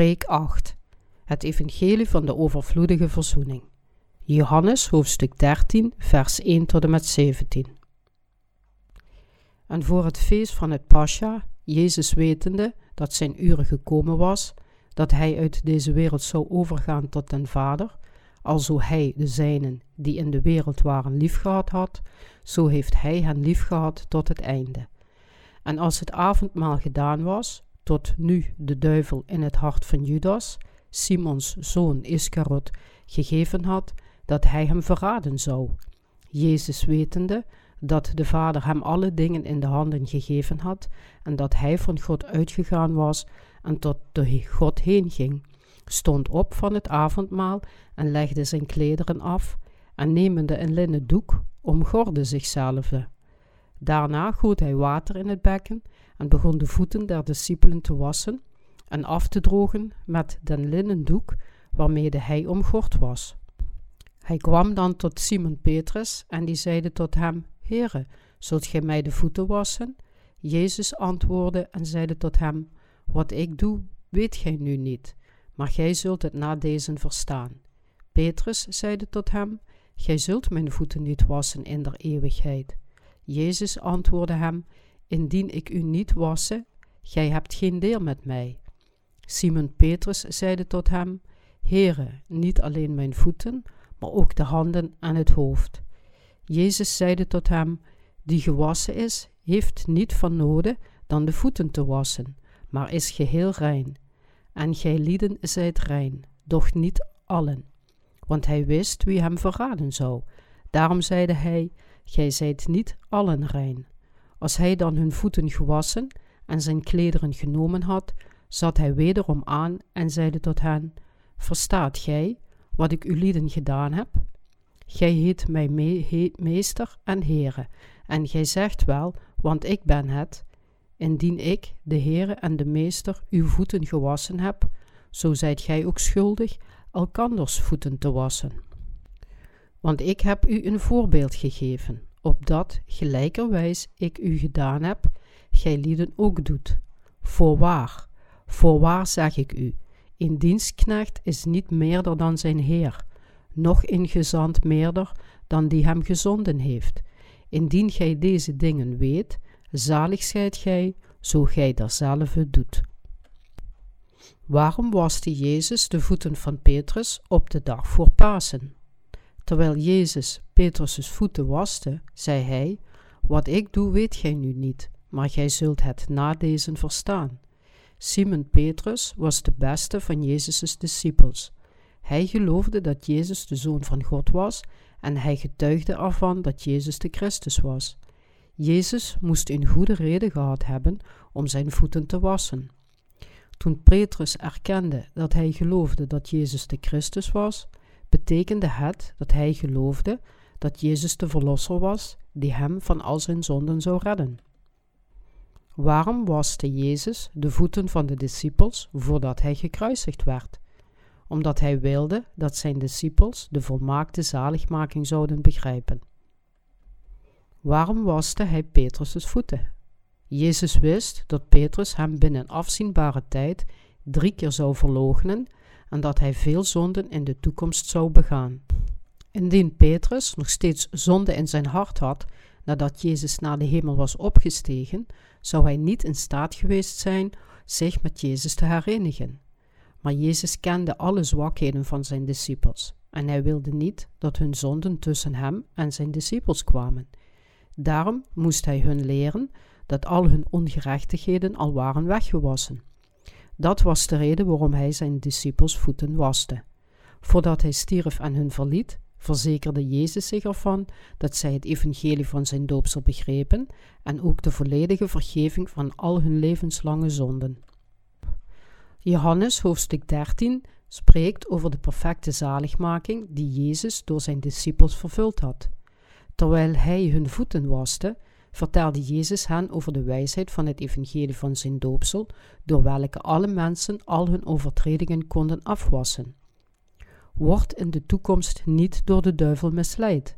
Preek 8. Het evangelie van de overvloedige verzoening. Johannes hoofdstuk 13, vers 1 tot en met 17. En voor het feest van het Pascha, Jezus wetende dat zijn uur gekomen was, dat hij uit deze wereld zou overgaan tot den Vader, alzo hij de zijnen die in de wereld waren liefgehad had, zo heeft hij hen liefgehad tot het einde. En als het avondmaal gedaan was, tot nu de duivel in het hart van Judas, Simons zoon Iskarot, gegeven had dat hij hem verraden zou. Jezus wetende dat de Vader hem alle dingen in de handen gegeven had en dat hij van God uitgegaan was en tot de God heen ging, stond op van het avondmaal en legde zijn klederen af en nemende een linnen doek omgorde zichzelf. Daarna goot hij water in het bekken en begon de voeten der discipelen te wassen en af te drogen met den linnen doek waarmede hij omgord was. Hij kwam dan tot Simon Petrus en die zeide tot hem, Heere, zult gij mij de voeten wassen? Jezus antwoordde en zeide tot hem, Wat ik doe, weet gij nu niet, maar gij zult het na deze verstaan. Petrus zeide tot hem, Gij zult mijn voeten niet wassen in der eeuwigheid. Jezus antwoordde hem, Indien ik u niet wasse, gij hebt geen deel met mij. Simon Petrus zeide tot hem, Heere, niet alleen mijn voeten, maar ook de handen en het hoofd. Jezus zeide tot hem, Die gewassen is, heeft niet van noden dan de voeten te wassen, maar is geheel rein. En gij lieden zijt rein, doch niet allen. Want hij wist wie hem verraden zou. Daarom zeide hij, Gij zijt niet allen rein. Als hij dan hun voeten gewassen en zijn klederen genomen had, zat hij wederom aan en zeide tot hen: Verstaat gij wat ik u lieden gedaan heb? Gij heet mij meester en Heere, en gij zegt wel, want ik ben het. Indien ik, de Heere en de Meester, uw voeten gewassen heb, zo zijt gij ook schuldig elkanders voeten te wassen. Want ik heb u een voorbeeld gegeven, opdat, gelijkerwijs ik u gedaan heb, gij lieden ook doet. Voorwaar, voorwaar zeg ik u, een dienstknecht is niet meerder dan zijn heer, noch een gezant meerder dan die hem gezonden heeft. Indien gij deze dingen weet, zalig zijt gij, zo gij derzelve doet. Waarom waste Jezus de voeten van Petrus op de dag voor Pasen? Terwijl Jezus Petrus' voeten waste, zei hij: Wat ik doe, weet gij nu niet, maar gij zult het na deze verstaan. Simon Petrus was de beste van Jezus' discipels. Hij geloofde dat Jezus de Zoon van God was en hij getuigde ervan dat Jezus de Christus was. Jezus moest een goede reden gehad hebben om zijn voeten te wassen. Toen Petrus erkende dat hij geloofde dat Jezus de Christus was, betekende het dat hij geloofde dat Jezus de Verlosser was die hem van al zijn zonden zou redden. Waarom waste Jezus de voeten van de discipels voordat hij gekruisigd werd? Omdat hij wilde dat zijn discipels de volmaakte zaligmaking zouden begrijpen. Waarom waste hij Petrus' voeten? Jezus wist dat Petrus hem binnen afzienbare tijd drie keer zou verloochenen en dat hij veel zonden in de toekomst zou begaan. Indien Petrus nog steeds zonde in zijn hart had nadat Jezus naar de hemel was opgestegen, zou hij niet in staat geweest zijn zich met Jezus te herenigen. Maar Jezus kende alle zwakheden van zijn discipels en hij wilde niet dat hun zonden tussen hem en zijn discipels kwamen. Daarom moest hij hun leren dat al hun ongerechtigheden al waren weggewassen. Dat was de reden waarom hij zijn discipels voeten waste. Voordat hij stierf en hun verliet, verzekerde Jezus zich ervan dat zij het evangelie van zijn doopsel begrepen en ook de volledige vergeving van al hun levenslange zonden. Johannes hoofdstuk 13 spreekt over de perfecte zaligmaking die Jezus door zijn discipels vervuld had. Terwijl hij hun voeten waste, vertelde Jezus hen over de wijsheid van het evangelie van zijn doopsel, door welke alle mensen al hun overtredingen konden afwassen. Word in de toekomst niet door de duivel misleid.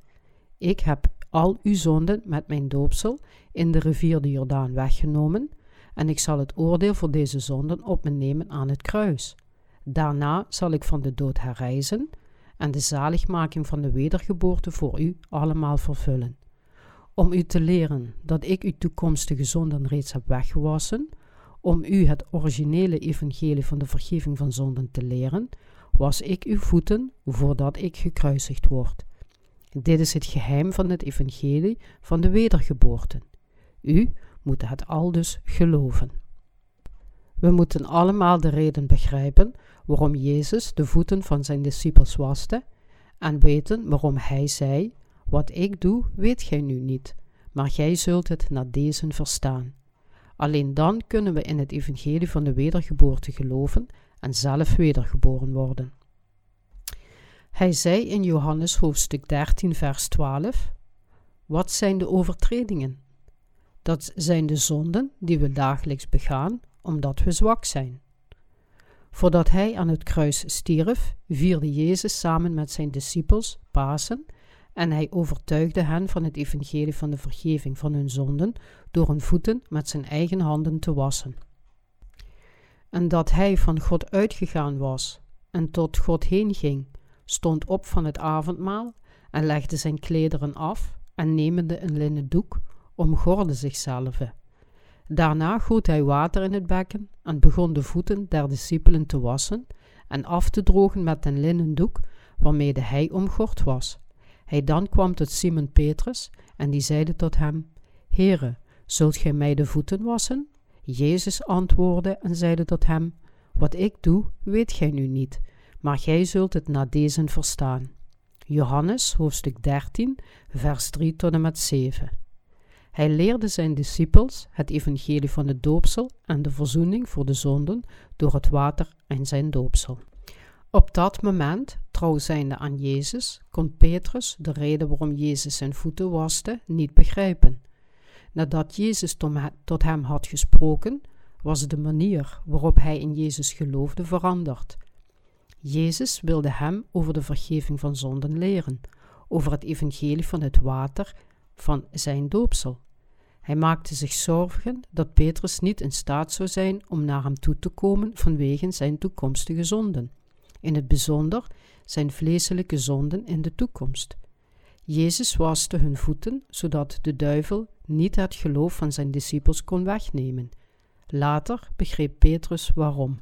Ik heb al uw zonden met mijn doopsel in de rivier de Jordaan weggenomen, en ik zal het oordeel voor deze zonden op me nemen aan het kruis. Daarna zal ik van de dood herrijzen en de zaligmaking van de wedergeboorte voor u allemaal vervullen. Om u te leren dat ik uw toekomstige zonden reeds heb weggewassen, om u het originele evangelie van de vergeving van zonden te leren, was ik uw voeten voordat ik gekruisigd word. Dit is het geheim van het evangelie van de wedergeboorte. U moet het al dus geloven. We moeten allemaal de reden begrijpen waarom Jezus de voeten van zijn discipels waste en weten waarom hij zei: Wat ik doe, weet gij nu niet, maar gij zult het na deze verstaan. Alleen dan kunnen we in het evangelie van de wedergeboorte geloven en zelf wedergeboren worden. Hij zei in Johannes hoofdstuk 13, vers 12: Wat zijn de overtredingen? Dat zijn de zonden die we dagelijks begaan omdat we zwak zijn. Voordat hij aan het kruis stierf, vierde Jezus samen met zijn discipels Pasen en hij overtuigde hen van het evangelie van de vergeving van hun zonden door hun voeten met zijn eigen handen te wassen. En dat hij van God uitgegaan was en tot God heen ging, stond op van het avondmaal en legde zijn klederen af en nemende een linnen doek, omgorde zichzelf. Daarna goot hij water in het bekken en begon de voeten der discipelen te wassen en af te drogen met een linnen doek waarmee hij omgord was. Hij dan kwam tot Simon Petrus en die zeide tot hem, Heere, zult gij mij de voeten wassen? Jezus antwoordde en zeide tot hem, Wat ik doe, weet gij nu niet, maar gij zult het na deze verstaan. Johannes hoofdstuk 13, vers 3 tot en met 7. Hij leerde zijn discipels het evangelie van het doopsel en de verzoening voor de zonden door het water en zijn doopsel. Op dat moment, trouw zijnde aan Jezus, kon Petrus de reden waarom Jezus zijn voeten waste niet begrijpen. Nadat Jezus tot hem had gesproken, was de manier waarop hij in Jezus geloofde veranderd. Jezus wilde hem over de vergeving van zonden leren, over het evangelie van het water van zijn doopsel. Hij maakte zich zorgen dat Petrus niet in staat zou zijn om naar hem toe te komen vanwege zijn toekomstige zonden, in het bijzonder zijn vleeselijke zonden in de toekomst. Jezus waste hun voeten, zodat de duivel niet het geloof van zijn discipels kon wegnemen. Later begreep Petrus waarom.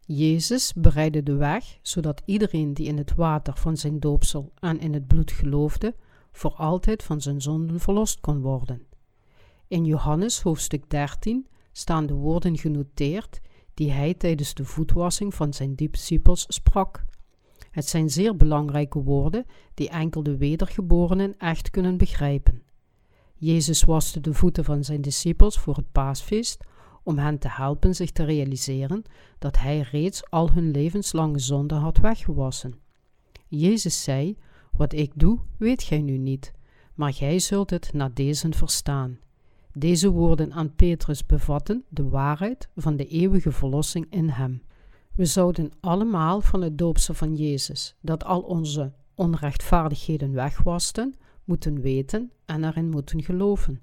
Jezus bereidde de weg, zodat iedereen die in het water van zijn doopsel en in het bloed geloofde, voor altijd van zijn zonden verlost kon worden. In Johannes hoofdstuk 13 staan de woorden genoteerd die hij tijdens de voetwassing van zijn discipels sprak. Het zijn zeer belangrijke woorden die enkel de wedergeborenen echt kunnen begrijpen. Jezus waste de voeten van zijn discipels voor het paasfeest om hen te helpen zich te realiseren dat hij reeds al hun levenslange zonden had weggewassen. Jezus zei wat ik doe, weet gij nu niet, maar gij zult het na deze verstaan. Deze woorden aan Petrus bevatten de waarheid van de eeuwige verlossing in hem. We zouden allemaal van het doopsel van Jezus, dat al onze onrechtvaardigheden wegwasten, moeten weten en erin moeten geloven.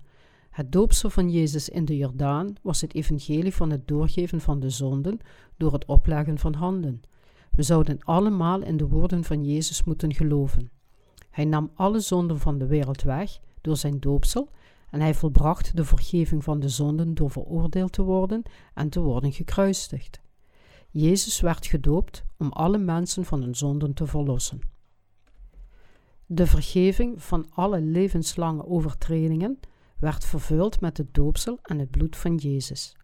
Het doopsel van Jezus in de Jordaan was het evangelie van het doorgeven van de zonden door het opleggen van handen. We zouden allemaal in de woorden van Jezus moeten geloven. Hij nam alle zonden van de wereld weg door zijn doopsel en hij volbracht de vergeving van de zonden door veroordeeld te worden en te worden gekruisigd. Jezus werd gedoopt om alle mensen van hun zonden te verlossen. De vergeving van alle levenslange overtredingen werd vervuld met het doopsel en het bloed van Jezus.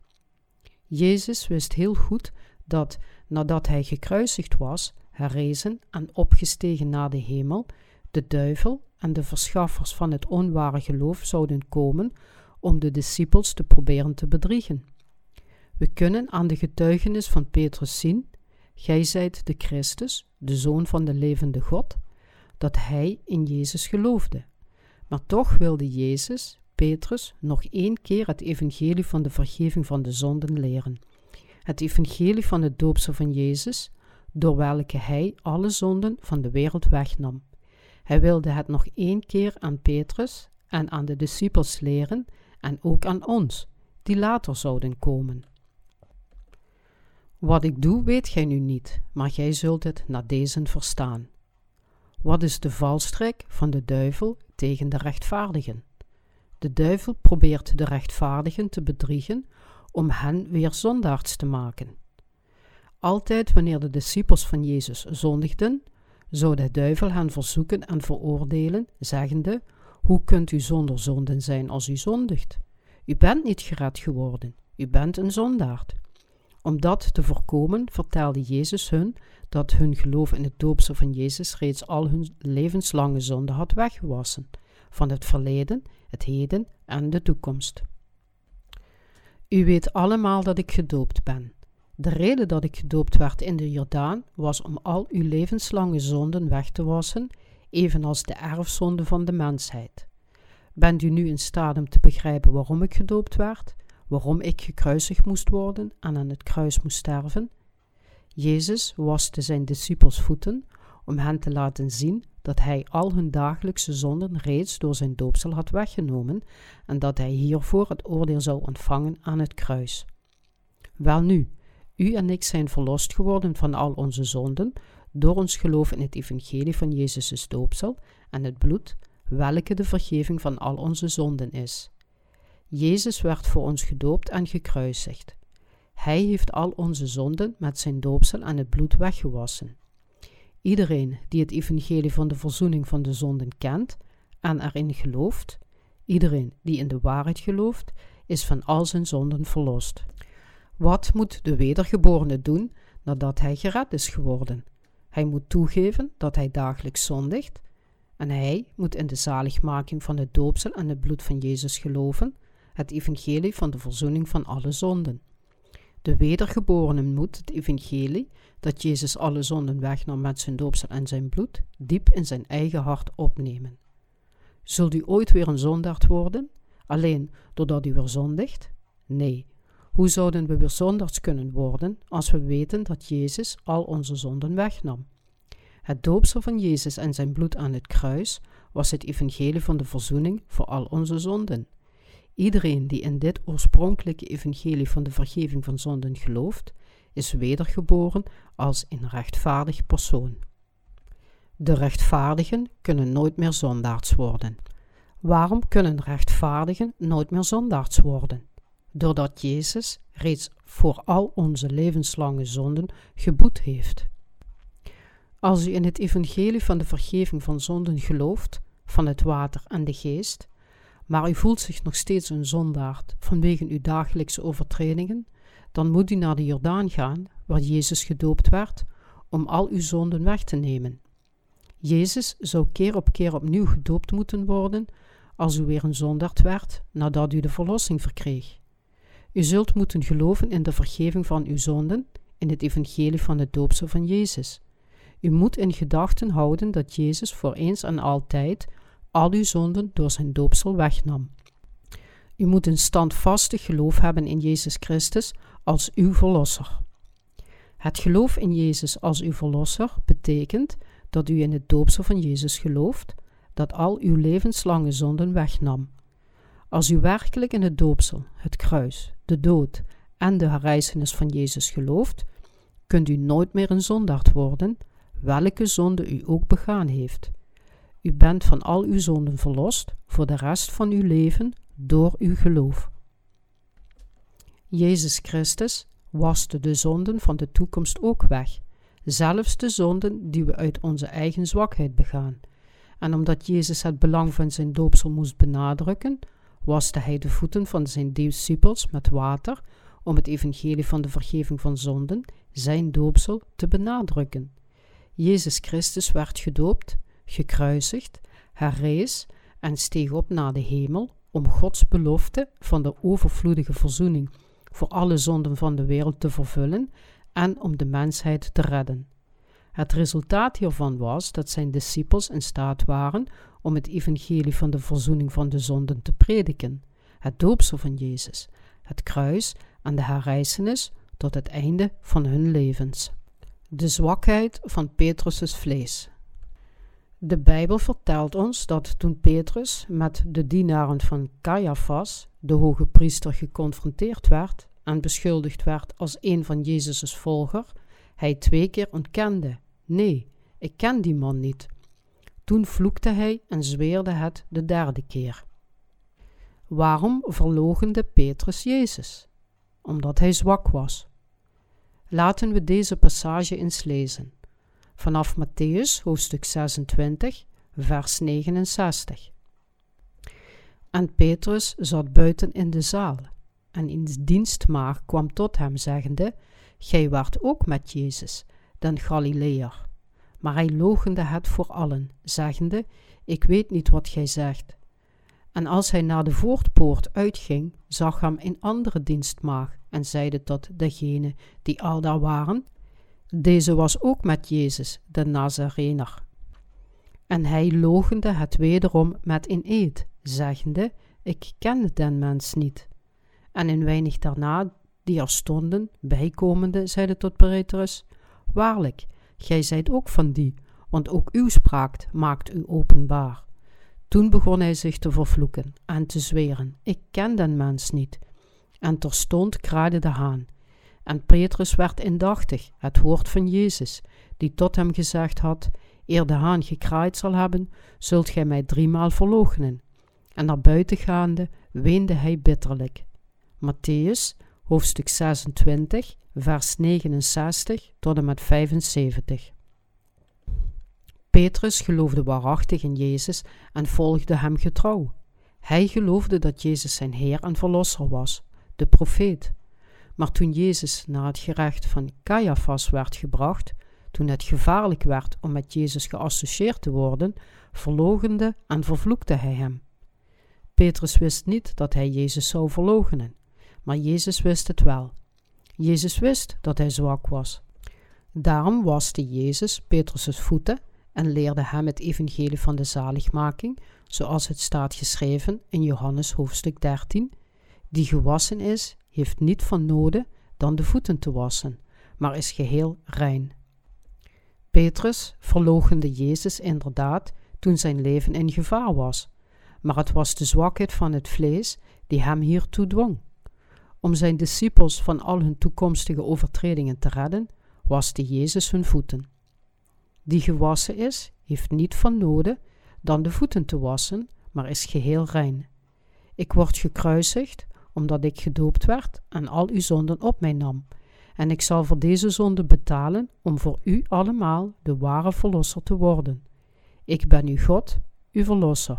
Jezus wist heel goed dat nadat hij gekruisigd was, herrezen en opgestegen naar de hemel, de duivel en de verschaffers van het onware geloof zouden komen om de discipels te proberen te bedriegen. We kunnen aan de getuigenis van Petrus zien: Gij zijt de Christus, de Zoon van de levende God, dat hij in Jezus geloofde. Maar toch wilde Jezus, Petrus, nog één keer het evangelie van de vergeving van de zonden leren. Het evangelie van het doopsel van Jezus, door welke hij alle zonden van de wereld wegnam. Hij wilde het nog één keer aan Petrus en aan de discipels leren en ook aan ons, die later zouden komen. Wat ik doe, weet gij nu niet, maar gij zult het na deze verstaan. Wat is de valstrik van de duivel tegen de rechtvaardigen? De duivel probeert de rechtvaardigen te bedriegen om hen weer zondaards te maken. Altijd wanneer de discipels van Jezus zondigden, zou de duivel hen verzoeken en veroordelen, zeggende: Hoe kunt u zonder zonden zijn als u zondigt? U bent niet gered geworden, u bent een zondaard. Om dat te voorkomen, vertelde Jezus hun dat hun geloof in het doopsel van Jezus reeds al hun levenslange zonde had weggewassen, van het verleden, het heden en de toekomst. U weet allemaal dat ik gedoopt ben. De reden dat ik gedoopt werd in de Jordaan was om al uw levenslange zonden weg te wassen, evenals de erfzonde van de mensheid. Bent u nu in staat om te begrijpen waarom ik gedoopt werd, waarom ik gekruisigd moest worden en aan het kruis moest sterven? Jezus waste zijn discipels voeten om hen te laten zien dat hij al hun dagelijkse zonden reeds door zijn doopsel had weggenomen en dat hij hiervoor het oordeel zou ontvangen aan het kruis. Welnu, u en ik zijn verlost geworden van al onze zonden door ons geloof in het evangelie van Jezus' doopsel en het bloed, welke de vergeving van al onze zonden is. Jezus werd voor ons gedoopt en gekruisigd. Hij heeft al onze zonden met zijn doopsel en het bloed weggewassen. Iedereen die het evangelie van de verzoening van de zonden kent en erin gelooft, iedereen die in de waarheid gelooft, is van al zijn zonden verlost. Wat moet de wedergeborene doen nadat hij gered is geworden? Hij moet toegeven dat hij dagelijks zondigt en hij moet in de zaligmaking van het doopsel en het bloed van Jezus geloven, het evangelie van de verzoening van alle zonden. De wedergeborene moet het evangelie, dat Jezus alle zonden wegnam met zijn doopsel en zijn bloed, diep in zijn eigen hart opnemen. Zult u ooit weer een zondaard worden, alleen doordat u weer zondigt? Nee. Hoe zouden we weer kunnen worden als we weten dat Jezus al onze zonden wegnam? Het doopsel van Jezus en zijn bloed aan het kruis was het evangelie van de verzoening voor al onze zonden. Iedereen die in dit oorspronkelijke evangelie van de vergeving van zonden gelooft, is wedergeboren als een rechtvaardig persoon. De rechtvaardigen kunnen nooit meer zondaards worden. Waarom kunnen rechtvaardigen nooit meer zondaards worden? Doordat Jezus reeds voor al onze levenslange zonden geboet heeft. Als u in het evangelie van de vergeving van zonden gelooft, van het water en de geest, maar u voelt zich nog steeds een zondaard vanwege uw dagelijkse overtredingen, dan moet u naar de Jordaan gaan, waar Jezus gedoopt werd, om al uw zonden weg te nemen. Jezus zou keer op keer opnieuw gedoopt moeten worden als u weer een zondaard werd nadat u de verlossing verkreeg. U zult moeten geloven in de vergeving van uw zonden, in het evangelie van het doopsel van Jezus. U moet in gedachten houden dat Jezus voor eens en altijd al uw zonden door zijn doopsel wegnam. U moet een standvastig geloof hebben in Jezus Christus als uw Verlosser. Het geloof in Jezus als uw Verlosser betekent dat u in het doopsel van Jezus gelooft, dat al uw levenslange zonden wegnam. Als u werkelijk in het doopsel, het kruis, de dood en de herrijzenis van Jezus gelooft, kunt u nooit meer een zondaard worden, welke zonde u ook begaan heeft. U bent van al uw zonden verlost voor de rest van uw leven door uw geloof. Jezus Christus waste de zonden van de toekomst ook weg, zelfs de zonden die we uit onze eigen zwakheid begaan. En omdat Jezus het belang van zijn doopsel moest benadrukken, waste hij de voeten van zijn discipels met water om het evangelie van de vergeving van zonden, zijn doopsel, te benadrukken. Jezus Christus werd gedoopt gekruisigd, herrees en steeg op naar de hemel om Gods belofte van de overvloedige verzoening voor alle zonden van de wereld te vervullen en om de mensheid te redden. Het resultaat hiervan was dat zijn discipels in staat waren om het evangelie van de verzoening van de zonden te prediken, het doopsel van Jezus, het kruis en de herrijzenis tot het einde van hun levens. De zwakheid van Petrus' vlees. De Bijbel vertelt ons dat toen Petrus met de dienaren van Caiaphas, de hoge priester, geconfronteerd werd en beschuldigd werd als een van Jezus' volger, hij twee keer ontkende: Nee, ik ken die man niet. Toen vloekte hij en zweerde het de derde keer. Waarom verlogende Petrus Jezus? Omdat hij zwak was. Laten we deze passage eens lezen. Vanaf Matthäus hoofdstuk 26, vers 69. En Petrus zat buiten in de zaal, en in dienstmaag kwam tot hem, zeggende: Gij waart ook met Jezus, den Galileër. Maar hij logende het voor allen, zeggende: Ik weet niet wat gij zegt. En als hij naar de voortpoort uitging, zag hem een andere dienstmaag en zeide tot degene die al daar waren: Deze was ook met Jezus, de Nazarener. En hij logende het wederom met een eed, zeggende: Ik ken den mens niet. En een weinig daarna, die er stonden, bijkomende, zeide tot Petrus: Waarlijk, gij zijt ook van die, want ook uw spraak maakt u openbaar. Toen begon hij zich te vervloeken en te zweren: Ik ken den mens niet. En terstond kraaide de haan. En Petrus werd indachtig, het woord van Jezus, die tot hem gezegd had: Eer de haan gekraaid zal hebben, zult gij mij driemaal verloochenen. En naar buiten gaande weende hij bitterlijk. Matthäus, hoofdstuk 26, vers 69 tot en met 75. Petrus geloofde waarachtig in Jezus en volgde hem getrouw. Hij geloofde dat Jezus zijn Heer en Verlosser was, de profeet. Maar toen Jezus naar het gerecht van Caiaphas werd gebracht, toen het gevaarlijk werd om met Jezus geassocieerd te worden, verlogende en vervloekte hij hem. Petrus wist niet dat hij Jezus zou verloochenen, maar Jezus wist het wel. Jezus wist dat hij zwak was. Daarom waste Jezus Petrus' voeten en leerde hem het evangelie van de zaligmaking, zoals het staat geschreven in Johannes hoofdstuk 13. Die gewassen is, heeft niet van noden dan de voeten te wassen, maar is geheel rein. Petrus verloochende Jezus inderdaad toen zijn leven in gevaar was, maar het was de zwakheid van het vlees die hem hiertoe dwong. Om zijn discipels van al hun toekomstige overtredingen te redden, waste Jezus hun voeten. Die gewassen is, heeft niet van noden dan de voeten te wassen, maar is geheel rein. Ik word gekruisigd, omdat ik gedoopt werd en al uw zonden op mij nam. En ik zal voor deze zonde betalen om voor u allemaal de ware verlosser te worden. Ik ben uw God, uw verlosser.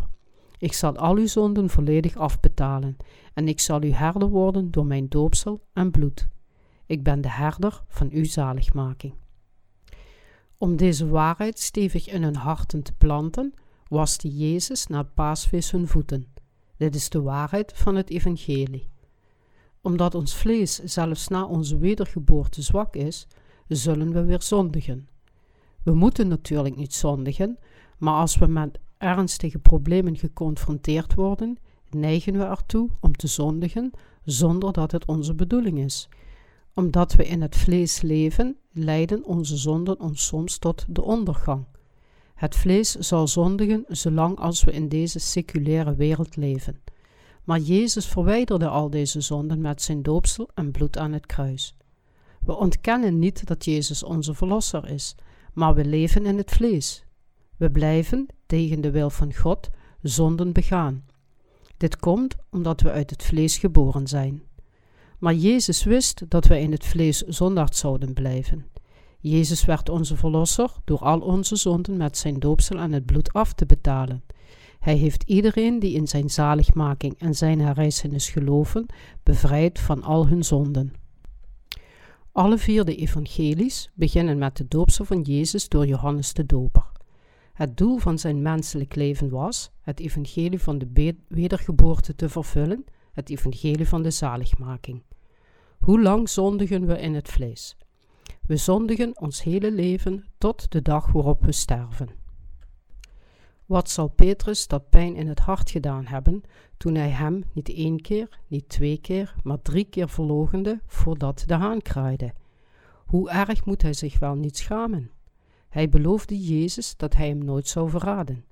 Ik zal al uw zonden volledig afbetalen, en ik zal uw herder worden door mijn doopsel en bloed. Ik ben de herder van uw zaligmaking. Om deze waarheid stevig in hun harten te planten, waste Jezus na paasfeest hun voeten. Dit is de waarheid van het evangelie. Omdat ons vlees zelfs na onze wedergeboorte zwak is, zullen we weer zondigen. We moeten natuurlijk niet zondigen, maar als we met ernstige problemen geconfronteerd worden, neigen we ertoe om te zondigen zonder dat het onze bedoeling is. Omdat we in het vlees leven, leiden onze zonden ons soms tot de ondergang. Het vlees zal zondigen zolang als we in deze seculaire wereld leven. Maar Jezus verwijderde al deze zonden met zijn doopsel en bloed aan het kruis. We ontkennen niet dat Jezus onze Verlosser is, maar we leven in het vlees. We blijven, tegen de wil van God, zonden begaan. Dit komt omdat we uit het vlees geboren zijn. Maar Jezus wist dat wij in het vlees zondaard zouden blijven. Jezus werd onze verlosser door al onze zonden met zijn doopsel en het bloed af te betalen. Hij heeft iedereen die in zijn zaligmaking en zijn herrijzenis geloven, bevrijd van al hun zonden. Alle vier de evangelies beginnen met de doopsel van Jezus door Johannes de Doper. Het doel van zijn menselijk leven was het evangelie van de wedergeboorte te vervullen, het evangelie van de zaligmaking. Hoe lang zondigen we in het vlees? We zondigen ons hele leven tot de dag waarop we sterven. Wat zal Petrus dat pijn in het hart gedaan hebben toen hij hem niet één keer, niet twee keer, maar drie keer verlogende voordat de haan kraaide? Hoe erg moet hij zich wel niet schamen? Hij beloofde Jezus dat hij hem nooit zou verraden.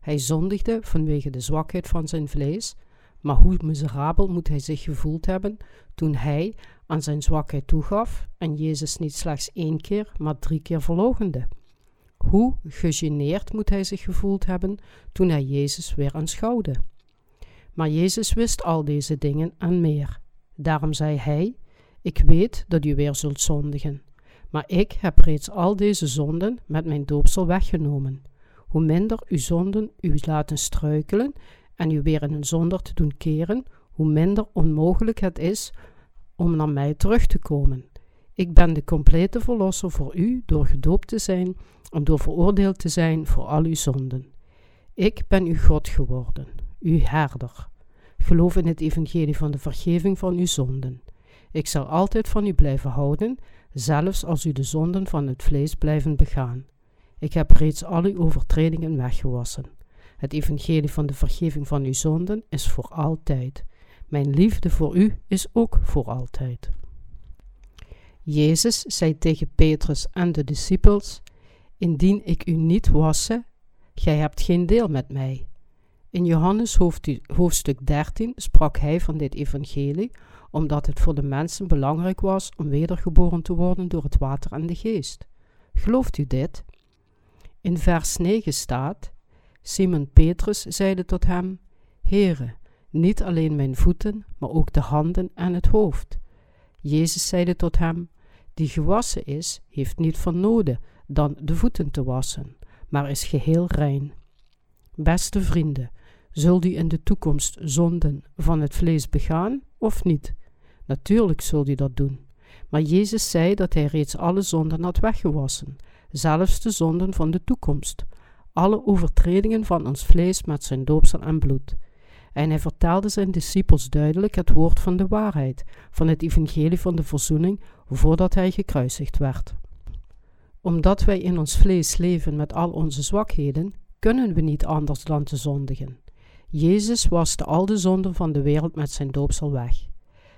Hij zondigde vanwege de zwakheid van zijn vlees, maar hoe miserabel moet hij zich gevoeld hebben toen hij, aan zijn zwakheid toegaf en Jezus niet slechts één keer, maar drie keer verloochende. Hoe gegeneerd moet hij zich gevoeld hebben toen hij Jezus weer aanschouwde? Maar Jezus wist al deze dingen en meer. Daarom zei hij: Ik weet dat u weer zult zondigen. Maar ik heb reeds al deze zonden met mijn doopsel weggenomen. Hoe minder uw zonden u laten struikelen en u weer in een zonder te doen keren, hoe minder onmogelijk het is om naar mij terug te komen. Ik ben de complete verlosser voor u door gedoopt te zijn en door veroordeeld te zijn voor al uw zonden. Ik ben uw God geworden, uw herder. Geloof in het evangelie van de vergeving van uw zonden. Ik zal altijd van u blijven houden, zelfs als u de zonden van het vlees blijven begaan. Ik heb reeds al uw overtredingen weggewassen. Het evangelie van de vergeving van uw zonden is voor altijd. Mijn liefde voor u is ook voor altijd. Jezus zei tegen Petrus en de discipels: Indien ik u niet wassen, gij hebt geen deel met mij. In Johannes hoofdstuk 13 sprak hij van dit evangelie, omdat het voor de mensen belangrijk was om wedergeboren te worden door het water en de geest. Gelooft u dit? In vers 9 staat: Simon Petrus zeide tot hem: Heere, niet alleen mijn voeten, maar ook de handen en het hoofd. Jezus zeide tot hem: Die gewassen is, heeft niet van noden dan de voeten te wassen, maar is geheel rein. Beste vrienden, zult u in de toekomst zonden van het vlees begaan of niet? Natuurlijk zult u dat doen. Maar Jezus zei dat hij reeds alle zonden had weggewassen, zelfs de zonden van de toekomst, alle overtredingen van ons vlees met zijn doopsel en bloed. En hij vertelde zijn discipels duidelijk het woord van de waarheid, van het evangelie van de verzoening, voordat hij gekruisigd werd. Omdat wij in ons vlees leven met al onze zwakheden, kunnen we niet anders dan te zondigen. Jezus waste al de zonden van de wereld met zijn doopsel weg.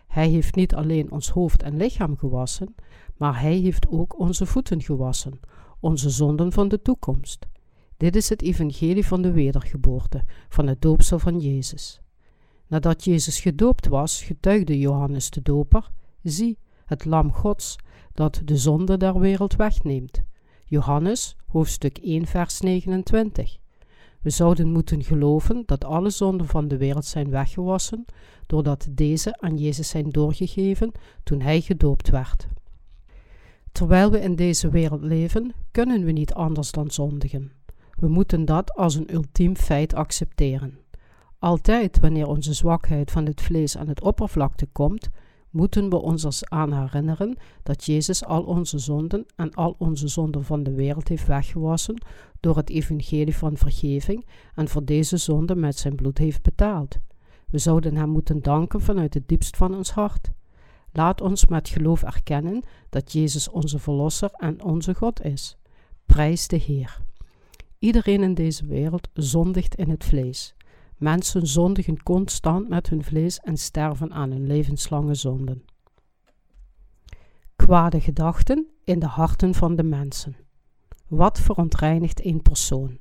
Hij heeft niet alleen ons hoofd en lichaam gewassen, maar hij heeft ook onze voeten gewassen, onze zonden van de toekomst. Dit is het evangelie van de wedergeboorte, van het doopsel van Jezus. Nadat Jezus gedoopt was, getuigde Johannes de Doper: Zie, het Lam Gods, dat de zonde der wereld wegneemt. Johannes, hoofdstuk 1, vers 29. We zouden moeten geloven dat alle zonden van de wereld zijn weggewassen, doordat deze aan Jezus zijn doorgegeven toen hij gedoopt werd. Terwijl we in deze wereld leven, kunnen we niet anders dan zondigen. We moeten dat als een ultiem feit accepteren. Altijd wanneer onze zwakheid van het vlees aan het oppervlakte komt, moeten we ons aan herinneren dat Jezus al onze zonden en al onze zonden van de wereld heeft weggewassen door het evangelie van vergeving en voor deze zonde met zijn bloed heeft betaald. We zouden hem moeten danken vanuit het diepst van ons hart. Laat ons met geloof erkennen dat Jezus onze Verlosser en onze God is. Prijs de Heer. Iedereen in deze wereld zondigt in het vlees. Mensen zondigen constant met hun vlees en sterven aan hun levenslange zonden. Kwade gedachten in de harten van de mensen. Wat verontreinigt een persoon?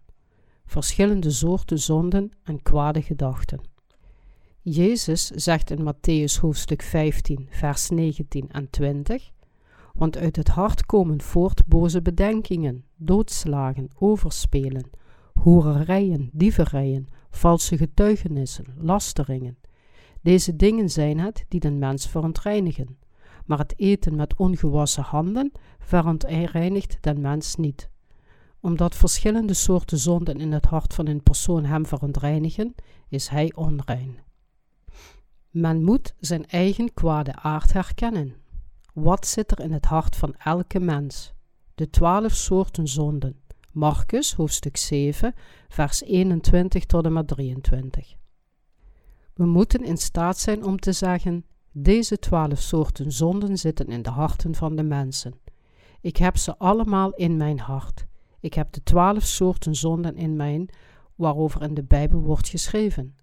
Verschillende soorten zonden en kwade gedachten. Jezus zegt in Matthäus hoofdstuk 15, vers 19 en 20: Want uit het hart komen voort boze bedenkingen, doodslagen, overspelen, hoererijen, dieverijen, valse getuigenissen, lasteringen. Deze dingen zijn het die den mens verontreinigen. Maar het eten met ongewassen handen verontreinigt den mens niet. Omdat verschillende soorten zonden in het hart van een persoon hem verontreinigen, is hij onrein. Men moet zijn eigen kwade aard herkennen. Wat zit er in het hart van elke mens? De twaalf soorten zonden. Marcus, hoofdstuk 7, vers 21 tot en met 23. We moeten in staat zijn om te zeggen: deze twaalf soorten zonden zitten in de harten van de mensen. Ik heb ze allemaal in mijn hart. Ik heb de twaalf soorten zonden in mijn, waarover in de Bijbel wordt geschreven.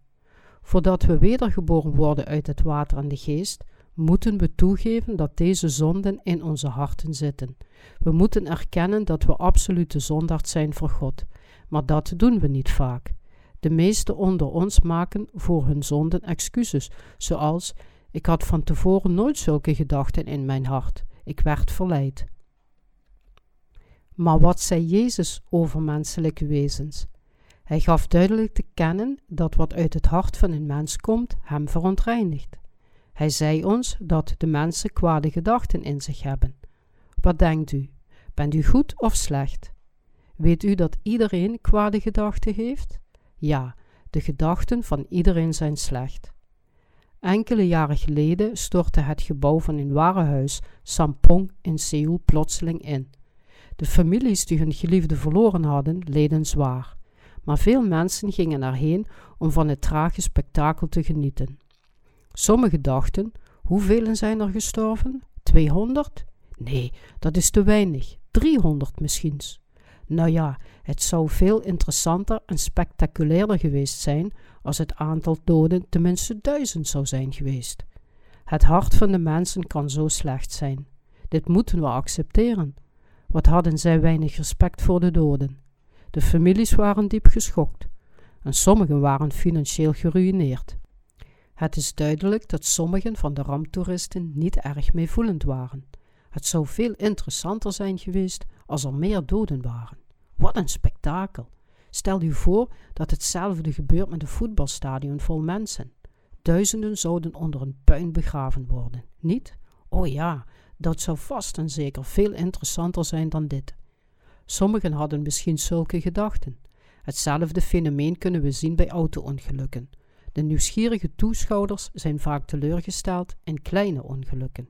Voordat we wedergeboren worden uit het water en de geest, moeten we toegeven dat deze zonden in onze harten zitten. We moeten erkennen dat we absolute zondaard zijn voor God, maar dat doen we niet vaak. De meesten onder ons maken voor hun zonden excuses, zoals Ik had van tevoren nooit zulke gedachten in mijn hart. Ik werd verleid. Maar wat zei Jezus over menselijke wezens? Hij gaf duidelijk te kennen dat wat uit het hart van een mens komt, hem verontreinigt. Hij zei ons dat de mensen kwade gedachten in zich hebben. Wat denkt u? Bent u goed of slecht? Weet u dat iedereen kwade gedachten heeft? Ja, de gedachten van iedereen zijn slecht. Enkele jaren geleden stortte het gebouw van een warenhuis Sampong in Seoul plotseling in. De families die hun geliefde verloren hadden, leden zwaar. Maar veel mensen gingen erheen om van het trage spektakel te genieten. Sommigen dachten: hoeveel zijn er gestorven? 200? Nee, dat is te weinig. 300 misschien. Nou ja, het zou veel interessanter en spectaculairder geweest zijn als het aantal doden tenminste duizend zou zijn geweest. Het hart van de mensen kan zo slecht zijn. Dit moeten we accepteren. Wat hadden zij weinig respect voor de doden. De families waren diep geschokt en sommigen waren financieel geruïneerd. Het is duidelijk dat sommigen van de ramptoeristen niet erg meevoelend waren. Het zou veel interessanter zijn geweest als er meer doden waren. Wat een spektakel! Stel u voor dat hetzelfde gebeurt met een voetbalstadion vol mensen. Duizenden zouden onder een puin begraven worden, niet? Oh ja, dat zou vast en zeker veel interessanter zijn dan dit. Sommigen hadden misschien zulke gedachten. Hetzelfde fenomeen kunnen we zien bij auto-ongelukken. De nieuwsgierige toeschouwers zijn vaak teleurgesteld in kleine ongelukken.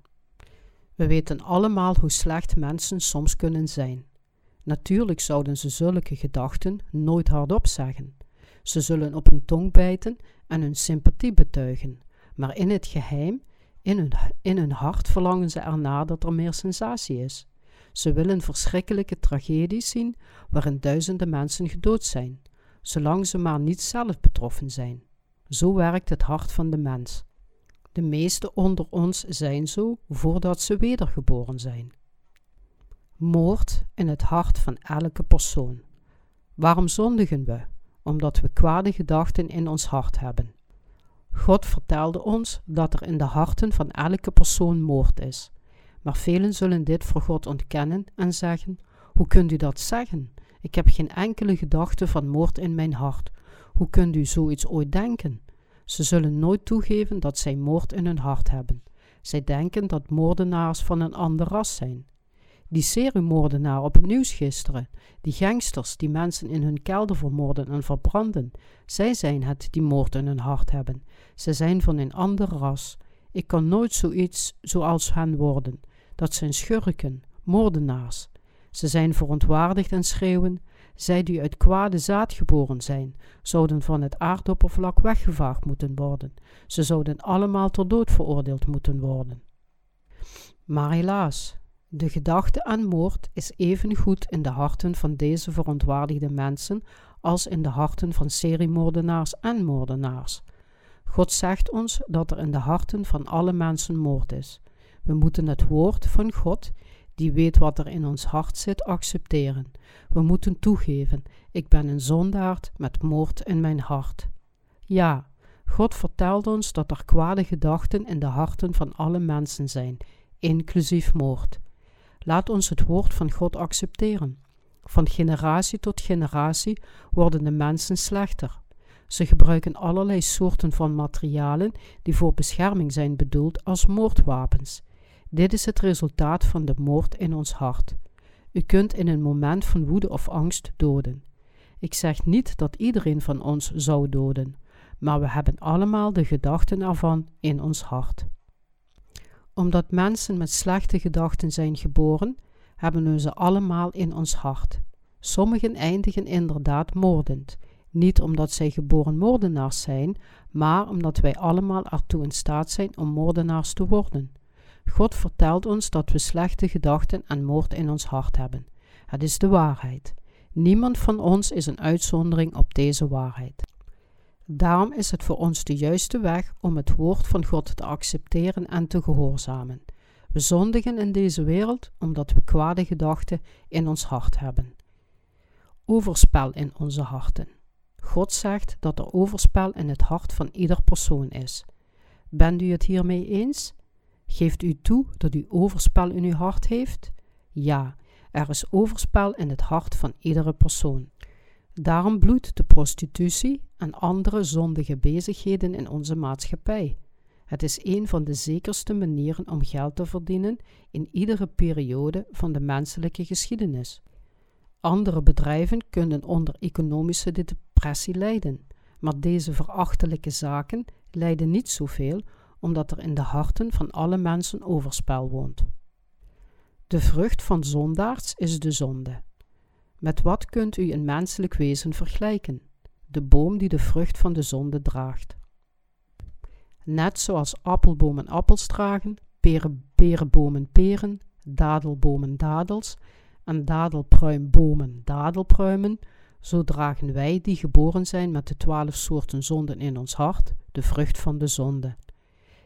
We weten allemaal hoe slecht mensen soms kunnen zijn. Natuurlijk zouden ze zulke gedachten nooit hardop zeggen. Ze zullen op hun tong bijten en hun sympathie betuigen, maar in het geheim, in hun, in hun hart verlangen ze erna dat er meer sensatie is. Ze willen verschrikkelijke tragedies zien waarin duizenden mensen gedood zijn, zolang ze maar niet zelf betroffen zijn. Zo werkt het hart van de mens. De meesten onder ons zijn zo voordat ze wedergeboren zijn. Moord in het hart van elke persoon. Waarom zondigen we? Omdat we kwade gedachten in ons hart hebben. God vertelde ons dat er in de harten van elke persoon moord is. Maar velen zullen dit voor God ontkennen en zeggen: Hoe kunt u dat zeggen? Ik heb geen enkele gedachte van moord in mijn hart. Hoe kunt u zoiets ooit denken? Ze zullen nooit toegeven dat zij moord in hun hart hebben. Zij denken dat moordenaars van een ander ras zijn. Die seriemoordenaar op het nieuws gisteren, die gangsters die mensen in hun kelder vermoorden en verbranden, zij zijn het die moord in hun hart hebben. Zij zijn van een ander ras. Ik kan nooit zoiets zoals hen worden. Dat zijn schurken, moordenaars. Ze zijn verontwaardigd en schreeuwen: zij die uit kwade zaad geboren zijn, zouden van het aardoppervlak weggevaagd moeten worden. Ze zouden allemaal ter dood veroordeeld moeten worden. Maar helaas, de gedachte aan moord is even goed in de harten van deze verontwaardigde mensen als in de harten van seriemoordenaars en moordenaars. God zegt ons dat er in de harten van alle mensen moord is. We moeten het woord van God, die weet wat er in ons hart zit, accepteren. We moeten toegeven: ik ben een zondaard met moord in mijn hart. Ja, God vertelt ons dat er kwade gedachten in de harten van alle mensen zijn, inclusief moord. Laat ons het woord van God accepteren. Van generatie tot generatie worden de mensen slechter. Ze gebruiken allerlei soorten van materialen die voor bescherming zijn bedoeld als moordwapens. Dit is het resultaat van de moord in ons hart. U kunt in een moment van woede of angst doden. Ik zeg niet dat iedereen van ons zou doden, maar we hebben allemaal de gedachten ervan in ons hart. Omdat mensen met slechte gedachten zijn geboren, hebben we ze allemaal in ons hart. Sommigen eindigen inderdaad moordend, niet omdat zij geboren moordenaars zijn, maar omdat wij allemaal ertoe in staat zijn om moordenaars te worden. God vertelt ons dat we slechte gedachten en moord in ons hart hebben. Het is de waarheid. Niemand van ons is een uitzondering op deze waarheid. Daarom is het voor ons de juiste weg om het woord van God te accepteren en te gehoorzamen. We zondigen in deze wereld omdat we kwade gedachten in ons hart hebben. Overspel in onze harten. God zegt dat er overspel in het hart van ieder persoon is. Bent u het hiermee eens? Geeft u toe dat u overspel in uw hart heeft? Ja, er is overspel in het hart van iedere persoon. Daarom bloedt de prostitutie en andere zondige bezigheden in onze maatschappij. Het is een van de zekerste manieren om geld te verdienen in iedere periode van de menselijke geschiedenis. Andere bedrijven kunnen onder economische depressie lijden, maar deze verachtelijke zaken lijden niet zoveel omdat er in de harten van alle mensen overspel woont. De vrucht van zondaars is de zonde. Met wat kunt u een menselijk wezen vergelijken? De boom die de vrucht van de zonde draagt. Net zoals appelbomen appels dragen, peren, perenbomen peren, dadelbomen dadels en dadelpruimbomen dadelpruimen, zo dragen wij die geboren zijn met de twaalf soorten zonden in ons hart, de vrucht van de zonde.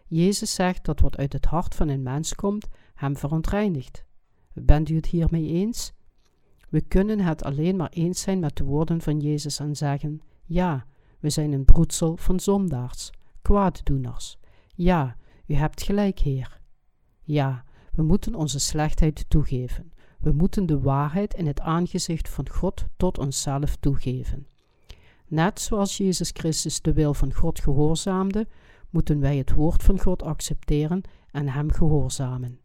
Jezus zegt dat wat uit het hart van een mens komt, hem verontreinigt. Bent u het hiermee eens? We kunnen het alleen maar eens zijn met de woorden van Jezus en zeggen: Ja, we zijn een broedsel van zondaars, kwaaddoeners. Ja, u hebt gelijk, Heer. Ja, we moeten onze slechtheid toegeven. We moeten de waarheid in het aangezicht van God tot onszelf toegeven. Net zoals Jezus Christus de wil van God gehoorzaamde, moeten wij het woord van God accepteren en Hem gehoorzamen.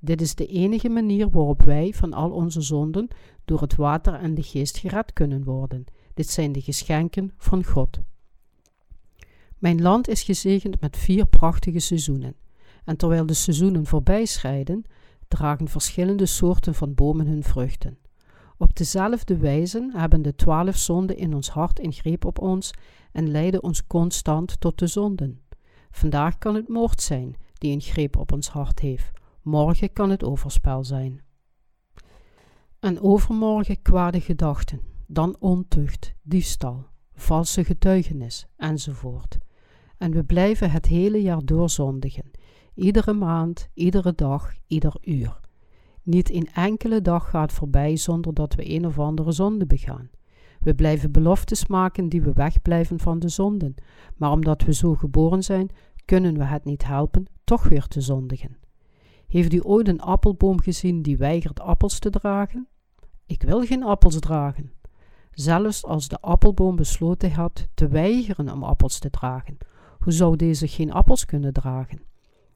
Dit is de enige manier waarop wij van al onze zonden door het water en de geest gered kunnen worden. Dit zijn de geschenken van God. Mijn land is gezegend met vier prachtige seizoenen. En terwijl de seizoenen voorbij schrijden, dragen verschillende soorten van bomen hun vruchten. Op dezelfde wijze hebben de twaalf zonden in ons hart een greep op ons en leiden ons constant tot de zonden. Vandaag kan het moord zijn die een greep op ons hart heeft. Morgen kan het overspel zijn. En overmorgen kwade gedachten, dan ontucht, diefstal, valse getuigenis enzovoort. En we blijven het hele jaar door zondigen, iedere maand, iedere dag, ieder uur. Niet een enkele dag gaat voorbij zonder dat we een of andere zonde begaan. We blijven beloftes maken die we wegblijven van de zonden, maar omdat we zo geboren zijn, kunnen we het niet helpen toch weer te zondigen. Heeft u ooit een appelboom gezien die weigert appels te dragen? Ik wil geen appels dragen. Zelfs als de appelboom besloten had te weigeren om appels te dragen, hoe zou deze geen appels kunnen dragen?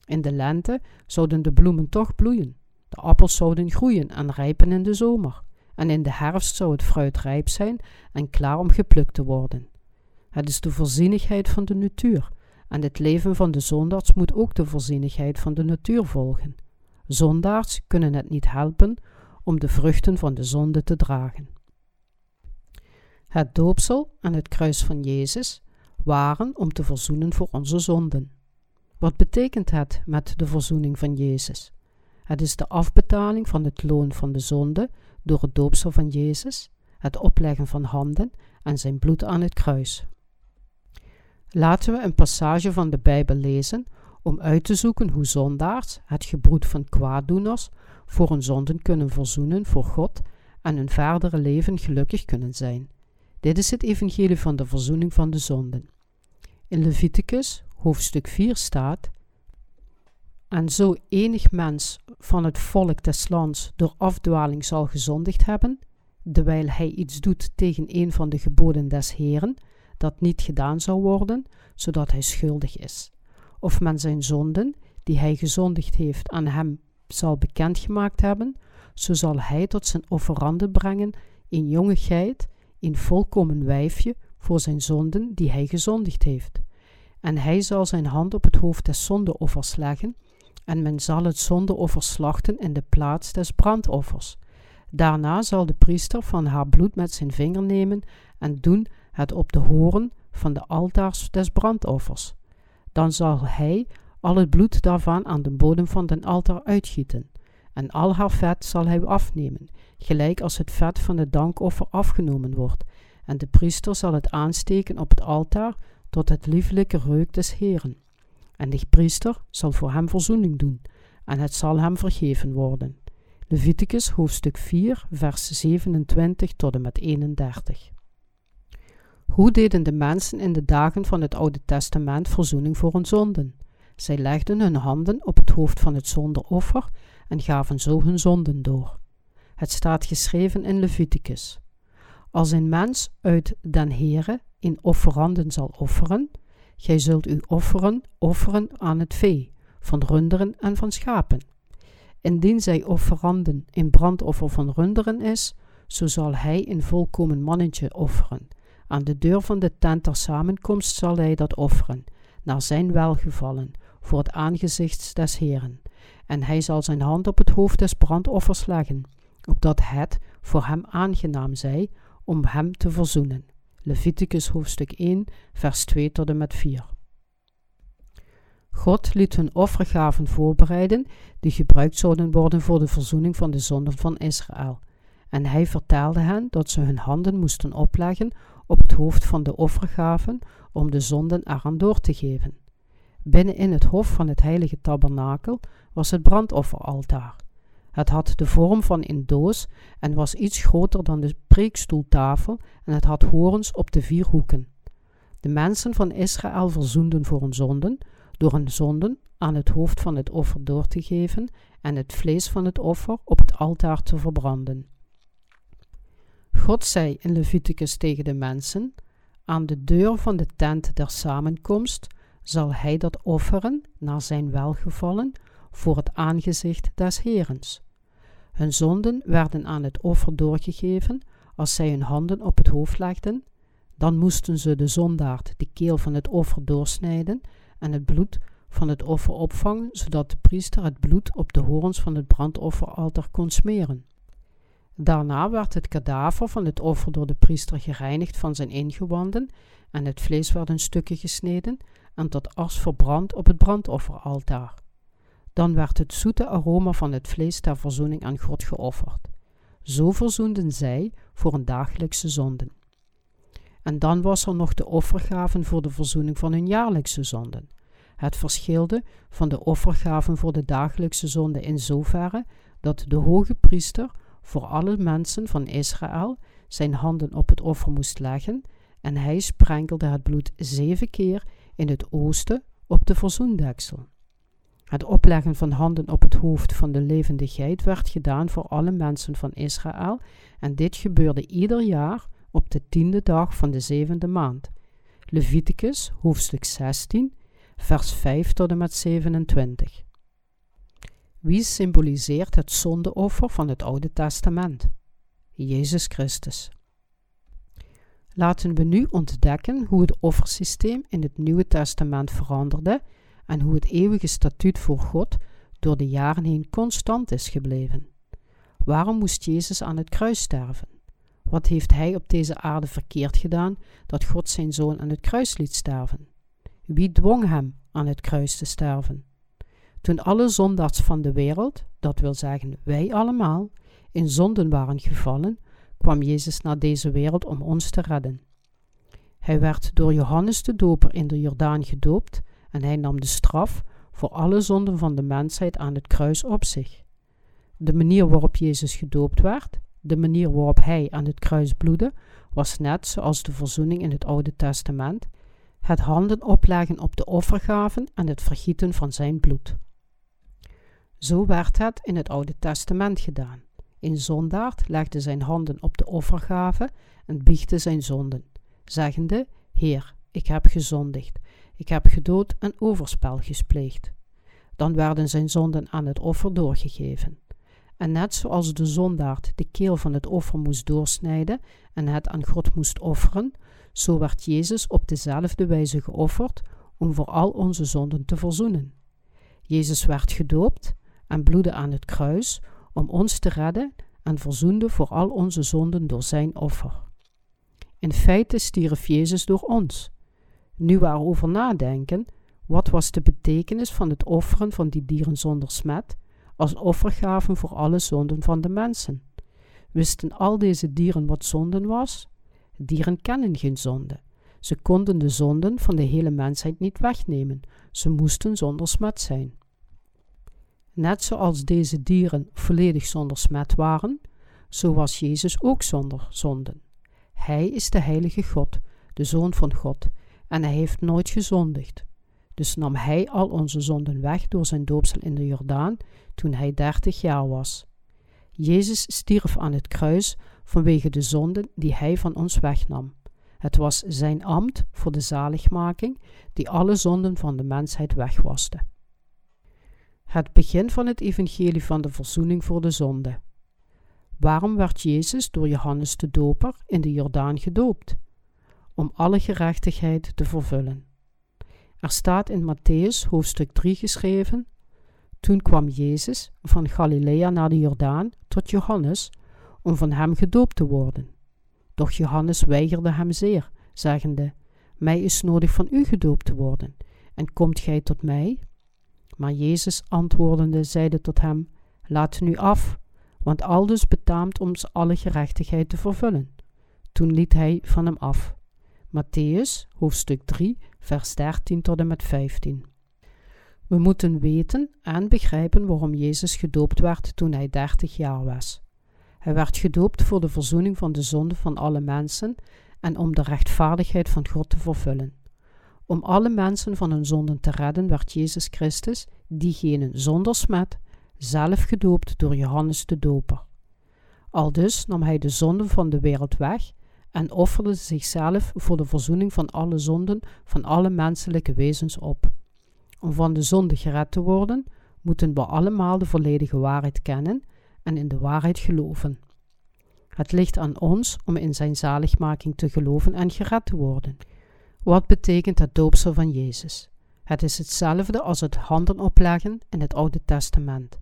In de lente zouden de bloemen toch bloeien. De appels zouden groeien en rijpen in de zomer. En in de herfst zou het fruit rijp zijn en klaar om geplukt te worden. Het is de voorzienigheid van de natuur. En het leven van de zondaars moet ook de voorzienigheid van de natuur volgen. Zondaars kunnen het niet helpen om de vruchten van de zonde te dragen. Het doopsel en het kruis van Jezus waren om te verzoenen voor onze zonden. Wat betekent het met de verzoening van Jezus? Het is de afbetaling van het loon van de zonde door het doopsel van Jezus, het opleggen van handen en zijn bloed aan het kruis. Laten we een passage van de Bijbel lezen om uit te zoeken hoe zondaars, het gebroed van kwaaddoeners, voor hun zonden kunnen verzoenen voor God en hun verdere leven gelukkig kunnen zijn. Dit is het evangelie van de verzoening van de zonden. In Leviticus hoofdstuk 4 staat: En zo enig mens van het volk des lands door afdwaling zal gezondigd hebben, terwijl hij iets doet tegen een van de geboden des Heren, dat niet gedaan zou worden, zodat hij schuldig is. Of men zijn zonden, die hij gezondigd heeft, aan hem zal bekendgemaakt hebben, zo zal hij tot zijn offerande brengen een jonge geit, een volkomen wijfje, voor zijn zonden die hij gezondigd heeft. En hij zal zijn hand op het hoofd des zondeoffers leggen, en men zal het zondeoffer slachten in de plaats des brandoffers. Daarna zal de priester van haar bloed met zijn vinger nemen en doen het op de horen van de altaars des brandoffers. Dan zal hij al het bloed daarvan aan de bodem van den altaar uitgieten, en al haar vet zal hij afnemen, gelijk als het vet van het dankoffer afgenomen wordt, en de priester zal het aansteken op het altaar tot het lieflijke reuk des Heren. En de priester zal voor hem verzoening doen, en het zal hem vergeven worden. Leviticus hoofdstuk 4, vers 27 tot en met 31. Hoe deden de mensen in de dagen van het Oude Testament verzoening voor hun zonden? Zij legden hun handen op het hoofd van het zonderoffer en gaven zo hun zonden door. Het staat geschreven in Leviticus. Als een mens uit den Heere in offeranden zal offeren, gij zult u offeren, offeren aan het vee, van runderen en van schapen. Indien zij offeranden in brandoffer van runderen is, zo zal hij een volkomen mannetje offeren. Aan de deur van de tent der samenkomst zal hij dat offeren, naar zijn welgevallen, voor het aangezicht des Heeren. En hij zal zijn hand op het hoofd des brandoffers leggen, opdat het voor hem aangenaam zij om hem te verzoenen. Leviticus hoofdstuk 1, vers 2 tot en met 4. God liet hun offergaven voorbereiden die gebruikt zouden worden voor de verzoening van de zonden van Israël. En hij vertelde hen dat ze hun handen moesten opleggen op het hoofd van de offergaven om de zonden eraan door te geven. Binnen in het hof van het heilige tabernakel was het brandofferaltaar. Het had de vorm van een doos en was iets groter dan de preekstoeltafel en het had horens op de vier hoeken. De mensen van Israël verzoenden voor hun zonden door hun zonden aan het hoofd van het offer door te geven en het vlees van het offer op het altaar te verbranden. God zei in Leviticus tegen de mensen: Aan de deur van de tent der samenkomst zal hij dat offeren naar zijn welgevallen voor het aangezicht des Herens. Hun zonden werden aan het offer doorgegeven als zij hun handen op het hoofd legden. Dan moesten ze de zondaard de keel van het offer doorsnijden en het bloed van het offer opvangen, zodat de priester het bloed op de horens van het brandofferaltaar kon smeren. Daarna werd het kadaver van het offer door de priester gereinigd van zijn ingewanden en het vlees werd in stukken gesneden en tot as verbrand op het brandofferaltaar. Dan werd het zoete aroma van het vlees ter verzoening aan God geofferd. Zo verzoenden zij voor een dagelijkse zonden. En dan was er nog de offergaven voor de verzoening van hun jaarlijkse zonden. Het verschilde van de offergaven voor de dagelijkse zonde in zoverre dat de hoge priester voor alle mensen van Israël zijn handen op het offer moest leggen en hij sprenkelde het bloed zeven keer in het oosten op de verzoendeksel. Het opleggen van handen op het hoofd van de levende geit werd gedaan voor alle mensen van Israël en dit gebeurde ieder jaar op de tiende dag van de zevende maand. Leviticus hoofdstuk 16, vers 5 tot en met 27. Wie symboliseert het zondeoffer van het Oude Testament? Jezus Christus. Laten we nu ontdekken hoe het offersysteem in het Nieuwe Testament veranderde en hoe het eeuwige statuut voor God door de jaren heen constant is gebleven. Waarom moest Jezus aan het kruis sterven? Wat heeft hij op deze aarde verkeerd gedaan dat God zijn zoon aan het kruis liet sterven? Wie dwong hem aan het kruis te sterven? Toen alle zondaars van de wereld, dat wil zeggen wij allemaal, in zonden waren gevallen, kwam Jezus naar deze wereld om ons te redden. Hij werd door Johannes de Doper in de Jordaan gedoopt en hij nam de straf voor alle zonden van de mensheid aan het kruis op zich. De manier waarop Jezus gedoopt werd, de manier waarop hij aan het kruis bloedde, was net zoals de verzoening in het Oude Testament, het handen opleggen op de offergaven en het vergieten van zijn bloed. Zo werd het in het Oude Testament gedaan. Een zondaard legde zijn handen op de offergave en biechte zijn zonden, zeggende: Heer, ik heb gezondigd, ik heb gedood en overspel gespleegd. Dan werden zijn zonden aan het offer doorgegeven. En net zoals de zondaard de keel van het offer moest doorsnijden en het aan God moest offeren, zo werd Jezus op dezelfde wijze geofferd om voor al onze zonden te verzoenen. Jezus werd gedoopt en bloedde aan het kruis om ons te redden en verzoende voor al onze zonden door zijn offer. In feite stierf Jezus door ons. Nu we erover nadenken, wat was de betekenis van het offeren van die dieren zonder smet als offergaven voor alle zonden van de mensen? Wisten al deze dieren wat zonden was? Dieren kennen geen zonde. Ze konden de zonden van de hele mensheid niet wegnemen. Ze moesten zonder smet zijn. Net zoals deze dieren volledig zonder smet waren, zo was Jezus ook zonder zonden. Hij is de heilige God, de Zoon van God, en hij heeft nooit gezondigd. Dus nam hij al onze zonden weg door zijn doopsel in de Jordaan toen hij dertig jaar was. Jezus stierf aan het kruis vanwege de zonden die hij van ons wegnam. Het was zijn ambt voor de zaligmaking die alle zonden van de mensheid wegwaste. Het begin van het evangelie van de verzoening voor de zonde. Waarom werd Jezus door Johannes de Doper in de Jordaan gedoopt? Om alle gerechtigheid te vervullen. Er staat in Matthäus hoofdstuk 3 geschreven: Toen kwam Jezus van Galilea naar de Jordaan tot Johannes om van hem gedoopt te worden. Doch Johannes weigerde hem zeer, zeggende: Mij is nodig van u gedoopt te worden, en komt gij tot mij? Maar Jezus antwoordende zeide tot hem: Laat nu af, want aldus betaamt ons alle gerechtigheid te vervullen. Toen liet hij van hem af. Matthäus, hoofdstuk 3, vers 13 tot en met 15. We moeten weten en begrijpen waarom Jezus gedoopt werd toen hij 30 jaar was. Hij werd gedoopt voor de verzoening van de zonde van alle mensen en om de rechtvaardigheid van God te vervullen. Om alle mensen van hun zonden te redden werd Jezus Christus, diegene zonder smet, zelf gedoopt door Johannes de Doper. Aldus nam hij de zonden van de wereld weg en offerde zichzelf voor de verzoening van alle zonden van alle menselijke wezens op. Om van de zonde gered te worden, moeten we allemaal de volledige waarheid kennen en in de waarheid geloven. Het ligt aan ons om in zijn zaligmaking te geloven en gered te worden. Wat betekent het doopsel van Jezus? Het is hetzelfde als het handen opleggen in het Oude Testament.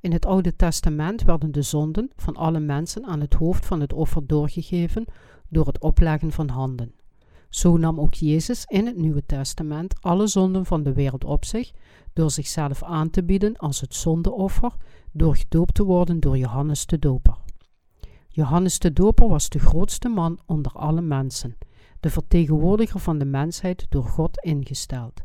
In het Oude Testament werden de zonden van alle mensen aan het hoofd van het offer doorgegeven door het opleggen van handen. Zo nam ook Jezus in het Nieuwe Testament alle zonden van de wereld op zich door zichzelf aan te bieden als het zondeoffer, door gedoopt te worden door Johannes de Doper. Johannes de Doper was de grootste man onder alle mensen, de vertegenwoordiger van de mensheid door God ingesteld.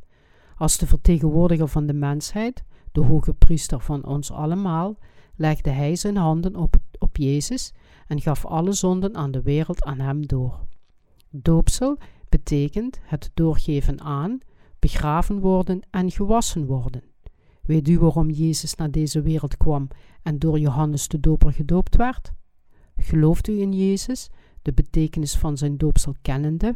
Als de vertegenwoordiger van de mensheid, de hoge priester van ons allemaal, legde hij zijn handen op, op Jezus en gaf alle zonden aan de wereld aan hem door. Doopsel betekent het doorgeven aan, begraven worden en gewassen worden. Weet u waarom Jezus naar deze wereld kwam en door Johannes de Doper gedoopt werd? Gelooft u in Jezus, de betekenis van zijn doopsel kennende?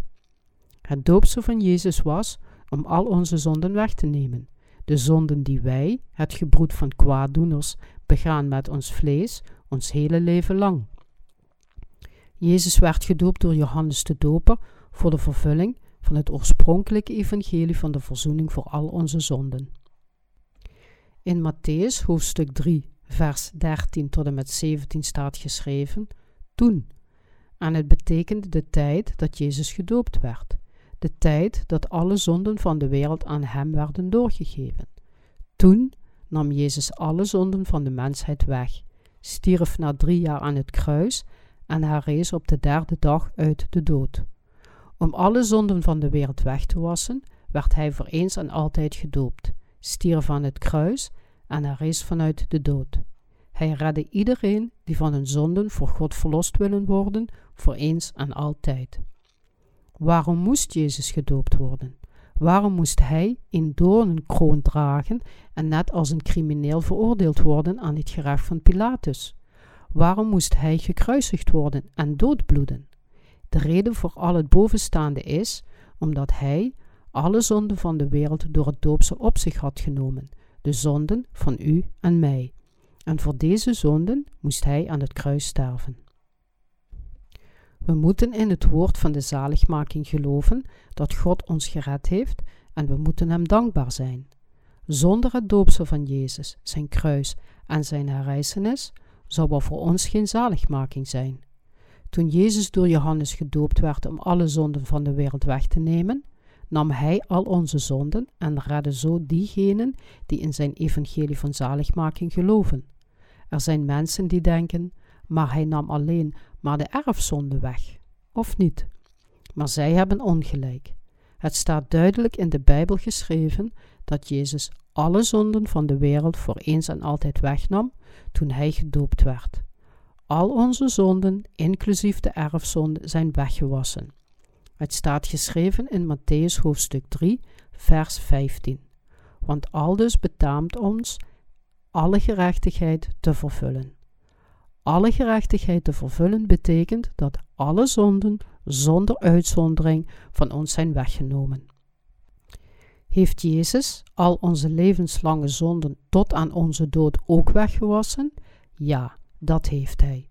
Het doopsel van Jezus was om al onze zonden weg te nemen. De zonden die wij, het gebroed van kwaaddoeners, begaan met ons vlees, ons hele leven lang. Jezus werd gedoopt door Johannes de Doper voor de vervulling van het oorspronkelijke evangelie van de verzoening voor al onze zonden. In Matthäus hoofdstuk 3, vers 13 tot en met 17 staat geschreven: Toen. En het betekent de tijd dat Jezus gedoopt werd, de tijd dat alle zonden van de wereld aan hem werden doorgegeven. Toen nam Jezus alle zonden van de mensheid weg, stierf na drie jaar aan het kruis en herrees op de derde dag uit de dood. Om alle zonden van de wereld weg te wassen, werd hij voor eens en altijd gedoopt, stierf aan het kruis en herrees vanuit de dood. Hij redde iedereen die van hun zonden voor God verlost willen worden, voor eens en altijd. Waarom moest Jezus gedoopt worden? Waarom moest hij een doornenkroon dragen en net als een crimineel veroordeeld worden aan het gerecht van Pilatus? Waarom moest hij gekruisigd worden en doodbloeden? De reden voor al het bovenstaande is omdat hij alle zonden van de wereld door het doopsel op zich had genomen, de zonden van u en mij. En voor deze zonden moest hij aan het kruis sterven. We moeten in het woord van de zaligmaking geloven dat God ons gered heeft en we moeten hem dankbaar zijn. Zonder het doopsel van Jezus, zijn kruis en zijn herrijzenis zou er voor ons geen zaligmaking zijn. Toen Jezus door Johannes gedoopt werd om alle zonden van de wereld weg te nemen, nam hij al onze zonden en redde zo diegenen die in zijn evangelie van zaligmaking geloven. Er zijn mensen die denken, maar hij nam alleen maar de erfzonde weg, of niet? Maar zij hebben ongelijk. Het staat duidelijk in de Bijbel geschreven dat Jezus alle zonden van de wereld voor eens en altijd wegnam toen hij gedoopt werd. Al onze zonden, inclusief de erfzonde, zijn weggewassen. Het staat geschreven in Matthäus hoofdstuk 3, vers 15. Want aldus betaamt ons alle gerechtigheid te vervullen. Alle gerechtigheid te vervullen betekent dat alle zonden zonder uitzondering van ons zijn weggenomen. Heeft Jezus al onze levenslange zonden tot aan onze dood ook weggewassen? Ja, dat heeft Hij.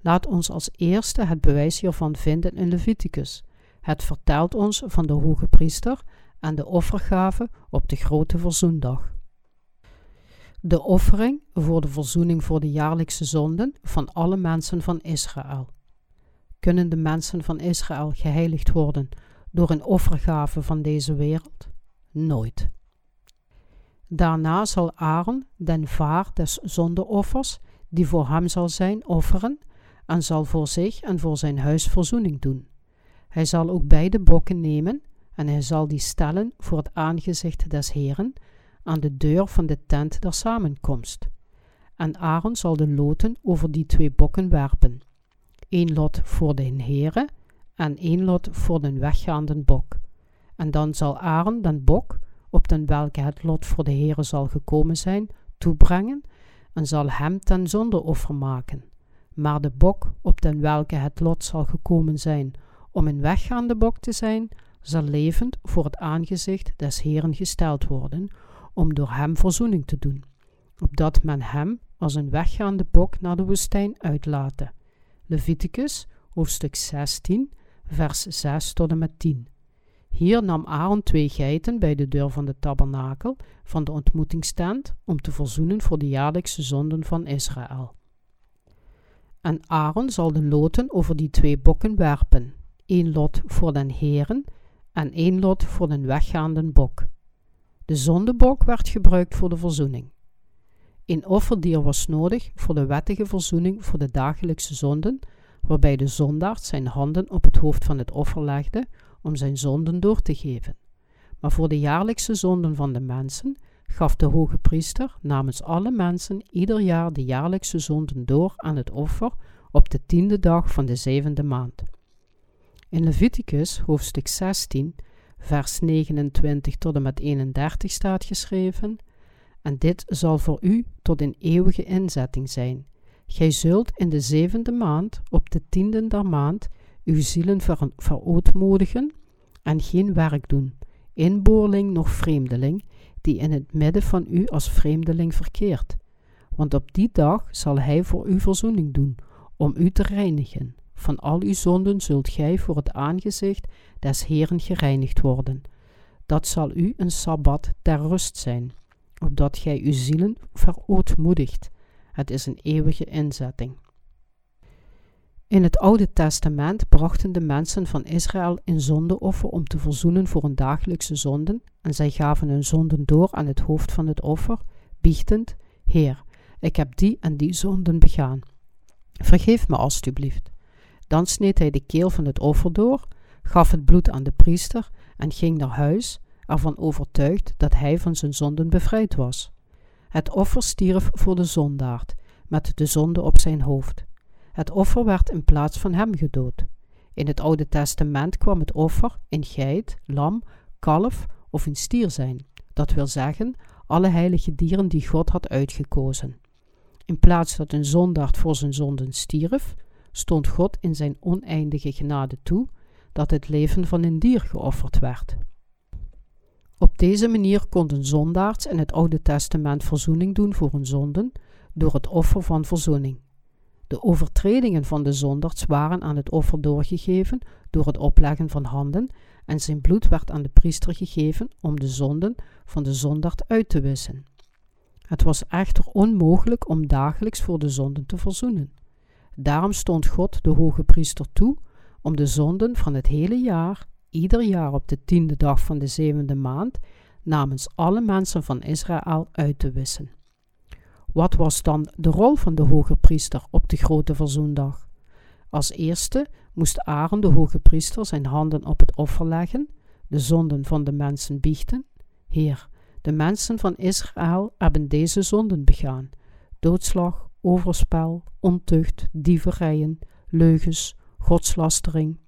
Laat ons als eerste het bewijs hiervan vinden in Leviticus. Het vertelt ons van de hoge priester en de offergave op de grote verzoendag. De offering voor de verzoening voor de jaarlijkse zonden van alle mensen van Israël. Kunnen de mensen van Israël geheiligd worden door een offergave van deze wereld? Nooit. Daarna zal Aaron den vaar des zondeoffers, die voor hem zal zijn, offeren en zal voor zich en voor zijn huis verzoening doen. Hij zal ook beide bokken nemen en hij zal die stellen voor het aangezicht des Heren aan de deur van de tent der samenkomst. En Aaron zal de loten over die twee bokken werpen. Eén lot voor de Heere en één lot voor den weggaande bok. En dan zal Aaron den bok, op den welke het lot voor de Heere zal gekomen zijn, toebrengen en zal hem ten zondeoffer maken. Maar de bok, op den welke het lot zal gekomen zijn om een weggaande bok te zijn, zal levend voor het aangezicht des Heeren gesteld worden, om door hem verzoening te doen, opdat men hem als een weggaande bok naar de woestijn uitlate. Leviticus, hoofdstuk 16, vers 6 tot en met 10. Hier nam Aaron twee geiten bij de deur van de tabernakel van de ontmoetingstent om te verzoenen voor de jaarlijkse zonden van Israël. En Aaron zal de loten over die twee bokken werpen, één lot voor den heren en één lot voor den weggaande bok. De zondebok werd gebruikt voor de verzoening. Een offerdier was nodig voor de wettige verzoening voor de dagelijkse zonden, waarbij de zondaard zijn handen op het hoofd van het offer legde om zijn zonden door te geven. Maar voor de jaarlijkse zonden van de mensen gaf de hoge priester namens alle mensen ieder jaar de jaarlijkse zonden door aan het offer op de tiende dag van de zevende maand. In Leviticus hoofdstuk 16, vers 29 tot en met 31 staat geschreven: En dit zal voor u tot een eeuwige inzetting zijn. Gij zult in de zevende maand, op de tiende der maand, uw zielen ver verootmodigen en geen werk doen, inboorling noch vreemdeling, die in het midden van u als vreemdeling verkeert. Want op die dag zal hij voor u verzoening doen, om u te reinigen. Van al uw zonden zult gij voor het aangezicht des Heeren gereinigd worden. Dat zal u een sabbat ter rust zijn, opdat gij uw zielen verootmoedigt. Het is een eeuwige inzetting. In het Oude Testament brachten de mensen van Israël een zondeoffer om te verzoenen voor hun dagelijkse zonden, en zij gaven hun zonden door aan het hoofd van het offer, biechtend: Heer, ik heb die en die zonden begaan. Vergeef me alstublieft. Dan sneed hij de keel van het offer door, gaf het bloed aan de priester en ging naar huis, ervan overtuigd dat hij van zijn zonden bevrijd was. Het offer stierf voor de zondaard, met de zonde op zijn hoofd. Het offer werd in plaats van hem gedood. In het Oude Testament kwam het offer een geit, lam, kalf of een stier zijn, dat wil zeggen alle heilige dieren die God had uitgekozen. In plaats dat een zondaard voor zijn zonden stierf, stond God in zijn oneindige genade toe dat het leven van een dier geofferd werd. Op deze manier konden zondaards in het Oude Testament verzoening doen voor hun zonden door het offer van verzoening. De overtredingen van de zondaards waren aan het offer doorgegeven door het opleggen van handen en zijn bloed werd aan de priester gegeven om de zonden van de zondaard uit te wissen. Het was echter onmogelijk om dagelijks voor de zonden te verzoenen. Daarom stond God de hoge priester toe om de zonden van het hele jaar, ieder jaar op de tiende dag van de zevende maand, namens alle mensen van Israël uit te wissen. Wat was dan de rol van de hoge priester op de grote verzoendag? Als eerste moest Aaron de hoge priester zijn handen op het offer leggen, de zonden van de mensen biechten. Heer, de mensen van Israël hebben deze zonden begaan: doodslag, overspel, ontucht, dieverijen, leugens, godslastering.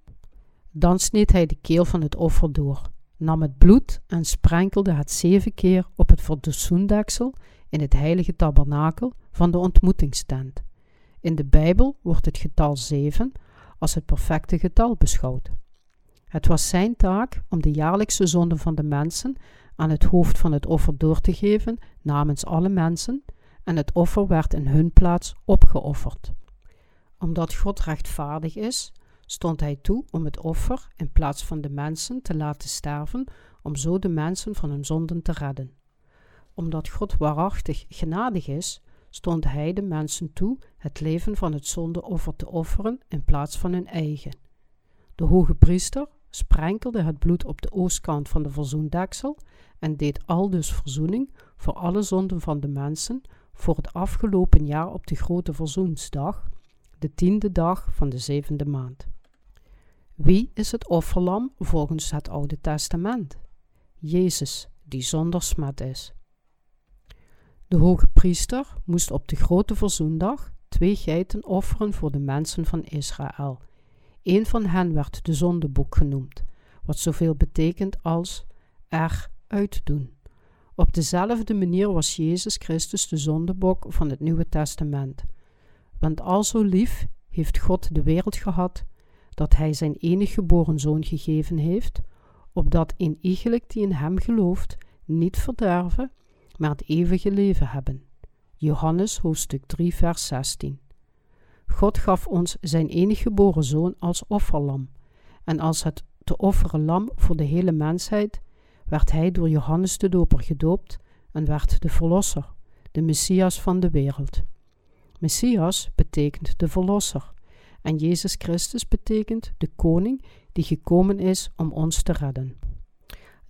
Dan sneed hij de keel van het offer door. nam het bloed en sprenkelde het zeven keer op het verzoendeksel in het heilige tabernakel van de ontmoetingstent. In de Bijbel wordt het getal zeven als het perfecte getal beschouwd. Het was zijn taak om de jaarlijkse zonden van de mensen aan het hoofd van het offer door te geven namens alle mensen, en het offer werd in hun plaats opgeofferd. Omdat God rechtvaardig is, stond hij toe om het offer in plaats van de mensen te laten sterven, om zo de mensen van hun zonden te redden. Omdat God waarachtig genadig is, stond hij de mensen toe het leven van het zondeoffer te offeren in plaats van hun eigen. De hoge priester sprenkelde het bloed op de oostkant van de verzoendeksel en deed aldus verzoening voor alle zonden van de mensen voor het afgelopen jaar op de grote verzoensdag, de tiende dag van de zevende maand. Wie is het offerlam volgens het Oude Testament? Jezus, die zonder smet is. De hoge priester moest op de grote verzoendag twee geiten offeren voor de mensen van Israël. Een van hen werd de zondeboek genoemd, wat zoveel betekent als er uitdoen. Op dezelfde manier was Jezus Christus de zondebok van het Nieuwe Testament. Want al zo lief heeft God de wereld gehad, dat Hij zijn enig geboren Zoon gegeven heeft, opdat een iegelijk die in Hem gelooft niet verderven, maar het eeuwige leven hebben. Johannes hoofdstuk 3 vers 16 God gaf ons zijn enig geboren Zoon als offerlam, en als het te offeren lam voor de hele mensheid, werd hij door Johannes de Doper gedoopt en werd de Verlosser, de Messias van de wereld. Messias betekent de Verlosser, en Jezus Christus betekent de Koning die gekomen is om ons te redden.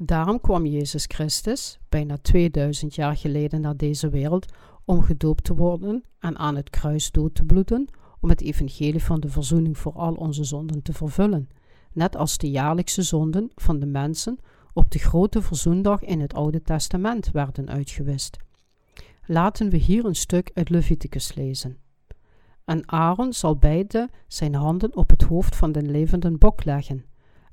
Daarom kwam Jezus Christus, bijna 2000 jaar geleden naar deze wereld, om gedoopt te worden en aan het kruis dood te bloeden, om het evangelie van de verzoening voor al onze zonden te vervullen, net als de jaarlijkse zonden van de mensen op de grote verzoendag in het Oude Testament werden uitgewist. Laten we hier een stuk uit Leviticus lezen. En Aaron zal beide zijn handen op het hoofd van den levenden bok leggen,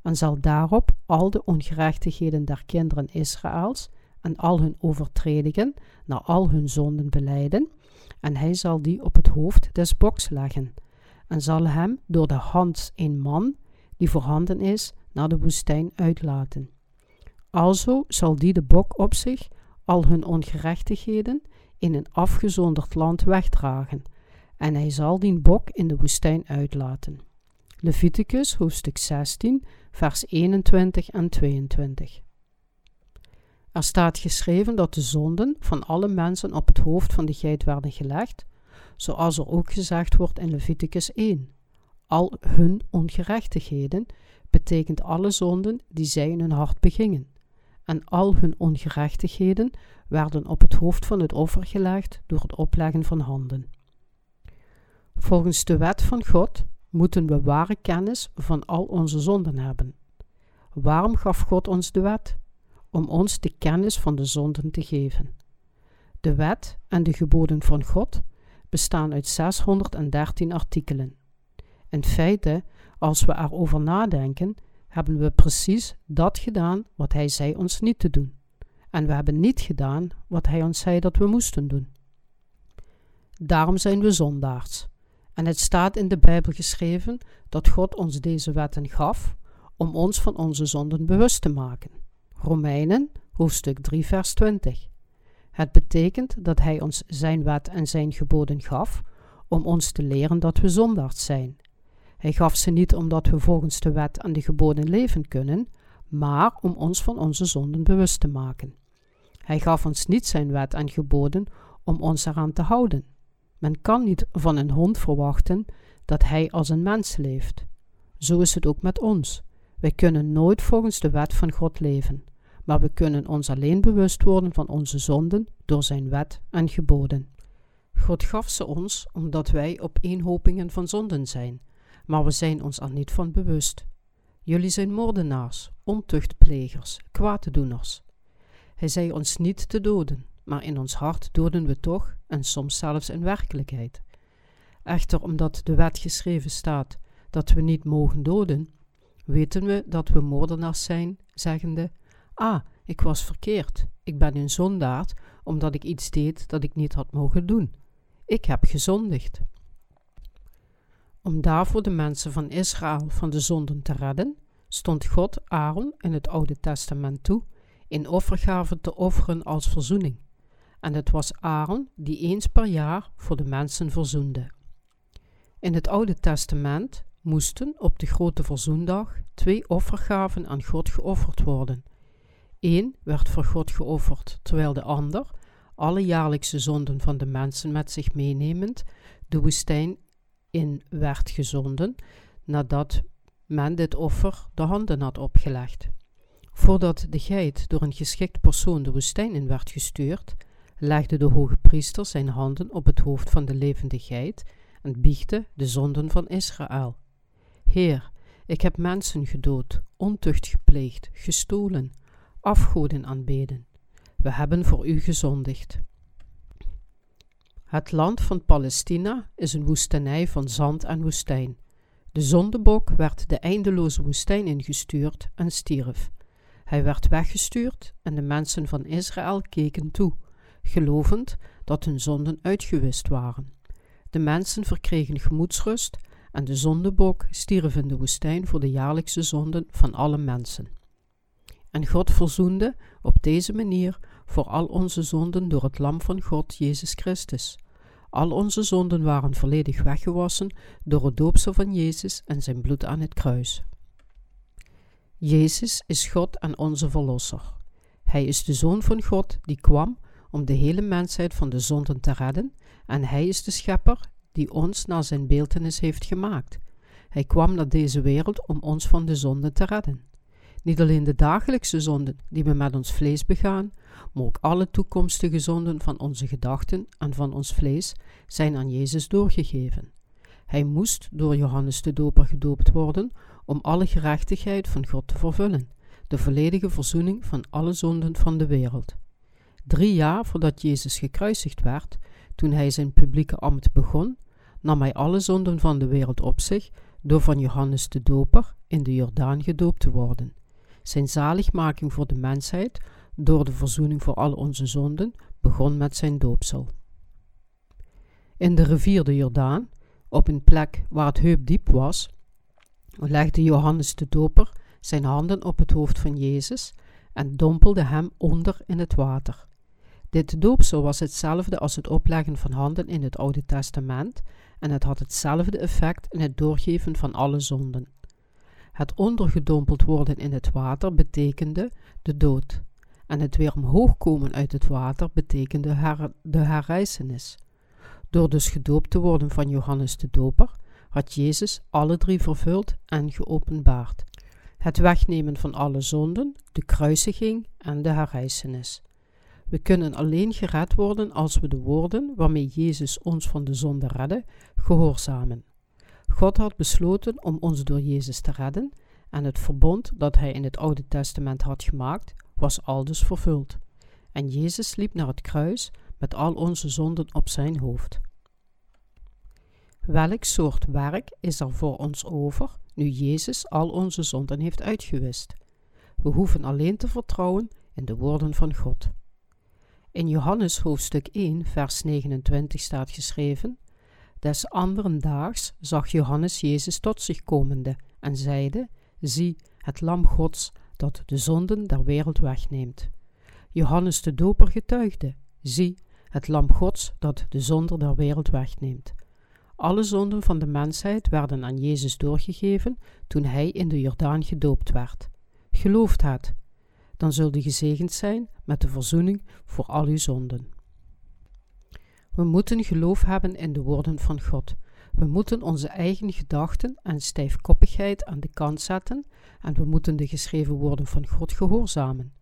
en zal daarop al de ongerechtigheden der kinderen Israëls en al hun overtredingen naar al hun zonden beleiden, en hij zal die op het hoofd des boks leggen, en zal hem door de hand een man, die voorhanden is, naar de woestijn uitlaten. Alzo zal die de bok op zich al hun ongerechtigheden in een afgezonderd land wegdragen, en hij zal die bok in de woestijn uitlaten. Leviticus hoofdstuk 16, vers 21 en 22. Er staat geschreven dat de zonden van alle mensen op het hoofd van de geit werden gelegd, zoals er ook gezegd wordt in Leviticus 1. Al hun ongerechtigheden betekent alle zonden die zij in hun hart begingen. En al hun ongerechtigheden werden op het hoofd van het offer gelegd door het opleggen van handen. Volgens de wet van God moeten we ware kennis van al onze zonden hebben. Waarom gaf God ons de wet? Om ons de kennis van de zonden te geven. De wet en de geboden van God bestaan uit 613 artikelen. In feite, als we erover nadenken, hebben we precies dat gedaan wat Hij zei ons niet te doen. En we hebben niet gedaan wat Hij ons zei dat we moesten doen. Daarom zijn we zondaars. En het staat in de Bijbel geschreven dat God ons deze wetten gaf om ons van onze zonden bewust te maken. Romeinen, hoofdstuk 3, vers 20. Het betekent dat Hij ons Zijn wet en Zijn geboden gaf om ons te leren dat we zondaars zijn. Hij gaf ze niet omdat we volgens de wet en de geboden leven kunnen, maar om ons van onze zonden bewust te maken. Hij gaf ons niet Zijn wet en geboden om ons eraan te houden. Men kan niet van een hond verwachten dat hij als een mens leeft. Zo is het ook met ons. Wij kunnen nooit volgens de wet van God leven, maar we kunnen ons alleen bewust worden van onze zonden door zijn wet en geboden. God gaf ze ons omdat wij op eenhopingen van zonden zijn, maar we zijn ons er niet van bewust. Jullie zijn moordenaars, ontuchtplegers, kwaaddoeners. Hij zei ons niet te doden, maar in ons hart doden we toch en soms zelfs in werkelijkheid. Echter, omdat de wet geschreven staat dat we niet mogen doden, weten we dat we moordenaars zijn, zeggende: Ah, ik was verkeerd. Ik ben een zondaard omdat ik iets deed dat ik niet had mogen doen. Ik heb gezondigd. Om daarvoor de mensen van Israël van de zonden te redden, stond God Aaron in het Oude Testament toe in offergaven te offeren als verzoening. En het was Aaron die eens per jaar voor de mensen verzoende. In het Oude Testament moesten op de grote verzoendag twee offergaven aan God geofferd worden. Eén werd voor God geofferd, terwijl de ander, alle jaarlijkse zonden van de mensen met zich meenemend, de woestijn in werd gezonden, nadat men dit offer de handen had opgelegd. Voordat de geit door een geschikt persoon de woestijn in werd gestuurd, legde de hoge priester zijn handen op het hoofd van de levende geit en biechte de zonden van Israël. Heer, ik heb mensen gedood, ontucht gepleegd, gestolen, afgoden aanbeden. We hebben voor u gezondigd. Het land van Palestina is een woestenij van zand en woestijn. De zondebok werd de eindeloze woestijn ingestuurd en stierf. Hij werd weggestuurd en de mensen van Israël keken toe, gelovend dat hun zonden uitgewist waren. De mensen verkregen gemoedsrust en de zondebok stierf in de woestijn voor de jaarlijkse zonden van alle mensen. En God verzoende op deze manier voor al onze zonden door het lam van God, Jezus Christus. Al onze zonden waren volledig weggewassen door het doopsel van Jezus en zijn bloed aan het kruis. Jezus is God en onze Verlosser. Hij is de Zoon van God die kwam om de hele mensheid van de zonden te redden, en Hij is de Schepper die ons naar zijn beeltenis heeft gemaakt. Hij kwam naar deze wereld om ons van de zonden te redden. Niet alleen de dagelijkse zonden die we met ons vlees begaan, maar ook alle toekomstige zonden van onze gedachten en van ons vlees zijn aan Jezus doorgegeven. Hij moest door Johannes de Doper gedoopt worden om alle gerechtigheid van God te vervullen, de volledige verzoening van alle zonden van de wereld. Drie jaar voordat Jezus gekruisigd werd, toen hij zijn publieke ambt begon, nam hij alle zonden van de wereld op zich door van Johannes de Doper in de Jordaan gedoopt te worden. Zijn zaligmaking voor de mensheid door de verzoening voor al onze zonden begon met zijn doopsel. In de rivier de Jordaan, op een plek waar het heupdiep was, legde Johannes de Doper zijn handen op het hoofd van Jezus en dompelde hem onder in het water. Dit doopsel was hetzelfde als het opleggen van handen in het Oude Testament en het had hetzelfde effect in het doorgeven van alle zonden. Het ondergedompeld worden in het water betekende de dood, en het weer omhoog komen uit het water betekende de herrijzenis. Door dus gedoopt te worden van Johannes de Doper, had Jezus alle drie vervuld en geopenbaard: het wegnemen van alle zonden, de kruisiging en de herrijzenis. We kunnen alleen gered worden als we de woorden waarmee Jezus ons van de zonde redde, gehoorzamen. God had besloten om ons door Jezus te redden en het verbond dat hij in het Oude Testament had gemaakt, was aldus vervuld. En Jezus liep naar het kruis met al onze zonden op zijn hoofd. Welk soort werk is er voor ons over nu Jezus al onze zonden heeft uitgewist? We hoeven alleen te vertrouwen in de woorden van God. In Johannes hoofdstuk 1, vers 29 staat geschreven: Des anderen daags zag Johannes Jezus tot zich komende en zeide: Zie, het Lam Gods dat de zonden der wereld wegneemt. Johannes de Doper getuigde: Zie, het Lam Gods dat de zonde der wereld wegneemt. Alle zonden van de mensheid werden aan Jezus doorgegeven toen hij in de Jordaan gedoopt werd. Gelooft het, dan zult u gezegend zijn met de verzoening voor al uw zonden. We moeten geloof hebben in de woorden van God. We moeten onze eigen gedachten en stijfkoppigheid aan de kant zetten en we moeten de geschreven woorden van God gehoorzamen.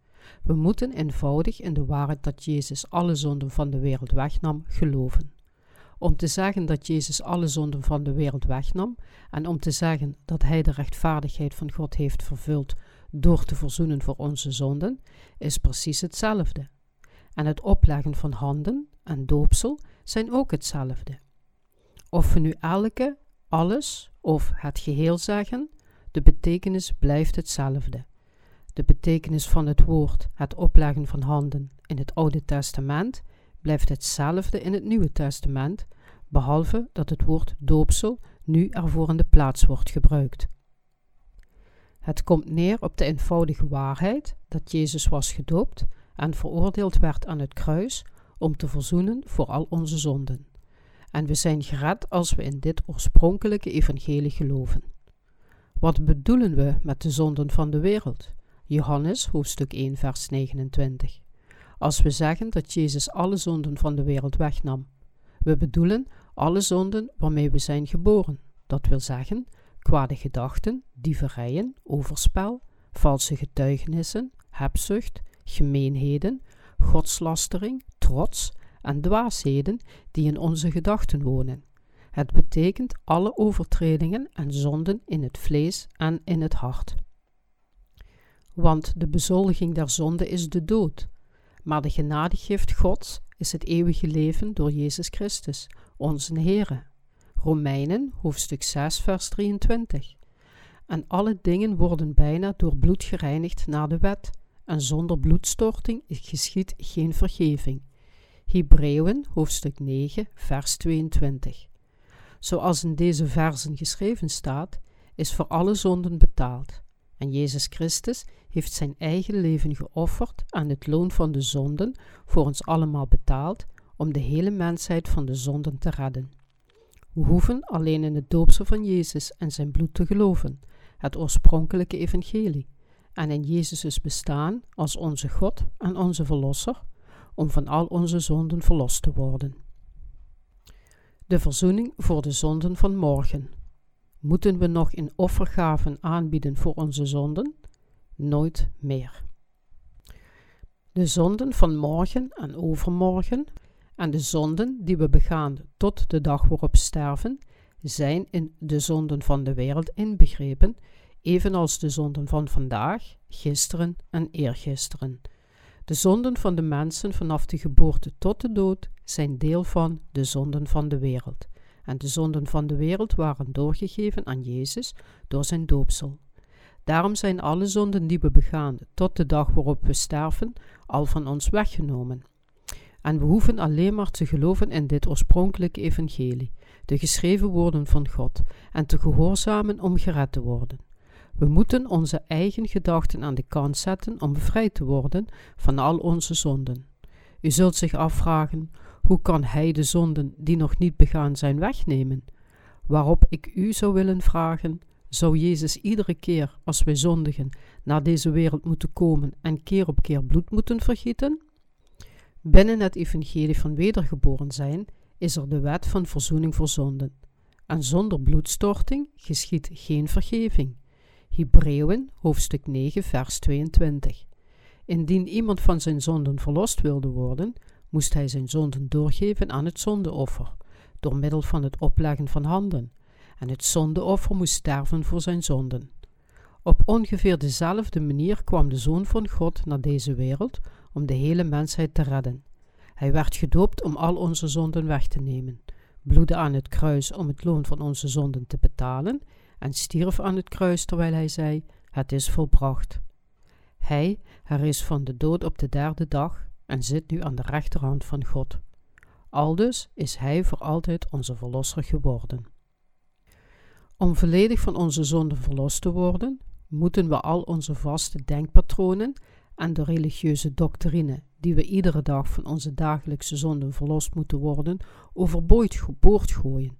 We moeten eenvoudig in de waarheid dat Jezus alle zonden van de wereld wegnam geloven. Om te zeggen dat Jezus alle zonden van de wereld wegnam en om te zeggen dat Hij de rechtvaardigheid van God heeft vervuld door te verzoenen voor onze zonden, is precies hetzelfde. En het opleggen van handen en doopsel zijn ook hetzelfde. Of we nu elke, alles of het geheel zeggen, de betekenis blijft hetzelfde. De betekenis van het woord, het opleggen van handen in het Oude Testament, blijft hetzelfde in het Nieuwe Testament, behalve dat het woord doopsel nu ervoor in de plaats wordt gebruikt. Het komt neer op de eenvoudige waarheid dat Jezus was gedoopt en veroordeeld werd aan het kruis om te verzoenen voor al onze zonden. En we zijn gered als we in dit oorspronkelijke evangelie geloven. Wat bedoelen we met de zonden van de wereld? Johannes hoofdstuk 1 vers 29. Als we zeggen dat Jezus alle zonden van de wereld wegnam. We bedoelen alle zonden waarmee we zijn geboren. Dat wil zeggen, kwade gedachten, dieverijen, overspel, valse getuigenissen, hebzucht, gemeenheden, godslastering, trots en dwaasheden die in onze gedachten wonen. Het betekent alle overtredingen en zonden in het vlees en in het hart. Want de bezoldiging der zonde is de dood, maar de genadegift Gods is het eeuwige leven door Jezus Christus, onze Heere. Romeinen, hoofdstuk 6, vers 23. En alle dingen worden bijna door bloed gereinigd naar de wet, en zonder bloedstorting geschiet geen vergeving. Hebreeën, hoofdstuk 9, vers 22. Zoals in deze versen geschreven staat, is voor alle zonden betaald. En Jezus Christus heeft zijn eigen leven geofferd aan het loon van de zonden voor ons allemaal betaald om de hele mensheid van de zonden te redden. We hoeven alleen in het doopsel van Jezus en zijn bloed te geloven, het oorspronkelijke evangelie, en in Jezus' bestaan als onze God en onze Verlosser, om van al onze zonden verlost te worden. De verzoening voor de zonden van morgen. Moeten we nog in offergaven aanbieden voor onze zonden? Nooit meer. De zonden van morgen en overmorgen en de zonden die we begaan tot de dag waarop sterven, zijn in de zonden van de wereld inbegrepen, evenals de zonden van vandaag, gisteren en eergisteren. De zonden van de mensen vanaf de geboorte tot de dood zijn deel van de zonden van de wereld. En de zonden van de wereld waren doorgegeven aan Jezus door zijn doopsel. Daarom zijn alle zonden die we begaan tot de dag waarop we sterven, al van ons weggenomen. En we hoeven alleen maar te geloven in dit oorspronkelijke evangelie, de geschreven woorden van God, en te gehoorzamen om gered te worden. We moeten onze eigen gedachten aan de kant zetten om bevrijd te worden van al onze zonden. U zult zich afvragen: hoe kan Hij de zonden die nog niet begaan zijn wegnemen? Waarop ik u zou willen vragen: zou Jezus iedere keer als wij zondigen naar deze wereld moeten komen en keer op keer bloed moeten vergieten? Binnen het evangelie van wedergeboren zijn is er de wet van verzoening voor zonden. En zonder bloedstorting geschiet geen vergeving. Hebreeën hoofdstuk 9 vers 22. Indien iemand van zijn zonden verlost wilde worden, moest hij zijn zonden doorgeven aan het zondeoffer, door middel van het opleggen van handen, en het zondeoffer moest sterven voor zijn zonden. Op ongeveer dezelfde manier kwam de Zoon van God naar deze wereld om de hele mensheid te redden. Hij werd gedoopt om al onze zonden weg te nemen, bloedde aan het kruis om het loon van onze zonden te betalen en stierf aan het kruis terwijl hij zei: Het is volbracht. Hij is van de dood op de derde dag en zit nu aan de rechterhand van God. Aldus is Hij voor altijd onze Verlosser geworden. Om volledig van onze zonden verlost te worden, moeten we al onze vaste denkpatronen en de religieuze doctrine die we iedere dag van onze dagelijkse zonden verlost moeten worden, overboord gooien.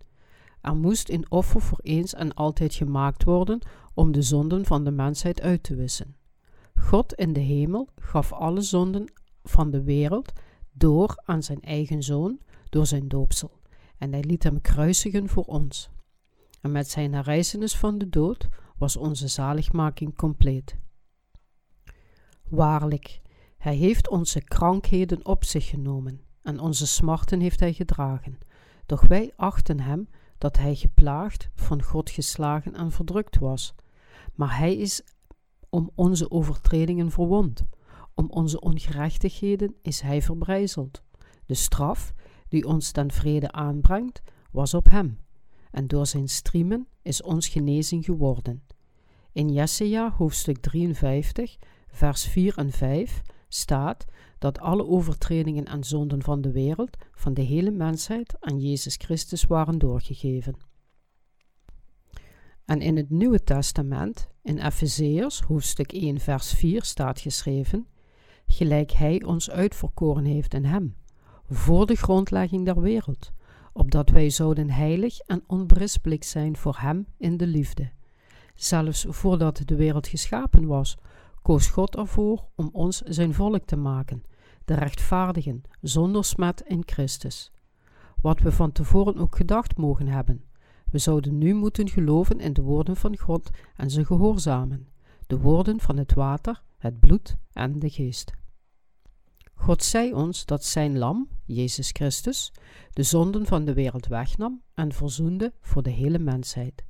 Er moest een offer voor eens en altijd gemaakt worden om de zonden van de mensheid uit te wissen. God in de hemel gaf alle zonden van de wereld door aan zijn eigen zoon door zijn doopsel, en hij liet hem kruisigen voor ons. En met zijn herrijzenis van de dood was onze zaligmaking compleet. Waarlijk, hij heeft onze krankheden op zich genomen en onze smarten heeft hij gedragen. Doch wij achten hem dat hij geplaagd, van God geslagen en verdrukt was. Maar hij is om onze overtredingen verwond, om onze ongerechtigheden is hij verbrijzeld. De straf die ons ten vrede aanbrengt, was op hem, en door zijn striemen is ons genezing geworden. In Jesaja hoofdstuk 53, vers 4 en 5, staat dat alle overtredingen en zonden van de wereld, van de hele mensheid, aan Jezus Christus waren doorgegeven. En in het Nieuwe Testament, in Efezeërs hoofdstuk 1 vers 4 staat geschreven, gelijk Hij ons uitverkoren heeft in Hem, voor de grondlegging der wereld, opdat wij zouden heilig en onberispelijk zijn voor Hem in de liefde. Zelfs voordat de wereld geschapen was, koos God ervoor om ons zijn volk te maken, de rechtvaardigen, zonder smet in Christus. Wat we van tevoren ook gedacht mogen hebben. We zouden nu moeten geloven in de woorden van God en ze gehoorzamen, de woorden van het water, het bloed en de geest. God zei ons dat zijn lam, Jezus Christus, de zonden van de wereld wegnam en verzoende voor de hele mensheid.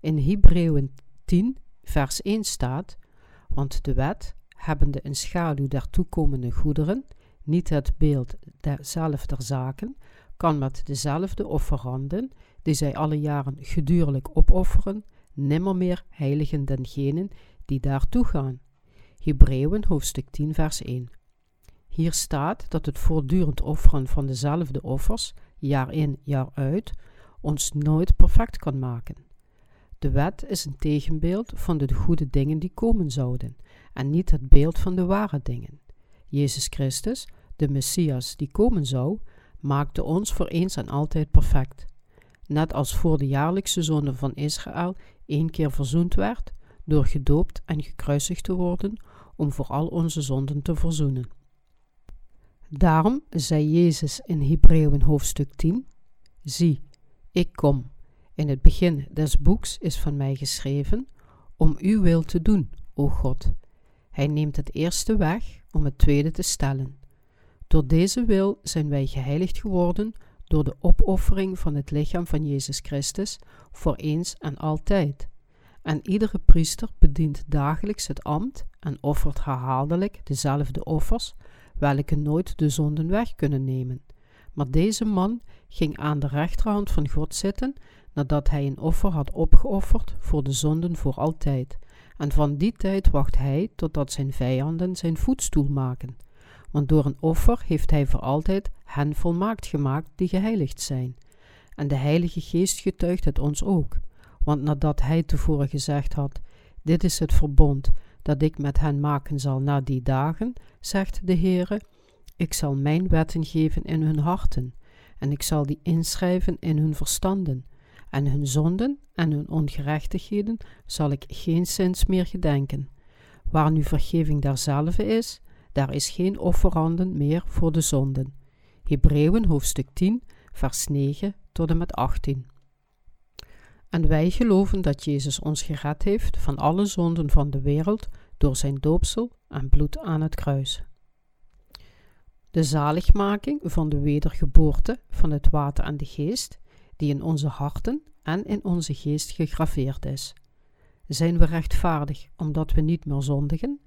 In Hebreeën 10, vers 1 staat: Want de wet, hebbende een schaduw der toekomende goederen, niet het beeld derzelfde zaken, kan met dezelfde offeranden, die zij alle jaren gedurlijk opofferen, nimmer meer heiligen dengenen die daartoe gaan. Hebreeën hoofdstuk 10 vers 1 Hier staat dat het voortdurend offeren van dezelfde offers, jaar in, jaar uit, ons nooit perfect kan maken. De wet is een tegenbeeld van de goede dingen die komen zouden, en niet het beeld van de ware dingen. Jezus Christus, de Messias die komen zou, maakte ons voor eens en altijd perfect. Net als voor de jaarlijkse zonde van Israël één keer verzoend werd, door gedoopt en gekruisigd te worden, om voor al onze zonden te verzoenen. Daarom zei Jezus in Hebreeën hoofdstuk 10: Zie, ik kom. In het begin des boeks is van mij geschreven om uw wil te doen, o God. Hij neemt het eerste weg om het tweede te stellen. Door deze wil zijn wij geheiligd geworden door de opoffering van het lichaam van Jezus Christus voor eens en altijd. En iedere priester bedient dagelijks het ambt en offert herhaaldelijk dezelfde offers, welke nooit de zonden weg kunnen nemen. Maar deze man ging aan de rechterhand van God zitten nadat hij een offer had opgeofferd voor de zonden voor altijd. En van die tijd wacht hij totdat zijn vijanden zijn voetstoel maken. Want door een offer heeft hij voor altijd hen volmaakt gemaakt die geheiligd zijn. En de Heilige Geest getuigt het ons ook. Want nadat hij tevoren gezegd had: Dit is het verbond dat ik met hen maken zal na die dagen, zegt de Heere: Ik zal mijn wetten geven in hun harten, en ik zal die inschrijven in hun verstanden en hun zonden en hun ongerechtigheden zal ik geen zins meer gedenken. Waar nu vergeving derzelfde is, daar is geen offeranden meer voor de zonden. Hebreeën hoofdstuk 10, vers 9 tot en met 18. En wij geloven dat Jezus ons gered heeft van alle zonden van de wereld door zijn doopsel en bloed aan het kruis. De zaligmaking van de wedergeboorte van het water en de geest die in onze harten en in onze geest gegraveerd is. Zijn we rechtvaardig omdat we niet meer zondigen?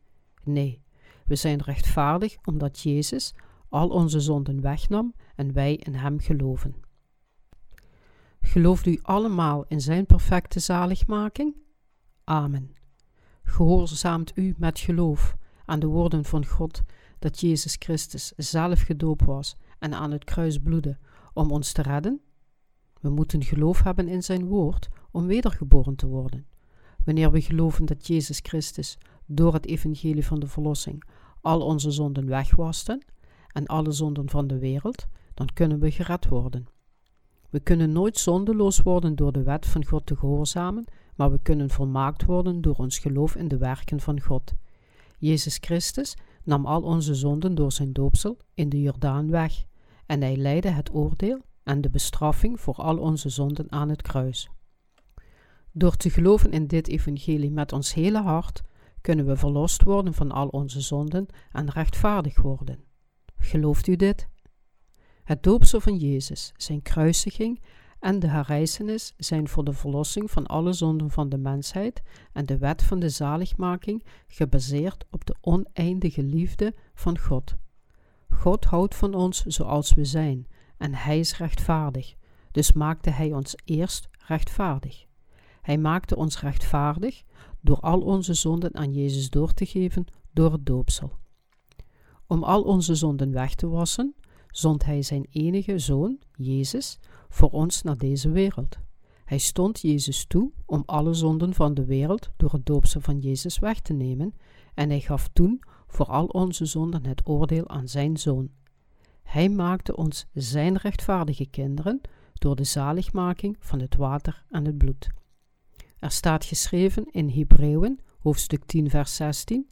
Nee, we zijn rechtvaardig omdat Jezus al onze zonden wegnam en wij in Hem geloven. Gelooft u allemaal in Zijn perfecte zaligmaking? Amen. Gehoorzaamt u met geloof aan de woorden van God dat Jezus Christus zelf gedoopt was en aan het kruis bloedde om ons te redden? We moeten geloof hebben in zijn woord om wedergeboren te worden. Wanneer we geloven dat Jezus Christus door het evangelie van de verlossing al onze zonden wegwasten en alle zonden van de wereld, dan kunnen we gered worden. We kunnen nooit zondeloos worden door de wet van God te gehoorzamen, maar we kunnen volmaakt worden door ons geloof in de werken van God. Jezus Christus nam al onze zonden door zijn doopsel in de Jordaan weg en hij leidde het oordeel en de bestraffing voor al onze zonden aan het kruis. Door te geloven in dit evangelie met ons hele hart, kunnen we verlost worden van al onze zonden en rechtvaardig worden. Gelooft u dit? Het doopsel van Jezus, zijn kruisiging en de herrijzenis zijn voor de verlossing van alle zonden van de mensheid en de wet van de zaligmaking gebaseerd op de oneindige liefde van God. God houdt van ons zoals we zijn en hij is rechtvaardig. Dus maakte hij ons eerst rechtvaardig. Hij maakte ons rechtvaardig door al onze zonden aan Jezus door te geven door het doopsel. Om al onze zonden weg te wassen, zond Hij Zijn enige Zoon, Jezus, voor ons naar deze wereld. Hij stond Jezus toe om alle zonden van de wereld door het doopsel van Jezus weg te nemen, en Hij gaf toen voor al onze zonden het oordeel aan Zijn Zoon. Hij maakte ons Zijn rechtvaardige kinderen door de zaligmaking van het water en het bloed. Er staat geschreven in Hebreeën, hoofdstuk 10, vers 16: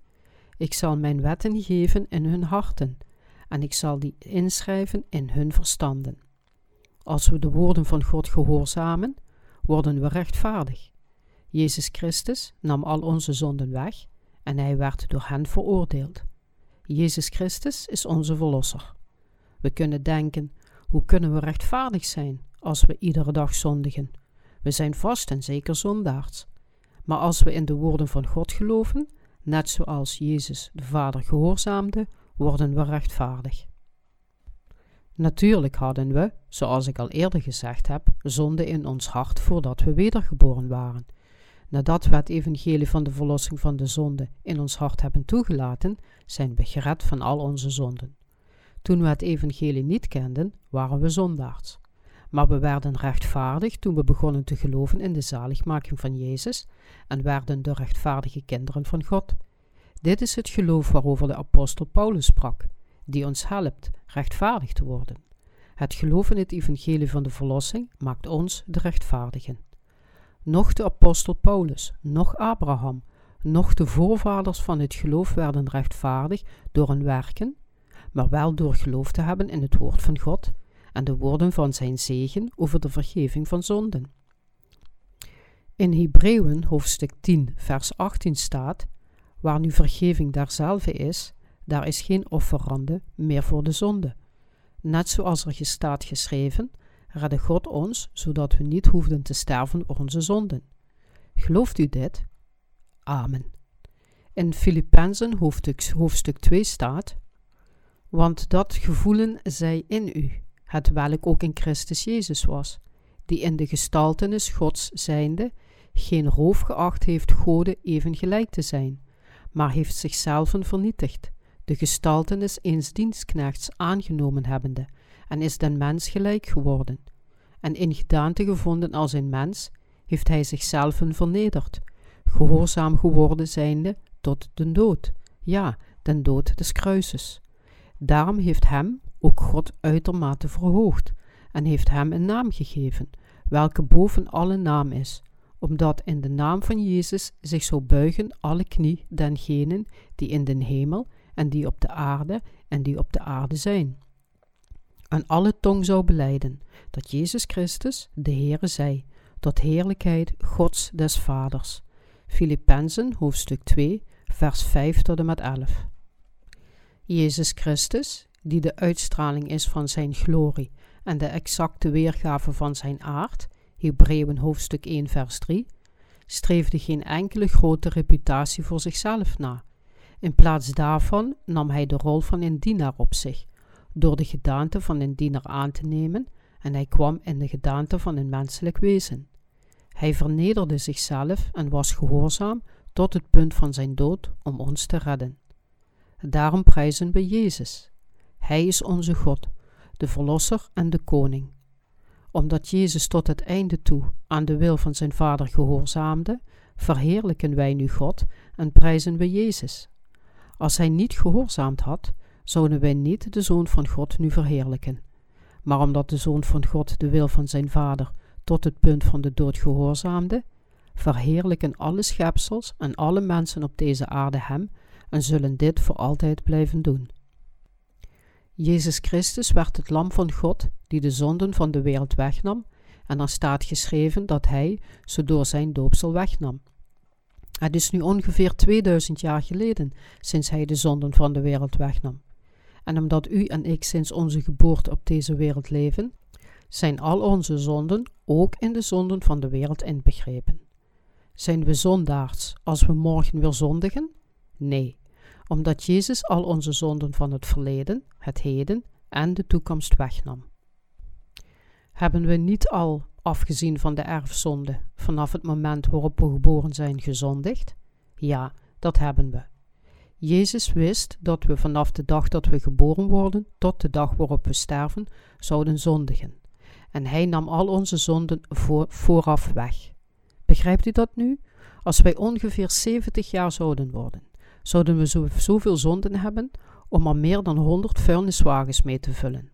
Ik zal mijn wetten geven in hun harten, en ik zal die inschrijven in hun verstanden. Als we de woorden van God gehoorzamen, worden we rechtvaardig. Jezus Christus nam al onze zonden weg en hij werd door hen veroordeeld. Jezus Christus is onze Verlosser. We kunnen denken: hoe kunnen we rechtvaardig zijn als we iedere dag zondigen? We zijn vast en zeker zondaars. Maar als we in de woorden van God geloven, net zoals Jezus de Vader gehoorzaamde, worden we rechtvaardig. Natuurlijk hadden we, zoals ik al eerder gezegd heb, zonde in ons hart voordat we wedergeboren waren. Nadat we het evangelie van de verlossing van de zonde in ons hart hebben toegelaten, zijn we gered van al onze zonden. Toen we het evangelie niet kenden, waren we zondaars. Maar we werden rechtvaardig toen we begonnen te geloven in de zaligmaking van Jezus en werden de rechtvaardige kinderen van God. Dit is het geloof waarover de apostel Paulus sprak, die ons helpt rechtvaardig te worden. Het geloof in het evangelie van de verlossing maakt ons de rechtvaardigen. Nog de apostel Paulus, nog Abraham, nog de voorvaders van het geloof werden rechtvaardig door hun werken, maar wel door geloof te hebben in het woord van God en de woorden van zijn zegen over de vergeving van zonden. In Hebreeën hoofdstuk 10 vers 18 staat, waar nu vergeving derzelfde is, daar is geen offerande meer voor de zonde. Net zoals er staat geschreven, redde God ons, zodat we niet hoefden te sterven voor onze zonden. Gelooft u dit? Amen. In Filippenzen hoofdstuk 2 staat, want dat gevoelen zij in u, het welk ook in Christus Jezus was, die in de gestaltenis Gods zijnde geen roof geacht heeft Gode even gelijk te zijn, maar heeft zichzelf vernietigd, de gestaltenis eens dienstknechts aangenomen hebbende, en is den mens gelijk geworden. En in gedaante gevonden als een mens, heeft hij zichzelf vernederd, gehoorzaam geworden zijnde tot den dood, ja, den dood des kruises. Daarom heeft hem ook God uitermate verhoogd, en heeft hem een naam gegeven, welke boven alle naam is, omdat in de naam van Jezus zich zo buigen alle knie dengenen die in den hemel en die op de aarde en die op de aarde zijn. En alle tong zou beleiden dat Jezus Christus de Heere zij, tot heerlijkheid Gods des Vaders. Filippenzen hoofdstuk 2 vers 5 tot en met 11. Jezus Christus, die de uitstraling is van zijn glorie en de exacte weergave van zijn aard, Hebreeën hoofdstuk 1 vers 3, streefde geen enkele grote reputatie voor zichzelf na. In plaats daarvan nam hij de rol van een dienaar op zich, door de gedaante van een dienaar aan te nemen, en hij kwam in de gedaante van een menselijk wezen. Hij vernederde zichzelf en was gehoorzaam tot het punt van zijn dood om ons te redden. Daarom prijzen we Jezus. Hij is onze God, de Verlosser en de Koning. Omdat Jezus tot het einde toe aan de wil van zijn Vader gehoorzaamde, verheerlijken wij nu God en prijzen we Jezus. Als hij niet gehoorzaamd had, zouden wij niet de Zoon van God nu verheerlijken. Maar omdat de Zoon van God de wil van zijn Vader tot het punt van de dood gehoorzaamde, verheerlijken alle schepsels en alle mensen op deze aarde hem en zullen dit voor altijd blijven doen. Jezus Christus werd het lam van God die de zonden van de wereld wegnam en er staat geschreven dat hij ze door zijn doopsel wegnam. Het is nu ongeveer 2000 jaar geleden sinds hij de zonden van de wereld wegnam. En omdat u en ik sinds onze geboorte op deze wereld leven, zijn al onze zonden ook in de zonden van de wereld inbegrepen. Zijn we zondaars als we morgen weer zondigen? Nee, omdat Jezus al onze zonden van het verleden, het heden en de toekomst wegnam. Hebben we niet al, afgezien van de erfzonde, vanaf het moment waarop we geboren zijn gezondigd? Ja, dat hebben we. Jezus wist dat we vanaf de dag dat we geboren worden tot de dag waarop we sterven, zouden zondigen. En hij nam al onze zonden voor, vooraf weg. Begrijpt u dat nu? Als wij ongeveer 70 jaar zouden worden, zouden we zo, zoveel zonden hebben om er meer dan 100 vuilniswagens mee te vullen.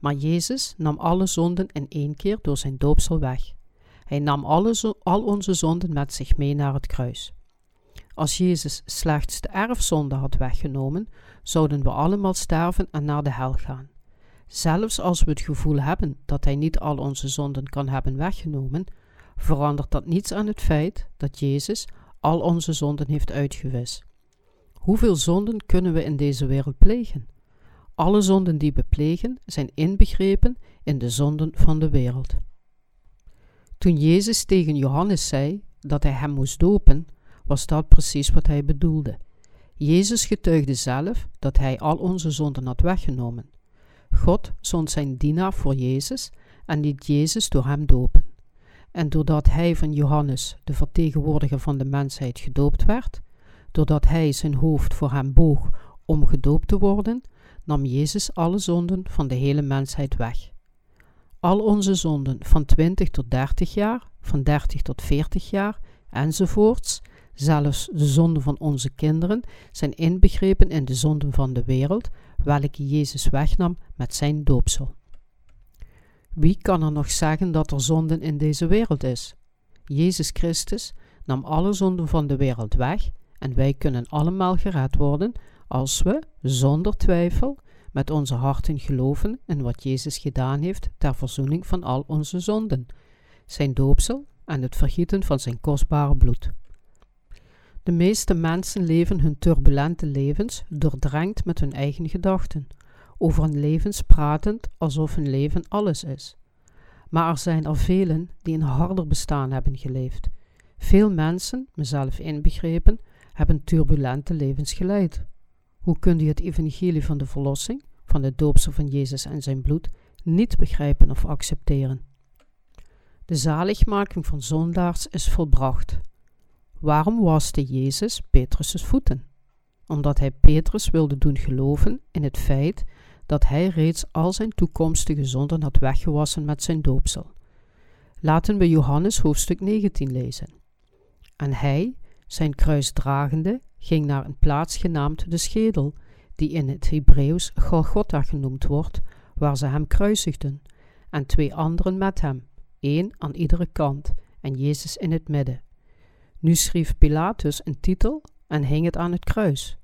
Maar Jezus nam alle zonden in één keer door zijn doopsel weg. Hij nam alle, al onze zonden met zich mee naar het kruis. Als Jezus slechts de erfzonde had weggenomen, zouden we allemaal sterven en naar de hel gaan. Zelfs als we het gevoel hebben dat Hij niet al onze zonden kan hebben weggenomen, verandert dat niets aan het feit dat Jezus al onze zonden heeft uitgewist. Hoeveel zonden kunnen we in deze wereld plegen? Alle zonden die we plegen zijn inbegrepen in de zonden van de wereld. Toen Jezus tegen Johannes zei dat hij hem moest dopen, was dat precies wat hij bedoelde. Jezus getuigde zelf dat hij al onze zonden had weggenomen. God zond zijn dienaar voor Jezus en liet Jezus door hem dopen. En doordat hij van Johannes, de vertegenwoordiger van de mensheid, gedoopt werd, doordat hij zijn hoofd voor hem boog om gedoopt te worden, nam Jezus alle zonden van de hele mensheid weg. Al onze zonden van 20 tot 30 jaar, van 30 tot 40 jaar enzovoorts, zelfs de zonden van onze kinderen, zijn inbegrepen in de zonden van de wereld, welke Jezus wegnam met zijn doopsel. Wie kan er nog zeggen dat er zonden in deze wereld is? Jezus Christus nam alle zonden van de wereld weg en wij kunnen allemaal gered worden als we, zonder twijfel, met onze harten geloven in wat Jezus gedaan heeft ter verzoening van al onze zonden, zijn doopsel en het vergieten van zijn kostbare bloed. De meeste mensen leven hun turbulente levens doordrenkt met hun eigen gedachten, over hun levens pratend alsof hun leven alles is. Maar er zijn er velen die een harder bestaan hebben geleefd. Veel mensen, mezelf inbegrepen, hebben turbulente levens geleid. Hoe kunt u het evangelie van de verlossing, van de doopsel van Jezus en zijn bloed, niet begrijpen of accepteren? De zaligmaking van zondaars is volbracht. Waarom waste Jezus Petrus' voeten? Omdat hij Petrus wilde doen geloven in het feit dat hij reeds al zijn toekomstige zonden had weggewassen met zijn doopsel. Laten we Johannes hoofdstuk 19 lezen. En hij, zijn kruis dragende, ging naar een plaats genaamd de schedel, die in het Hebreeuws Golgotha genoemd wordt, waar ze hem kruisigden, en twee anderen met hem, één aan iedere kant en Jezus in het midden. Nu schreef Pilatus een titel en hing het aan het kruis.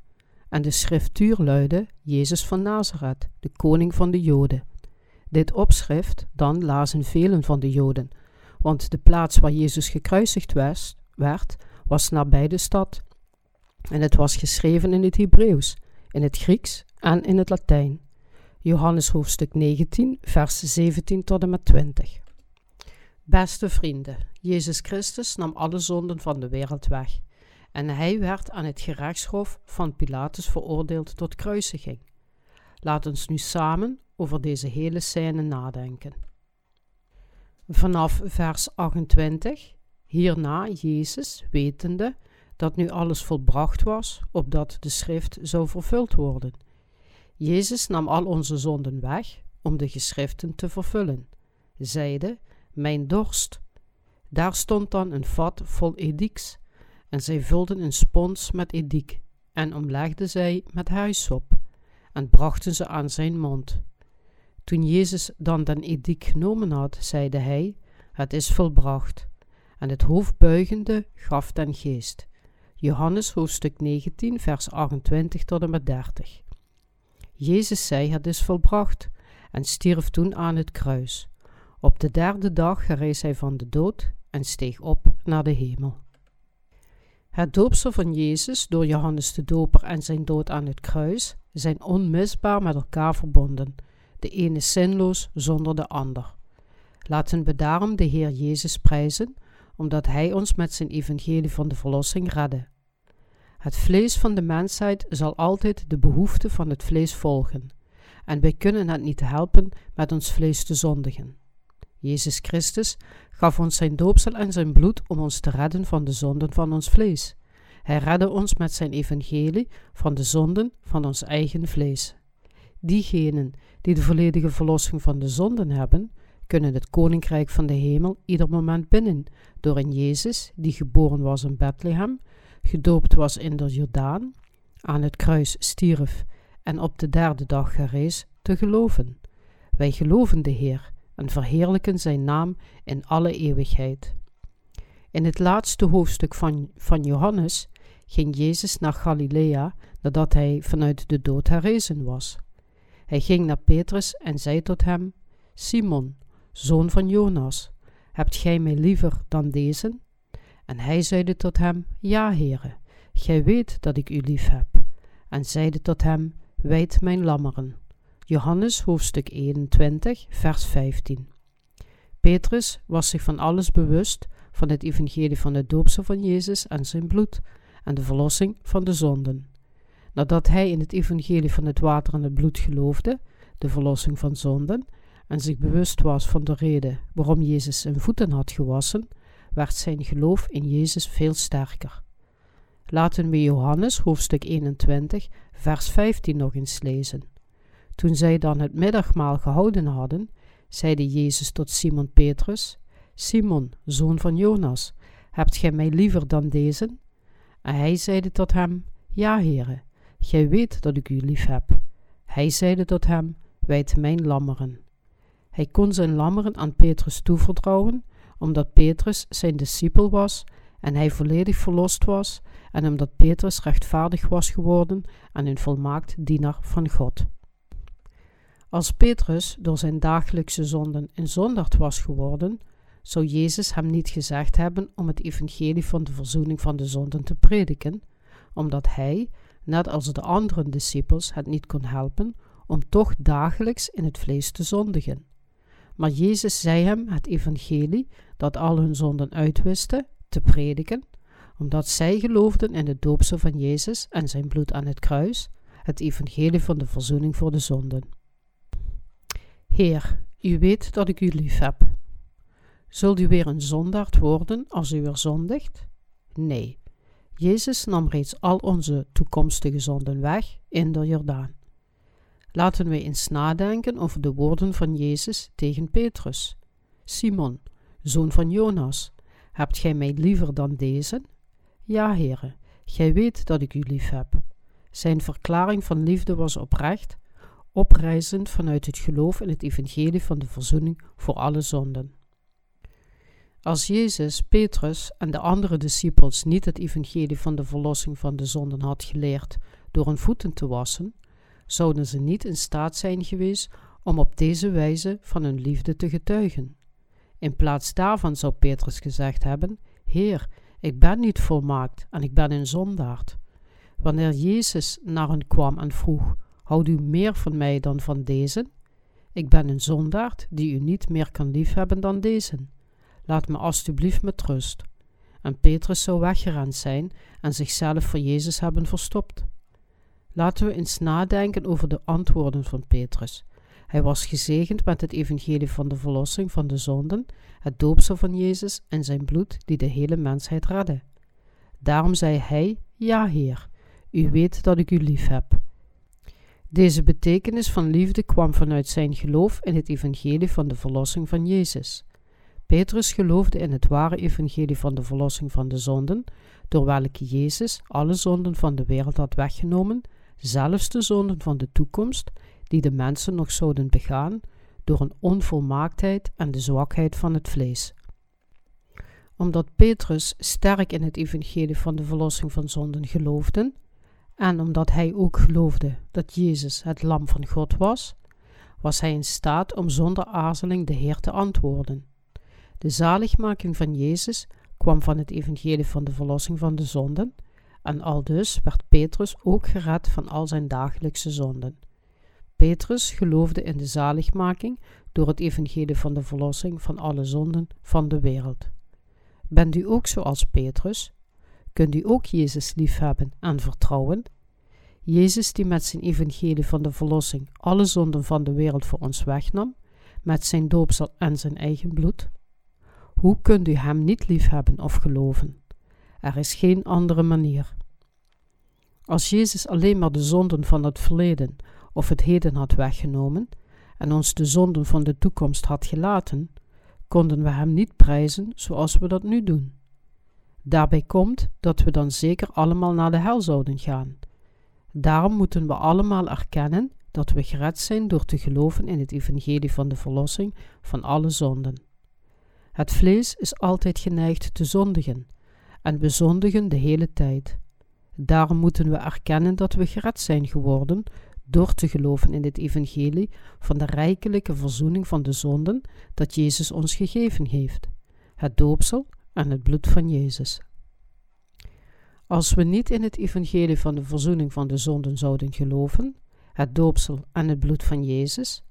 En de schriftuur luidde Jezus van Nazareth, de koning van de Joden. Dit opschrift dan lazen velen van de Joden, want de plaats waar Jezus gekruisigd werd, was nabij de stad. En het was geschreven in het Hebreeuws, in het Grieks en in het Latijn. Johannes hoofdstuk 19, vers 17 tot en met 20. Beste vrienden, Jezus Christus nam alle zonden van de wereld weg en hij werd aan het gerechtshof van Pilatus veroordeeld tot kruisiging. Laat ons nu samen over deze hele scène nadenken. Vanaf vers 28, hierna Jezus, wetende dat nu alles volbracht was, opdat de schrift zou vervuld worden. Jezus nam al onze zonden weg om de geschriften te vervullen, zeide, mijn dorst. Daar stond dan een vat vol ediks, en zij vulden een spons met edik, en omlegden zij met huisop, en brachten ze aan zijn mond. Toen Jezus dan den edik genomen had, zeide hij, het is volbracht, en het hoofd buigende gaf den geest. Johannes hoofdstuk 19, vers 28 tot en met 30. Jezus zei, het is volbracht, en stierf toen aan het kruis. Op de derde dag gerees hij van de dood en steeg op naar de hemel. Het doopsel van Jezus door Johannes de Doper en zijn dood aan het kruis zijn onmisbaar met elkaar verbonden, de ene zinloos zonder de ander. Laten we daarom de Heer Jezus prijzen, omdat Hij ons met zijn evangelie van de verlossing redde. Het vlees van de mensheid zal altijd de behoefte van het vlees volgen, en wij kunnen het niet helpen met ons vlees te zondigen. Jezus Christus gaf ons zijn doopsel en zijn bloed om ons te redden van de zonden van ons vlees. Hij redde ons met zijn evangelie van de zonden van ons eigen vlees. Diegenen die de volledige verlossing van de zonden hebben, kunnen het koninkrijk van de hemel ieder moment binnen, door in Jezus, die geboren was in Bethlehem, gedoopt was in de Jordaan, aan het kruis stierf en op de derde dag gerees, te geloven. Wij geloven de Heer en verheerlijken zijn naam in alle eeuwigheid. In het laatste hoofdstuk van, van Johannes ging Jezus naar Galilea nadat hij vanuit de dood herrezen was. Hij ging naar Petrus en zei tot hem: Simon, zoon van Jonas, hebt gij mij liever dan deze? En hij zeide tot hem: Ja, Heere, gij weet dat ik u lief heb. En zeide tot hem: Wijd mijn lammeren. Johannes hoofdstuk 21, vers 15. Petrus was zich van alles bewust van het evangelie van het doopsel van Jezus en zijn bloed en de verlossing van de zonden. Nadat hij in het evangelie van het water en het bloed geloofde, de verlossing van zonden, en zich bewust was van de reden waarom Jezus zijn voeten had gewassen, werd zijn geloof in Jezus veel sterker. Laten we Johannes hoofdstuk 21, vers 15 nog eens lezen. Toen zij dan het middagmaal gehouden hadden, zeide Jezus tot Simon Petrus: Simon, zoon van Jonas, hebt gij mij liever dan deze? En hij zeide tot hem: Ja, Heere, gij weet dat ik u lief heb. Hij zeide tot hem: Wijd mijn lammeren. Hij kon zijn lammeren aan Petrus toevertrouwen, omdat Petrus zijn discipel was en hij volledig verlost was, en omdat Petrus rechtvaardig was geworden en een volmaakt dienaar van God. Als Petrus door zijn dagelijkse zonden een zondaard was geworden, zou Jezus hem niet gezegd hebben om het evangelie van de verzoening van de zonden te prediken, omdat hij, net als de andere discipels, het niet kon helpen om toch dagelijks in het vlees te zondigen. Maar Jezus zei hem het evangelie, dat al hun zonden uitwiste, te prediken, omdat zij geloofden in het doopsel van Jezus en zijn bloed aan het kruis, het evangelie van de verzoening voor de zonden. Heer, u weet dat ik u lief heb. Zult u weer een zondaard worden als u weer zondigt? Nee. Jezus nam reeds al onze toekomstige zonden weg in de Jordaan. Laten we eens nadenken over de woorden van Jezus tegen Petrus. Simon, zoon van Jonas, hebt gij mij liever dan deze? Ja, heren, gij weet dat ik u lief heb. Zijn verklaring van liefde was oprecht, oprijzend vanuit het geloof in het evangelie van de verzoening voor alle zonden. Als Jezus, Petrus en de andere discipels niet het evangelie van de verlossing van de zonden had geleerd door hun voeten te wassen, zouden ze niet in staat zijn geweest om op deze wijze van hun liefde te getuigen. In plaats daarvan zou Petrus gezegd hebben: Heer, ik ben niet volmaakt en ik ben een zondaard. Wanneer Jezus naar hen kwam en vroeg: Houdt u meer van mij dan van deze? Ik ben een zondaard die u niet meer kan liefhebben dan deze. Laat me alstublieft met rust. En Petrus zou weggerend zijn en zichzelf voor Jezus hebben verstopt. Laten we eens nadenken over de antwoorden van Petrus. Hij was gezegend met het evangelie van de verlossing van de zonden, het doopsel van Jezus en zijn bloed die de hele mensheid redde. Daarom zei hij: Ja, Heer, u weet dat ik u lief heb. Deze betekenis van liefde kwam vanuit zijn geloof in het evangelie van de verlossing van Jezus. Petrus geloofde in het ware evangelie van de verlossing van de zonden, door welke Jezus alle zonden van de wereld had weggenomen, zelfs de zonden van de toekomst, die de mensen nog zouden begaan door een onvolmaaktheid en de zwakheid van het vlees. Omdat Petrus sterk in het evangelie van de verlossing van zonden geloofde, en omdat hij ook geloofde dat Jezus het lam van God was, was hij in staat om zonder aarzeling de Heer te antwoorden. De zaligmaking van Jezus kwam van het evangelie van de verlossing van de zonden, en aldus werd Petrus ook gered van al zijn dagelijkse zonden. Petrus geloofde in de zaligmaking door het evangelie van de verlossing van alle zonden van de wereld. Bent u ook zoals Petrus? Kunt u ook Jezus liefhebben en vertrouwen? Jezus die met zijn evangelie van de verlossing alle zonden van de wereld voor ons wegnam, met zijn doopsel en zijn eigen bloed? Hoe kunt u hem niet liefhebben of geloven? Er is geen andere manier. Als Jezus alleen maar de zonden van het verleden of het heden had weggenomen en ons de zonden van de toekomst had gelaten, konden we Hem niet prijzen zoals we dat nu doen. Daarbij komt dat we dan zeker allemaal naar de hel zouden gaan. Daarom moeten we allemaal erkennen dat we gered zijn door te geloven in het evangelie van de verlossing van alle zonden. Het vlees is altijd geneigd te zondigen, en we zondigen de hele tijd. Daarom moeten we erkennen dat we gered zijn geworden door te geloven in het evangelie van de rijkelijke verzoening van de zonden dat Jezus ons gegeven heeft, het doopsel en het bloed van Jezus. Als we niet in het evangelie van de verzoening van de zonden zouden geloven, het doopsel en het bloed van Jezus,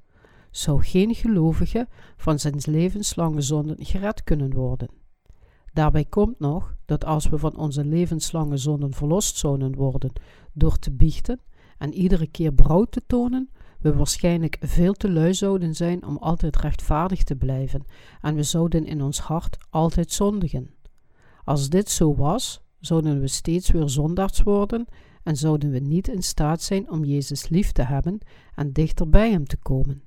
zou geen gelovige van zijn levenslange zonden gered kunnen worden. Daarbij komt nog dat als we van onze levenslange zonden verlost zouden worden door te biechten en iedere keer brouw te tonen, we waarschijnlijk veel te lui zouden zijn om altijd rechtvaardig te blijven en we zouden in ons hart altijd zondigen. Als dit zo was, zouden we steeds weer zondaars worden en zouden we niet in staat zijn om Jezus lief te hebben en dichter bij Hem te komen.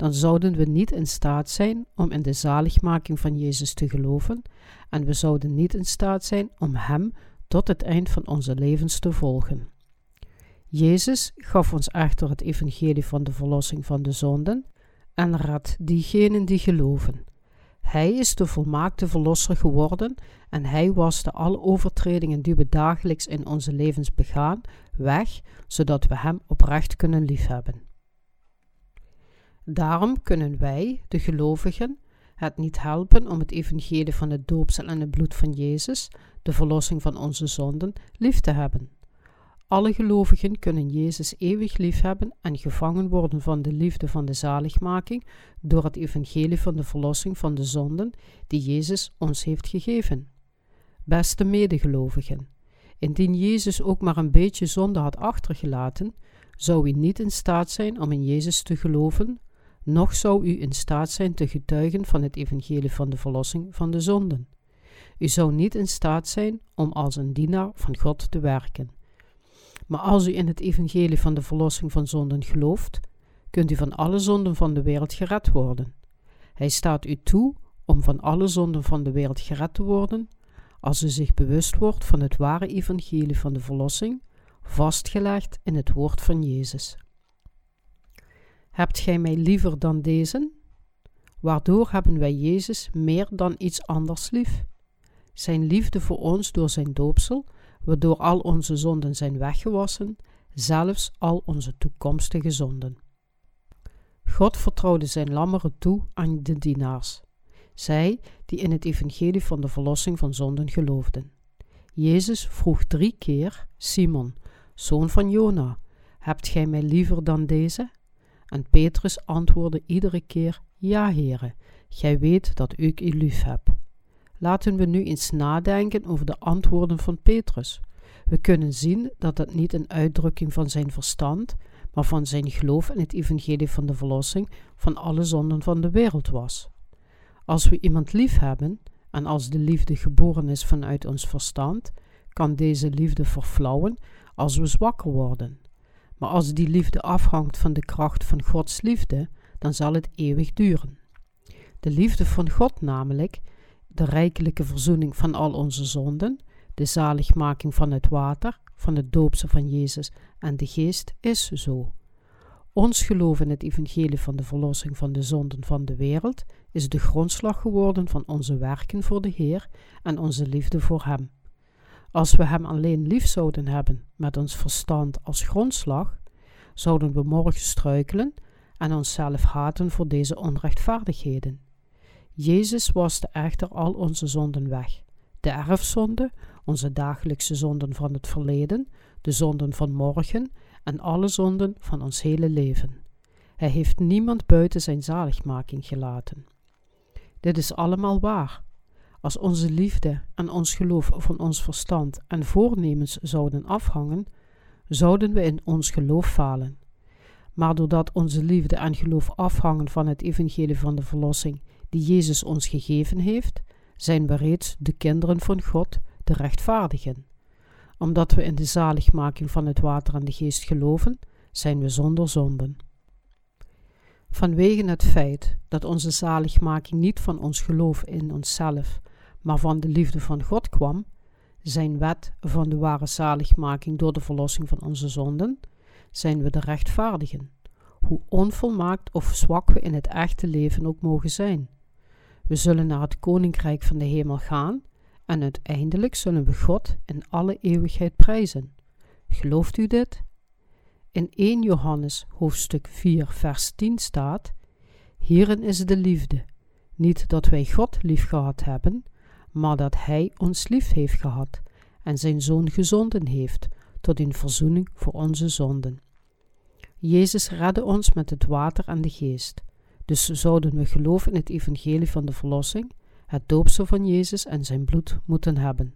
Dan zouden we niet in staat zijn om in de zaligmaking van Jezus te geloven en we zouden niet in staat zijn om Hem tot het eind van onze levens te volgen. Jezus gaf ons echter het evangelie van de verlossing van de zonden en raadt diegenen die geloven. Hij is de volmaakte verlosser geworden en hij waste alle overtredingen die we dagelijks in onze levens begaan weg, zodat we hem oprecht kunnen liefhebben. Daarom kunnen wij, de gelovigen, het niet helpen om het evangelie van het doopsel en het bloed van Jezus, de verlossing van onze zonden, lief te hebben. Alle gelovigen kunnen Jezus eeuwig liefhebben en gevangen worden van de liefde van de zaligmaking door het evangelie van de verlossing van de zonden die Jezus ons heeft gegeven. Beste medegelovigen, indien Jezus ook maar een beetje zonde had achtergelaten, zou u niet in staat zijn om in Jezus te geloven, noch zou u in staat zijn te getuigen van het evangelie van de verlossing van de zonden. U zou niet in staat zijn om als een dienaar van God te werken. Maar als u in het evangelie van de verlossing van zonden gelooft, kunt u van alle zonden van de wereld gered worden. Hij staat u toe om van alle zonden van de wereld gered te worden, als u zich bewust wordt van het ware evangelie van de verlossing, vastgelegd in het woord van Jezus. Hebt gij mij liever dan deze? Waardoor hebben wij Jezus meer dan iets anders lief? Zijn liefde voor ons door zijn doopsel waardoor al onze zonden zijn weggewassen, zelfs al onze toekomstige zonden. God vertrouwde zijn lammeren toe aan de dienaars, zij die in het evangelie van de verlossing van zonden geloofden. Jezus vroeg drie keer Simon, zoon van Jona, hebt gij mij liever dan deze? En Petrus antwoordde iedere keer, ja, heren, gij weet dat ik u lief heb. Laten we nu eens nadenken over de antwoorden van Petrus. We kunnen zien dat dat niet een uitdrukking van zijn verstand, maar van zijn geloof in het evangelie van de verlossing van alle zonden van de wereld was. Als we iemand lief hebben, en als de liefde geboren is vanuit ons verstand, kan deze liefde verflauwen als we zwakker worden. Maar als die liefde afhangt van de kracht van Gods liefde, dan zal het eeuwig duren. De liefde van God namelijk de rijkelijke verzoening van al onze zonden, de zaligmaking van het water, van het doopse van Jezus en de geest is zo. Ons geloof in het evangelie van de verlossing van de zonden van de wereld is de grondslag geworden van onze werken voor de Heer en onze liefde voor Hem. Als we Hem alleen lief zouden hebben met ons verstand als grondslag, zouden we morgen struikelen en onszelf haten voor deze onrechtvaardigheden. Jezus waste echter al onze zonden weg. De erfzonde, onze dagelijkse zonden van het verleden, de zonden van morgen en alle zonden van ons hele leven. Hij heeft niemand buiten zijn zaligmaking gelaten. Dit is allemaal waar. Als onze liefde en ons geloof van ons verstand en voornemens zouden afhangen, zouden we in ons geloof falen. Maar doordat onze liefde en geloof afhangen van het evangelie van de verlossing die Jezus ons gegeven heeft, zijn we reeds de kinderen van God, de rechtvaardigen. Omdat we in de zaligmaking van het water en de geest geloven, zijn we zonder zonden. Vanwege het feit dat onze zaligmaking niet van ons geloof in onszelf, maar van de liefde van God kwam, zijn wet van de ware zaligmaking door de verlossing van onze zonden, zijn we de rechtvaardigen, hoe onvolmaakt of zwak we in het echte leven ook mogen zijn. We zullen naar het koninkrijk van de hemel gaan en uiteindelijk zullen we God in alle eeuwigheid prijzen. Gelooft u dit? In 1 Johannes hoofdstuk 4 vers 10 staat: Hierin is de liefde, niet dat wij God lief gehad hebben, maar dat Hij ons lief heeft gehad en zijn Zoon gezonden heeft tot een verzoening voor onze zonden. Jezus redde ons met het water en de geest. Dus zouden we geloof in het evangelie van de verlossing, het doopsel van Jezus en zijn bloed moeten hebben.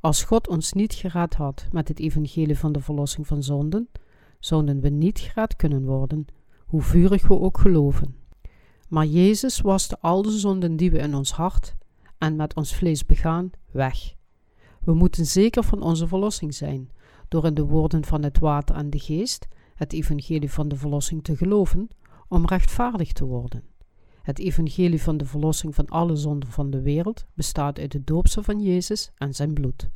Als God ons niet gered had met het evangelie van de verlossing van zonden, zouden we niet gered kunnen worden, hoe vurig we ook geloven. Maar Jezus waste al de zonden die we in ons hart en met ons vlees begaan, weg. We moeten zeker van onze verlossing zijn, door in de woorden van het water en de geest, het evangelie van de verlossing te geloven, om rechtvaardig te worden. Het evangelie van de verlossing van alle zonden van de wereld bestaat uit de doopsel van Jezus en zijn bloed.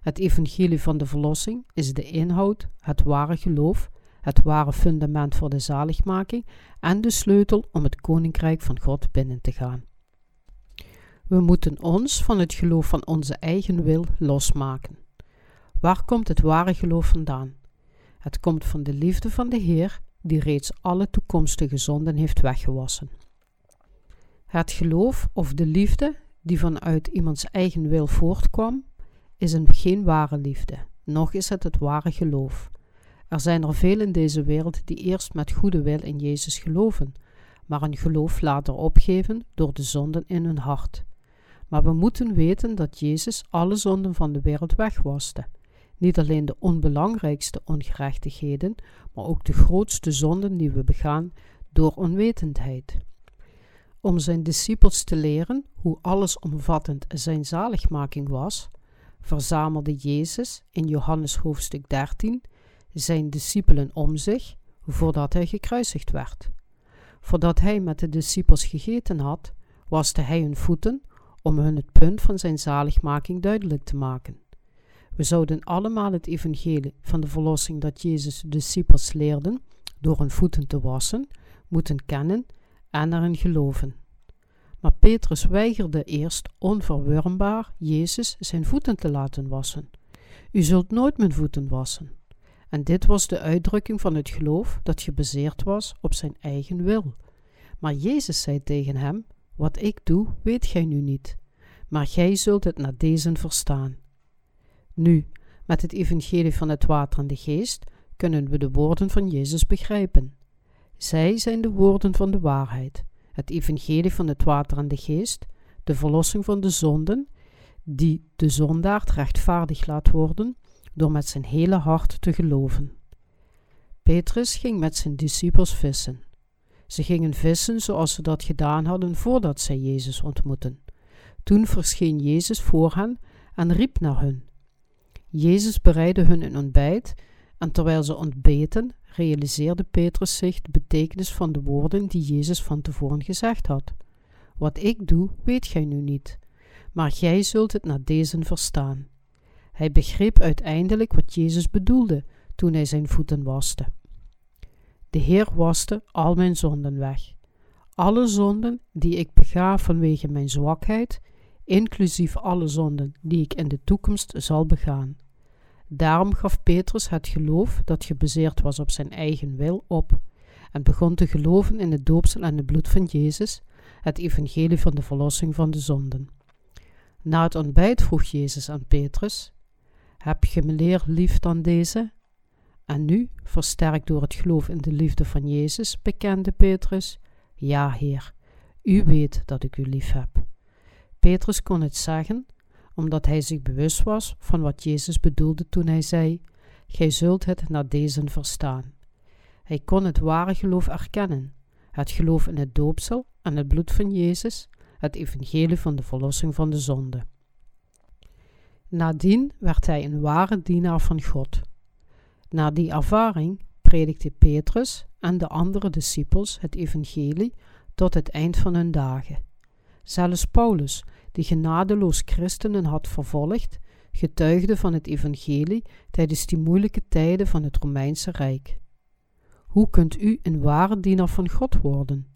Het evangelie van de verlossing is de inhoud, het ware geloof, het ware fundament voor de zaligmaking en de sleutel om het koninkrijk van God binnen te gaan. We moeten ons van het geloof van onze eigen wil losmaken. Waar komt het ware geloof vandaan? Het komt van de liefde van de Heer, die reeds alle toekomstige zonden heeft weggewassen. Het geloof of de liefde die vanuit iemands eigen wil voortkwam, is een geen ware liefde, noch is het het ware geloof. Er zijn er veel in deze wereld die eerst met goede wil in Jezus geloven, maar een geloof later opgeven door de zonden in hun hart. Maar we moeten weten dat Jezus alle zonden van de wereld wegwaste. Niet alleen de onbelangrijkste ongerechtigheden, maar ook de grootste zonden die we begaan door onwetendheid. Om zijn discipels te leren hoe allesomvattend zijn zaligmaking was, verzamelde Jezus in Johannes hoofdstuk 13 zijn discipelen om zich voordat hij gekruisigd werd. Voordat hij met de discipels gegeten had, waste hij hun voeten om hun het punt van zijn zaligmaking duidelijk te maken. We zouden allemaal het evangelie van de verlossing dat Jezus de discipels leerden door hun voeten te wassen, moeten kennen en erin geloven. Maar Petrus weigerde eerst onverwurmbaar Jezus zijn voeten te laten wassen. U zult nooit mijn voeten wassen. En dit was de uitdrukking van het geloof dat gebaseerd was op zijn eigen wil. Maar Jezus zei tegen hem: Wat ik doe, weet gij nu niet, maar gij zult het na deze verstaan. Nu, met het evangelie van het water en de geest, kunnen we de woorden van Jezus begrijpen. Zij zijn de woorden van de waarheid, het evangelie van het water en de geest, de verlossing van de zonden, die de zondaard rechtvaardig laat worden door met zijn hele hart te geloven. Petrus ging met zijn discipels vissen. Ze gingen vissen zoals ze dat gedaan hadden voordat zij Jezus ontmoetten. Toen verscheen Jezus voor hen en riep naar hun. Jezus bereidde hun een ontbijt en terwijl ze ontbeten, realiseerde Petrus zich de betekenis van de woorden die Jezus van tevoren gezegd had. Wat ik doe, weet gij nu niet, maar gij zult het na deze verstaan. Hij begreep uiteindelijk wat Jezus bedoelde toen hij zijn voeten waste. De Heer waste al mijn zonden weg. Alle zonden die ik bega vanwege mijn zwakheid, inclusief alle zonden die ik in de toekomst zal begaan. Daarom gaf Petrus het geloof dat gebaseerd was op zijn eigen wil op en begon te geloven in het doopsel en het bloed van Jezus, het evangelie van de verlossing van de zonden. Na het ontbijt vroeg Jezus aan Petrus: Heb je me lief dan deze? En nu, versterkt door het geloof in de liefde van Jezus, bekende Petrus: Ja, Heer, u weet dat ik u lief heb. Petrus kon het zeggen omdat hij zich bewust was van wat Jezus bedoelde toen hij zei: Gij zult het na deze verstaan. Hij kon het ware geloof erkennen, het geloof in het doopsel en het bloed van Jezus, het evangelie van de verlossing van de zonde. Nadien werd hij een ware dienaar van God. Na die ervaring predikte Petrus en de andere discipels het evangelie tot het eind van hun dagen. Zelfs Paulus, die genadeloos christenen had vervolgd, getuigde van het evangelie tijdens die moeilijke tijden van het Romeinse Rijk. Hoe kunt u een ware dienaar van God worden?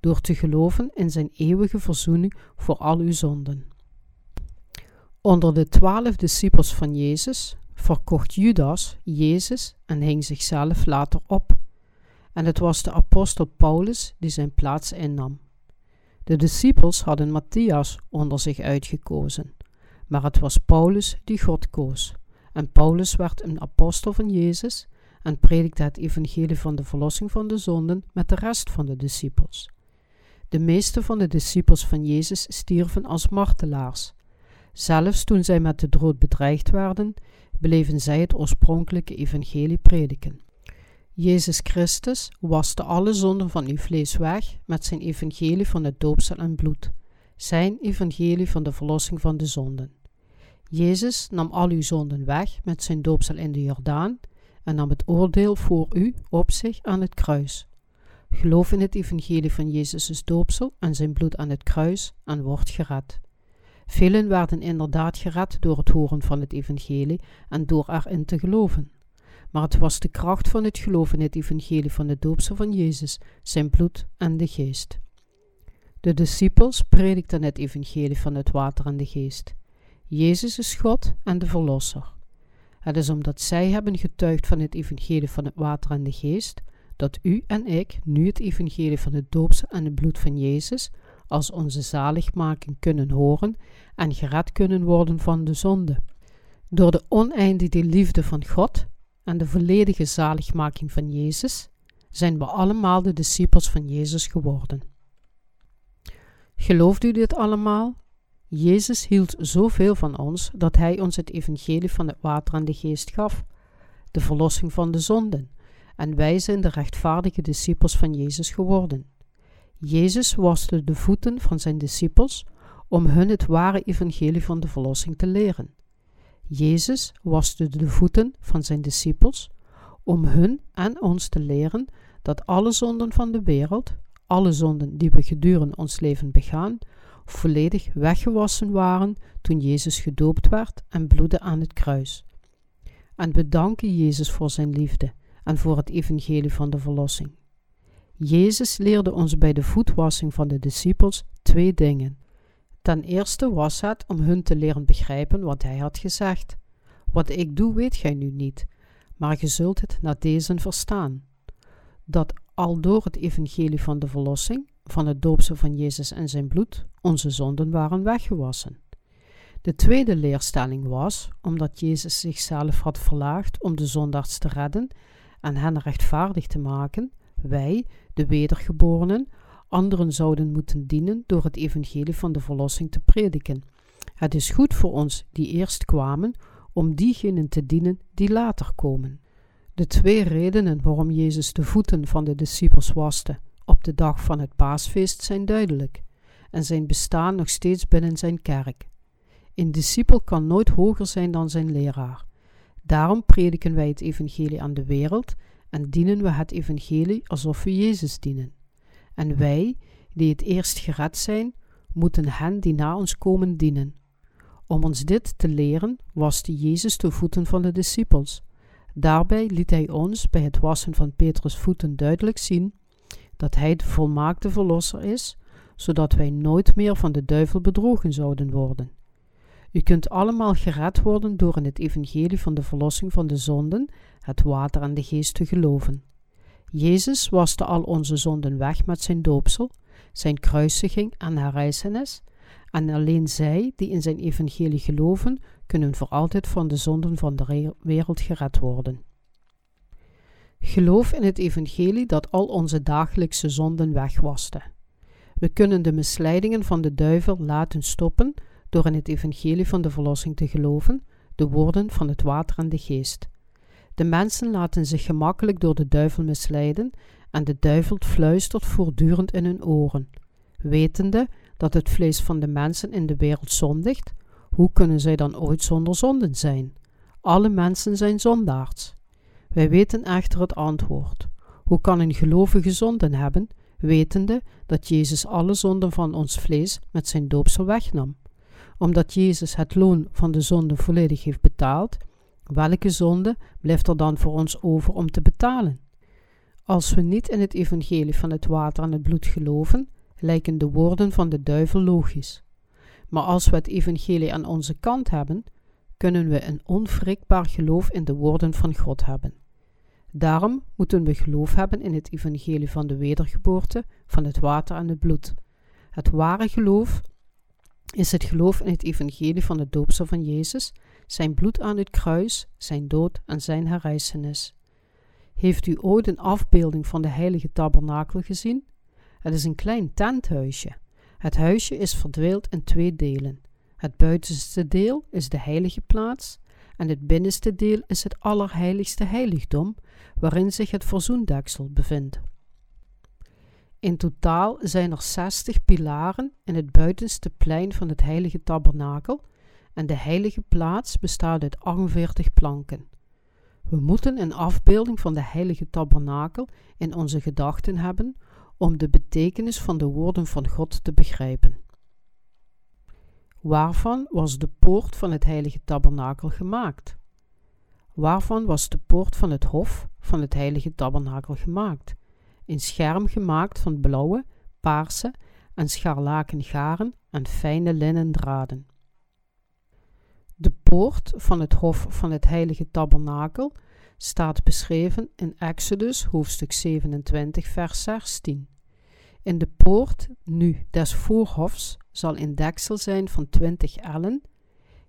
Door te geloven in zijn eeuwige verzoening voor al uw zonden. Onder de twaalf discipels van Jezus verkocht Judas Jezus en hing zichzelf later op. En het was de apostel Paulus die zijn plaats innam. De discipels hadden Matthias onder zich uitgekozen, maar het was Paulus die God koos. En Paulus werd een apostel van Jezus en predikte het evangelie van de verlossing van de zonden met de rest van de discipels. De meeste van de discipels van Jezus stierven als martelaars. Zelfs toen zij met de dood bedreigd werden, bleven zij het oorspronkelijke evangelie prediken. Jezus Christus waste alle zonden van uw vlees weg met zijn evangelie van het doopsel en bloed, zijn evangelie van de verlossing van de zonden. Jezus nam al uw zonden weg met zijn doopsel in de Jordaan en nam het oordeel voor u op zich aan het kruis. Geloof in het evangelie van Jezus' doopsel en zijn bloed aan het kruis en word gered. Velen werden inderdaad gered door het horen van het evangelie en door erin te geloven. Maar het was de kracht van het geloof in het evangelie van de doopsel van Jezus, zijn bloed en de geest. De discipels predikten het evangelie van het water en de geest. Jezus is God en de Verlosser. Het is omdat zij hebben getuigd van het evangelie van het water en de geest, dat u en ik nu het evangelie van het doopsel en het bloed van Jezus als onze zaligmaking kunnen horen en gered kunnen worden van de zonde. Door de oneindige liefde van God en de volledige zaligmaking van Jezus zijn we allemaal de discipels van Jezus geworden. Gelooft u dit allemaal? Jezus hield zoveel van ons dat Hij ons het evangelie van het water en de geest gaf, de verlossing van de zonden, en wij zijn de rechtvaardige discipels van Jezus geworden. Jezus waste de voeten van zijn discipels om hun het ware evangelie van de verlossing te leren. Jezus waste de voeten van zijn discipels om hun en ons te leren dat alle zonden van de wereld, alle zonden die we gedurende ons leven begaan, volledig weggewassen waren toen Jezus gedoopt werd en bloedde aan het kruis. En we danken Jezus voor zijn liefde en voor het evangelie van de verlossing. Jezus leerde ons bij de voetwassing van de discipels twee dingen. Ten eerste was het om hun te leren begrijpen wat hij had gezegd. Wat ik doe, weet gij nu niet, maar ge zult het na deze verstaan. Dat al door het evangelie van de verlossing, van het doopsel van Jezus en zijn bloed, onze zonden waren weggewassen. De tweede leerstelling was, omdat Jezus zichzelf had verlaagd om de zondaars te redden en hen rechtvaardig te maken, wij, de wedergeborenen, anderen zouden moeten dienen door het evangelie van de verlossing te prediken. Het is goed voor ons die eerst kwamen, om diegenen te dienen die later komen. De twee redenen waarom Jezus de voeten van de discipels waste op de dag van het paasfeest zijn duidelijk en zijn bestaan nog steeds binnen zijn kerk. Een discipel kan nooit hoger zijn dan zijn leraar. Daarom prediken wij het evangelie aan de wereld en dienen we het evangelie alsof we Jezus dienen. En wij, die het eerst gered zijn, moeten hen die na ons komen dienen. Om ons dit te leren, waste Jezus de voeten van de discipels. Daarbij liet hij ons bij het wassen van Petrus' voeten duidelijk zien dat hij de volmaakte verlosser is, zodat wij nooit meer van de duivel bedrogen zouden worden. U kunt allemaal gered worden door in het evangelie van de verlossing van de zonden, het water en de geest te geloven. Jezus waste al onze zonden weg met zijn doopsel, zijn kruisiging en herrijzenis, en alleen zij die in zijn evangelie geloven, kunnen voor altijd van de zonden van de wereld gered worden. Geloof in het evangelie dat al onze dagelijkse zonden wegwaste. We kunnen de misleidingen van de duivel laten stoppen door in het evangelie van de verlossing te geloven, de woorden van het water en de geest. De mensen laten zich gemakkelijk door de duivel misleiden en de duivel fluistert voortdurend in hun oren, wetende dat het vlees van de mensen in de wereld zondigt, Hoe kunnen zij dan ooit zonder zonden zijn? Alle mensen zijn zondaars. Wij weten echter het antwoord. Hoe kan een gelovige zonden hebben, wetende dat Jezus alle zonden van ons vlees met zijn doopsel wegnam? Omdat Jezus het loon van de zonde volledig heeft betaald, welke zonde blijft er dan voor ons over om te betalen? Als we niet in het evangelie van het water en het bloed geloven, lijken de woorden van de duivel logisch. Maar als we het evangelie aan onze kant hebben, kunnen we een onwrikbaar geloof in de woorden van God hebben. Daarom moeten we geloof hebben in het evangelie van de wedergeboorte, van het water en het bloed. Het ware geloof is het geloof in het evangelie van het doopsel van Jezus, zijn bloed aan het kruis, zijn dood en zijn herrijzenis. Heeft u ooit een afbeelding van de heilige tabernakel gezien? Het is een klein tenthuisje. Het huisje is verdeeld in twee delen. Het buitenste deel is de heilige plaats en het binnenste deel is het allerheiligste heiligdom, waarin zich het verzoendeksel bevindt. In totaal zijn er 60 pilaren in het buitenste plein van het heilige tabernakel en de heilige plaats bestaat uit 48 planken. We moeten een afbeelding van de heilige tabernakel in onze gedachten hebben om de betekenis van de woorden van God te begrijpen. Waarvan was de poort van het heilige tabernakel gemaakt? Waarvan was de poort van het hof van het heilige tabernakel gemaakt? Een scherm gemaakt van blauwe, paarse en scharlaken garen en fijne linnen draden. De poort van het hof van het heilige tabernakel staat beschreven in Exodus hoofdstuk 27 vers 16. In de poort nu des voorhofs zal een deksel zijn van 20 ellen,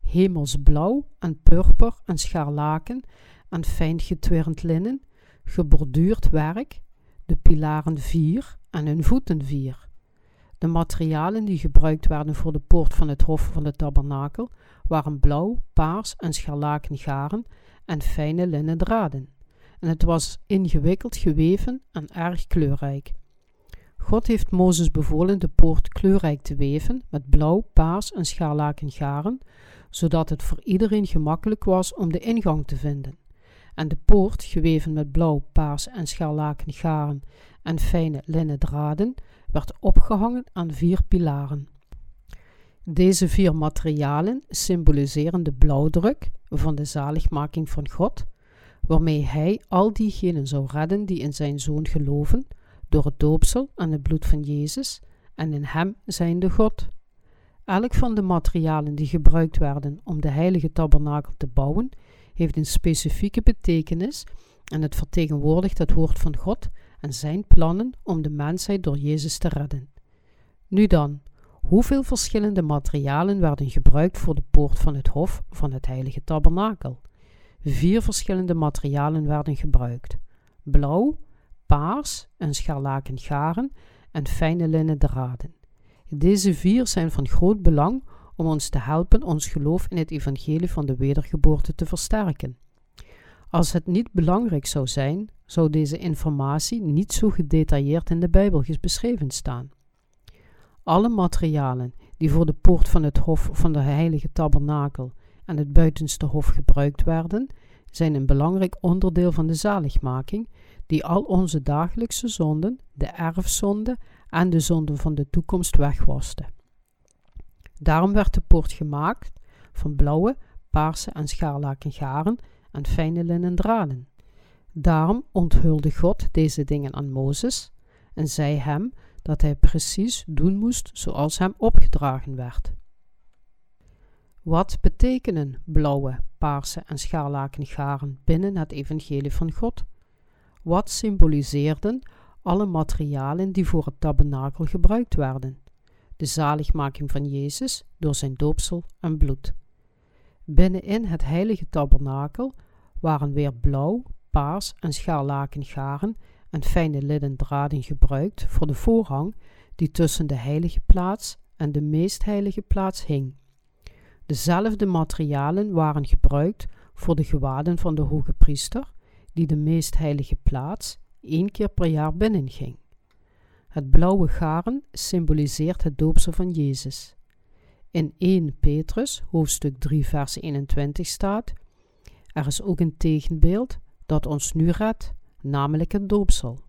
hemelsblauw en purper en scharlaken en fijn getwirnd linnen, geborduurd werk, de pilaren vier en hun voeten vier. De materialen die gebruikt werden voor de poort van het hof van de tabernakel waren blauw, paars en scharlaken garen en fijne linnen draden. En het was ingewikkeld geweven en erg kleurrijk. God heeft Mozes bevolen de poort kleurrijk te weven met blauw, paars en scharlaken garen, zodat het voor iedereen gemakkelijk was om de ingang te vinden. En de poort, geweven met blauw, paars en scharlaken garen en fijne linnen draden, werd opgehangen aan vier pilaren. Deze vier materialen symboliseren de blauwdruk van de zaligmaking van God, waarmee Hij al diegenen zou redden die in Zijn Zoon geloven, door het doopsel en het bloed van Jezus, en in Hem zijnde God. Elk van de materialen die gebruikt werden om de heilige tabernakel te bouwen, heeft een specifieke betekenis en het vertegenwoordigt het woord van God en zijn plannen om de mensheid door Jezus te redden. Nu dan, hoeveel verschillende materialen werden gebruikt voor de poort van het hof van het heilige tabernakel? Vier verschillende materialen werden gebruikt: blauw, paars en scharlaken garen en fijne linnen draden. Deze vier zijn van groot belang om ons te helpen ons geloof in het evangelie van de wedergeboorte te versterken. Als het niet belangrijk zou zijn, zou deze informatie niet zo gedetailleerd in de Bijbel beschreven staan. Alle materialen die voor de poort van het hof van de heilige tabernakel en het buitenste hof gebruikt werden, zijn een belangrijk onderdeel van de zaligmaking, die al onze dagelijkse zonden, de erfzonde en de zonden van de toekomst wegwaste. Daarom werd de poort gemaakt van blauwe, paarse en scharlaken garen en fijne linnen draden. Daarom onthulde God deze dingen aan Mozes en zei hem dat hij precies doen moest zoals hem opgedragen werd. Wat betekenen blauwe, paarse en scharlaken garen binnen het evangelie van God? Wat symboliseerden alle materialen die voor het tabernakel gebruikt werden? De zaligmaking van Jezus door zijn doopsel en bloed. Binnenin het heilige tabernakel waren weer blauw, paars en scharlaken garen en fijne linnen draden gebruikt voor de voorhang die tussen de heilige plaats en de meest heilige plaats hing. Dezelfde materialen waren gebruikt voor de gewaden van de hoge priester, die de meest heilige plaats één keer per jaar binnenging. Het blauwe garen symboliseert het doopsel van Jezus. In 1 Petrus, hoofdstuk 3, vers 21 staat: Er is ook een tegenbeeld dat ons nu redt, namelijk het doopsel.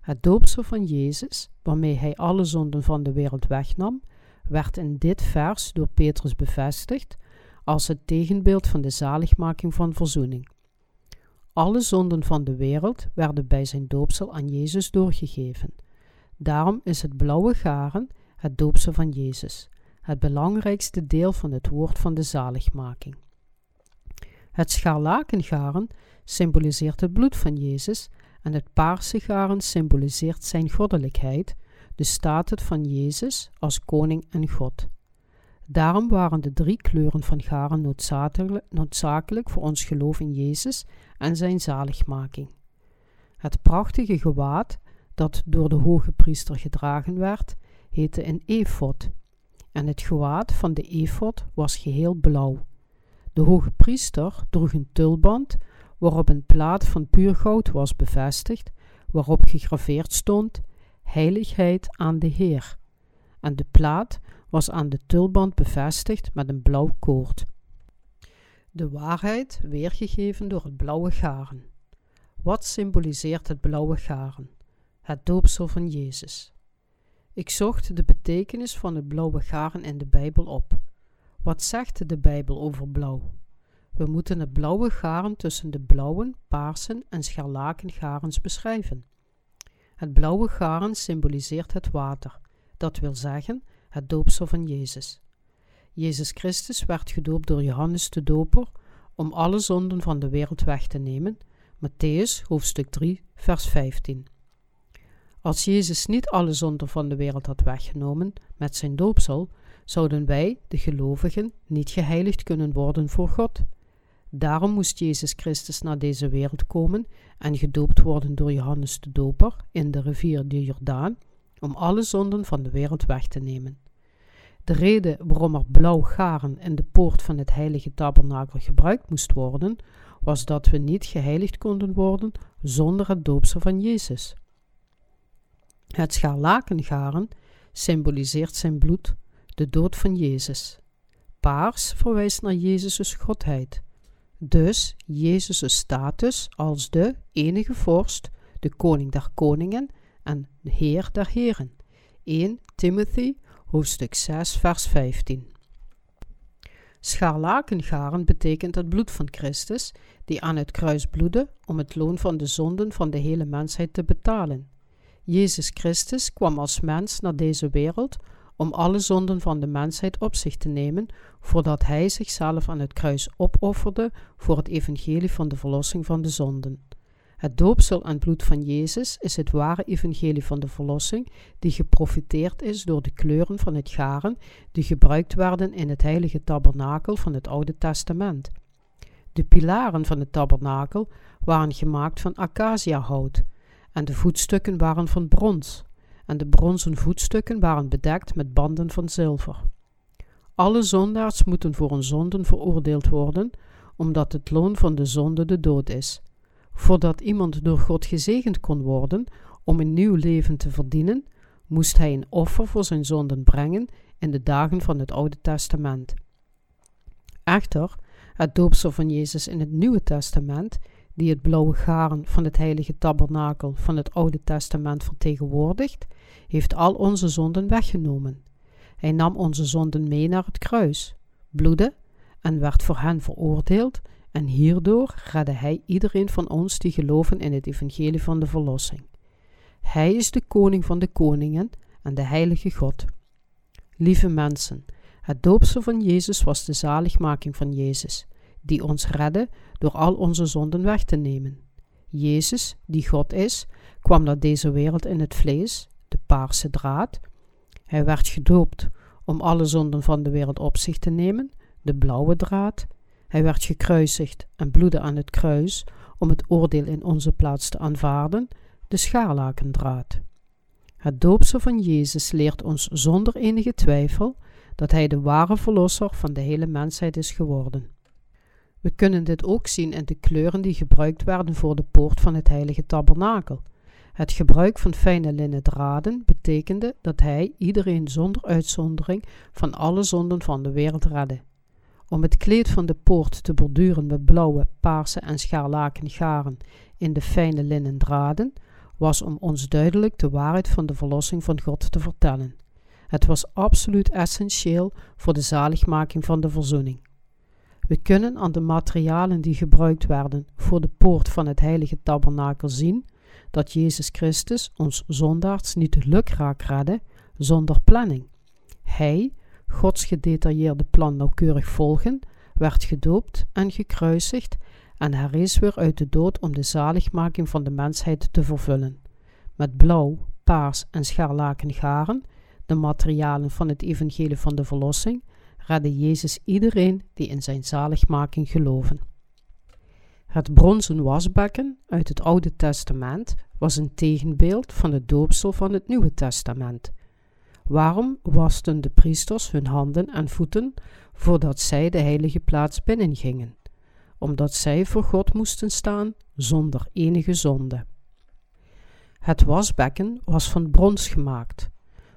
Het doopsel van Jezus, waarmee hij alle zonden van de wereld wegnam, werd in dit vers door Petrus bevestigd als het tegenbeeld van de zaligmaking van verzoening. Alle zonden van de wereld werden bij zijn doopsel aan Jezus doorgegeven. Daarom is het blauwe garen het doopsel van Jezus, het belangrijkste deel van het woord van de zaligmaking. Het scharlakengaren symboliseert het bloed van Jezus en het paarse garen symboliseert zijn goddelijkheid, de status van Jezus als koning en God. Daarom waren de drie kleuren van garen noodzakelijk, noodzakelijk voor ons geloof in Jezus en zijn zaligmaking. Het prachtige gewaad dat door de hoge priester gedragen werd, heette een efod, en het gewaad van de efod was geheel blauw. De hoge priester droeg een tulband waarop een plaat van puur goud was bevestigd, waarop gegraveerd stond: Heiligheid aan de Heer. En de plaat was aan de tulband bevestigd met een blauw koord. De waarheid weergegeven door het blauwe garen. Wat symboliseert het blauwe garen? Het doopsel van Jezus. Ik zocht de betekenis van het blauwe garen in de Bijbel op. Wat zegt de Bijbel over blauw? We moeten het blauwe garen tussen de blauwe, paarsen en scharlakengarens beschrijven. Het blauwe garen symboliseert het water, dat wil zeggen het doopsel van Jezus. Jezus Christus werd gedoopt door Johannes de Doper om alle zonden van de wereld weg te nemen. Matthäus hoofdstuk 3, vers 15. Als Jezus niet alle zonden van de wereld had weggenomen met zijn doopsel, zouden wij, de gelovigen, niet geheiligd kunnen worden voor God. Daarom moest Jezus Christus naar deze wereld komen en gedoopt worden door Johannes de Doper in de rivier de Jordaan, om alle zonden van de wereld weg te nemen. De reden waarom er blauw garen in de poort van het heilige tabernakel gebruikt moest worden, was dat we niet geheiligd konden worden zonder het doopsel van Jezus. Het scharlakengaren symboliseert zijn bloed, de dood van Jezus. Paars verwijst naar Jezus' godheid. Dus Jezus' status als de enige vorst, de koning der koningen en de heer der heren. 1 Timothy hoofdstuk 6 vers 15 Scharlakengaren betekent het bloed van Christus, die aan het kruis bloedde om het loon van de zonden van de hele mensheid te betalen. Jezus Christus kwam als mens naar deze wereld om alle zonden van de mensheid op zich te nemen, voordat hij zichzelf aan het kruis opofferde voor het evangelie van de verlossing van de zonden. Het doopsel en bloed van Jezus is het ware evangelie van de verlossing, die geprofiteerd is door de kleuren van het garen die gebruikt werden in het heilige tabernakel van het Oude Testament. De pilaren van het tabernakel waren gemaakt van acaciahout en de voetstukken waren van brons en de bronzen voetstukken waren bedekt met banden van zilver. Alle zondaars moeten voor hun zonden veroordeeld worden, omdat het loon van de zonde de dood is. Voordat iemand door God gezegend kon worden om een nieuw leven te verdienen, moest hij een offer voor zijn zonden brengen in de dagen van het Oude Testament. Echter, het doopsel van Jezus in het Nieuwe Testament, die het blauwe garen van het heilige tabernakel van het Oude Testament vertegenwoordigt, heeft al onze zonden weggenomen. Hij nam onze zonden mee naar het kruis, bloedde en werd voor hen veroordeeld, en hierdoor redde hij iedereen van ons die geloven in het evangelie van de verlossing. Hij is de koning van de koningen en de heilige God. Lieve mensen, het doopsel van Jezus was de zaligmaking van Jezus, die ons redde door al onze zonden weg te nemen. Jezus, die God is, kwam naar deze wereld in het vlees de paarse draad. Hij werd gedoopt om alle zonden van de wereld op zich te nemen, de blauwe draad. Hij werd gekruisigd en bloedde aan het kruis om het oordeel in onze plaats te aanvaarden, de scharlakendraad. Het doopsel van Jezus leert ons zonder enige twijfel dat Hij de ware verlosser van de hele mensheid is geworden. We kunnen dit ook zien in de kleuren die gebruikt werden voor de poort van het heilige tabernakel. Het gebruik van fijne linnen draden betekende dat hij iedereen zonder uitzondering van alle zonden van de wereld redde. Om het kleed van de poort te borduren met blauwe, paarse en scharlaken garen in de fijne linnen draden, was om ons duidelijk de waarheid van de verlossing van God te vertellen. Het was absoluut essentieel voor de zaligmaking van de verzoening. We kunnen aan de materialen die gebruikt werden voor de poort van het heilige tabernakel zien dat Jezus Christus ons zondaars niet lukraak redde zonder planning. Hij, Gods gedetailleerde plan nauwkeurig volgen, werd gedoopt en gekruisigd en herrees weer uit de dood om de zaligmaking van de mensheid te vervullen. Met blauw, paars en scharlaken garen, de materialen van het evangelie van de verlossing, redde Jezus iedereen die in zijn zaligmaking geloven. Het bronzen wasbekken uit het Oude Testament was een tegenbeeld van het doopsel van het Nieuwe Testament. Waarom wasten de priesters hun handen en voeten voordat zij de heilige plaats binnengingen? Omdat zij voor God moesten staan zonder enige zonde. Het wasbekken was van brons gemaakt.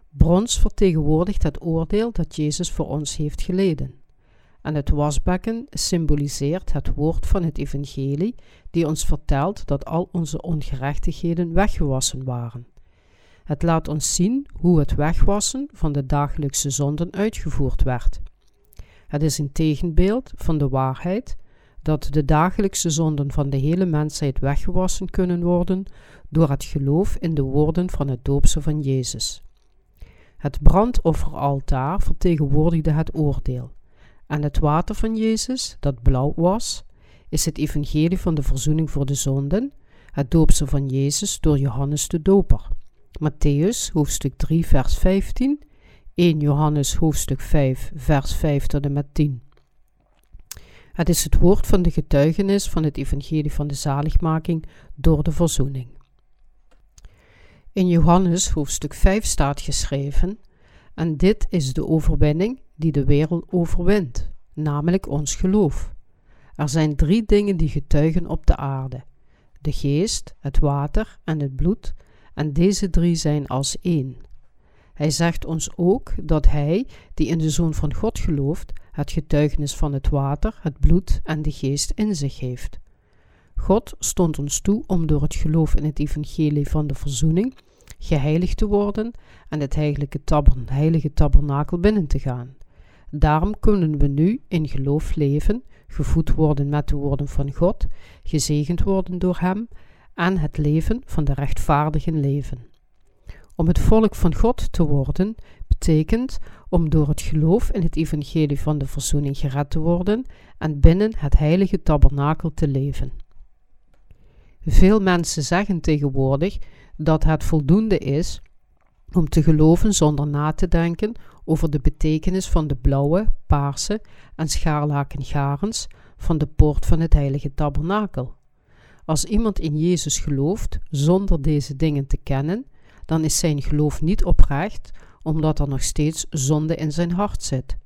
Brons vertegenwoordigt het oordeel dat Jezus voor ons heeft geleden. En het wasbekken symboliseert het woord van het evangelie die ons vertelt dat al onze ongerechtigheden weggewassen waren. Het laat ons zien hoe het wegwassen van de dagelijkse zonden uitgevoerd werd. Het is een tegenbeeld van de waarheid dat de dagelijkse zonden van de hele mensheid weggewassen kunnen worden door het geloof in de woorden van het doopse van Jezus. Het brandofferaltaar vertegenwoordigde het oordeel, en het water van Jezus, dat blauw was, is het evangelie van de verzoening voor de zonden, het doopsel van Jezus door Johannes de Doper. Matthäus hoofdstuk 3 vers 15, 1 Johannes hoofdstuk 5 vers 5 tot en met 10. Het is het woord van de getuigenis van het evangelie van de zaligmaking door de verzoening. In Johannes hoofdstuk 5 staat geschreven: En dit is de overwinning die de wereld overwint, namelijk ons geloof. Er zijn drie dingen die getuigen op de aarde: de geest, het water en het bloed, en deze drie zijn als één. Hij zegt ons ook dat hij, die in de Zoon van God gelooft, het getuigenis van het water, het bloed en de geest in zich heeft. God stond ons toe om door het geloof in het evangelie van de verzoening geheiligd te worden en het heilige, heilige tabernakel binnen te gaan. Daarom kunnen we nu in geloof leven, gevoed worden met de woorden van God, gezegend worden door Hem en het leven van de rechtvaardigen leven. Om het volk van God te worden, betekent om door het geloof in het evangelie van de verzoening gered te worden en binnen het heilige tabernakel te leven. Veel mensen zeggen tegenwoordig dat het voldoende is om te geloven zonder na te denken over de betekenis van de blauwe, paarse en scharlaken garens van de poort van het heilige tabernakel. Als iemand in Jezus gelooft zonder deze dingen te kennen, dan is zijn geloof niet oprecht, omdat er nog steeds zonde in zijn hart zit.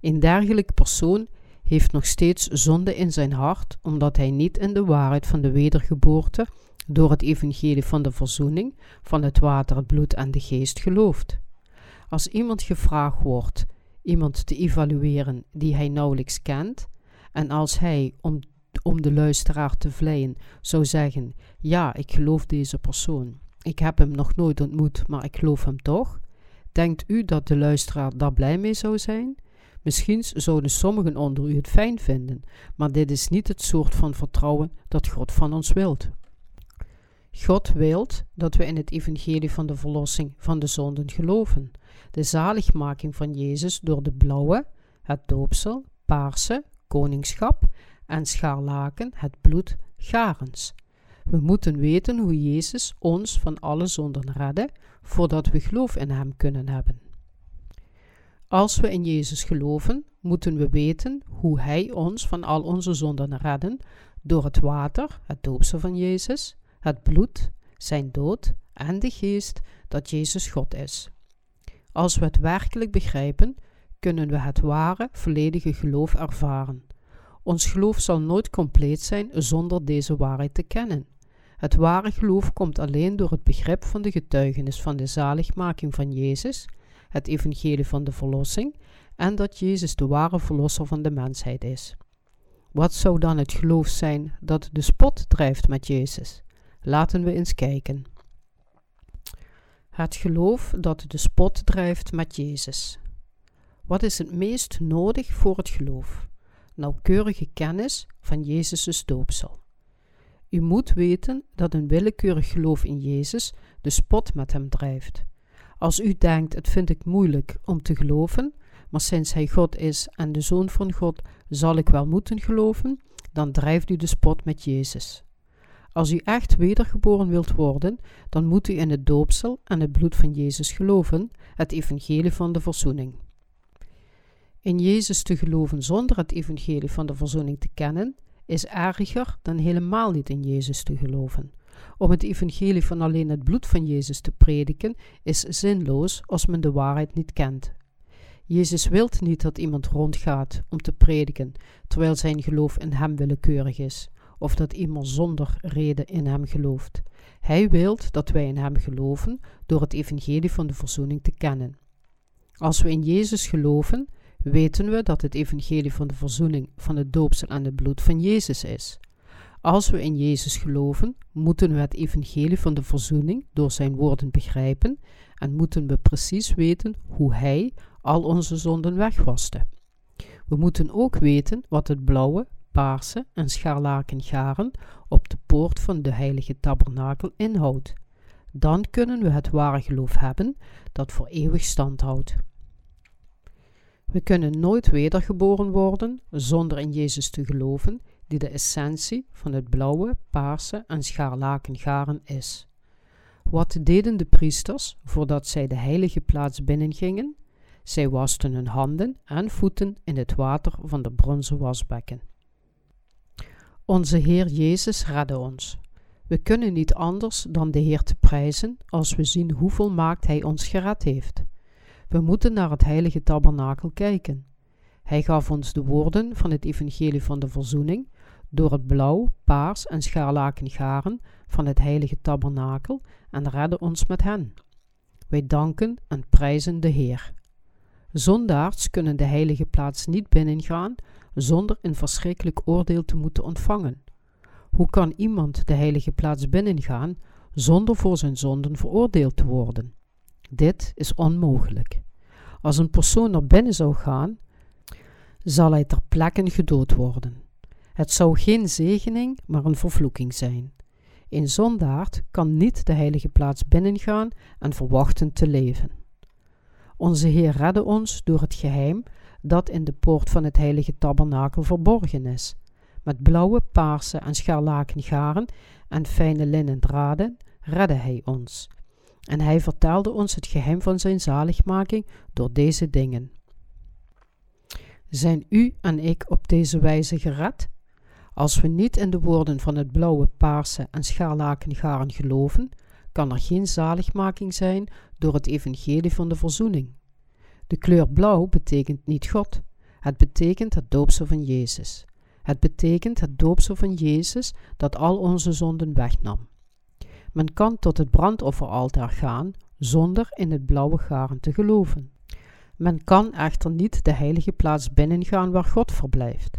Een dergelijke persoon heeft nog steeds zonde in zijn hart, omdat hij niet in de waarheid van de wedergeboorte door het evangelie van de verzoening, van het water, het bloed en de geest gelooft. Als iemand gevraagd wordt iemand te evalueren die hij nauwelijks kent, en als hij, om, om de luisteraar te vleien, zou zeggen: Ja, ik geloof deze persoon. Ik heb hem nog nooit ontmoet, maar ik geloof hem toch. Denkt u dat de luisteraar daar blij mee zou zijn? Misschien zouden sommigen onder u het fijn vinden, maar dit is niet het soort van vertrouwen dat God van ons wilt. God wilt dat we in het evangelie van de verlossing van de zonden geloven, de zaligmaking van Jezus door de blauwe, het doopsel, paarse, koningschap en scharlaken, het bloed, garens. We moeten weten hoe Jezus ons van alle zonden redde, voordat we geloof in Hem kunnen hebben. Als we in Jezus geloven, moeten we weten hoe Hij ons van al onze zonden redden door het water, het doopsel van Jezus, het bloed, zijn dood en de geest dat Jezus God is. Als we het werkelijk begrijpen, kunnen we het ware, volledige geloof ervaren. Ons geloof zal nooit compleet zijn zonder deze waarheid te kennen. Het ware geloof komt alleen door het begrip van de getuigenis van de zaligmaking van Jezus, het evangelie van de verlossing en dat Jezus de ware verlosser van de mensheid is. Wat zou dan het geloof zijn dat de spot drijft met Jezus? Laten we eens kijken. Het geloof dat de spot drijft met Jezus. Wat is het meest nodig voor het geloof? Nauwkeurige kennis van Jezus' doopsel. U moet weten dat een willekeurig geloof in Jezus de spot met hem drijft. Als u denkt: het vind ik moeilijk om te geloven, maar sinds hij God is en de Zoon van God zal ik wel moeten geloven, dan drijft u de spot met Jezus. Als u echt wedergeboren wilt worden, dan moet u in het doopsel en het bloed van Jezus geloven, het evangelie van de verzoening. In Jezus te geloven zonder het evangelie van de verzoening te kennen, is erger dan helemaal niet in Jezus te geloven. Om het evangelie van alleen het bloed van Jezus te prediken is zinloos als men de waarheid niet kent. Jezus wilt niet dat iemand rondgaat om te prediken, terwijl zijn geloof in hem willekeurig is, of dat iemand zonder reden in hem gelooft. Hij wilt dat wij in hem geloven door het evangelie van de verzoening te kennen. Als we in Jezus geloven, weten we dat het evangelie van de verzoening van het doopsel en het bloed van Jezus is. Als we in Jezus geloven, moeten we het evangelie van de verzoening door zijn woorden begrijpen en moeten we precies weten hoe hij al onze zonden wegwaste. We moeten ook weten wat het blauwe, paarse en scharlaken garen op de poort van de heilige tabernakel inhoudt. Dan kunnen we het ware geloof hebben dat voor eeuwig stand houdt. We kunnen nooit wedergeboren worden zonder in Jezus te geloven, die de essentie van het blauwe, paarse en scharlaken garen is. Wat deden de priesters voordat zij de heilige plaats binnengingen? Zij wasten hun handen en voeten in het water van de bronzen wasbekken. Onze Heer Jezus redde ons. We kunnen niet anders dan de Heer te prijzen als we zien hoe volmaakt Hij ons gered heeft. We moeten naar het heilige tabernakel kijken. Hij gaf ons de woorden van het evangelie van de verzoening door het blauw, paars en scharlaken garen van het heilige tabernakel en redde ons met hen. Wij danken en prijzen de Heer. Zondaars kunnen de heilige plaats niet binnengaan zonder een verschrikkelijk oordeel te moeten ontvangen. Hoe kan iemand de heilige plaats binnengaan zonder voor zijn zonden veroordeeld te worden? Dit is onmogelijk. Als een persoon naar binnen zou gaan, zal hij ter plekke gedood worden. Het zou geen zegening, maar een vervloeking zijn. Een zondaard kan niet de heilige plaats binnengaan en verwachten te leven. Onze Heer redde ons door het geheim dat in de poort van het heilige tabernakel verborgen is. Met blauwe, paarse en scharlaken garen en fijne linnen draden redde Hij ons. En Hij vertelde ons het geheim van zijn zaligmaking door deze dingen. Zijn u en ik op deze wijze gered? Als we niet in de woorden van het blauwe, paarse en scharlaken garen geloven, kan er geen zaligmaking zijn door het evangelie van de verzoening. De kleur blauw betekent niet God. Het betekent het doopsel van Jezus. Het betekent het doopsel van Jezus dat al onze zonden wegnam. Men kan tot het brandofferaltaar gaan zonder in het blauwe garen te geloven. Men kan echter niet de heilige plaats binnengaan waar God verblijft.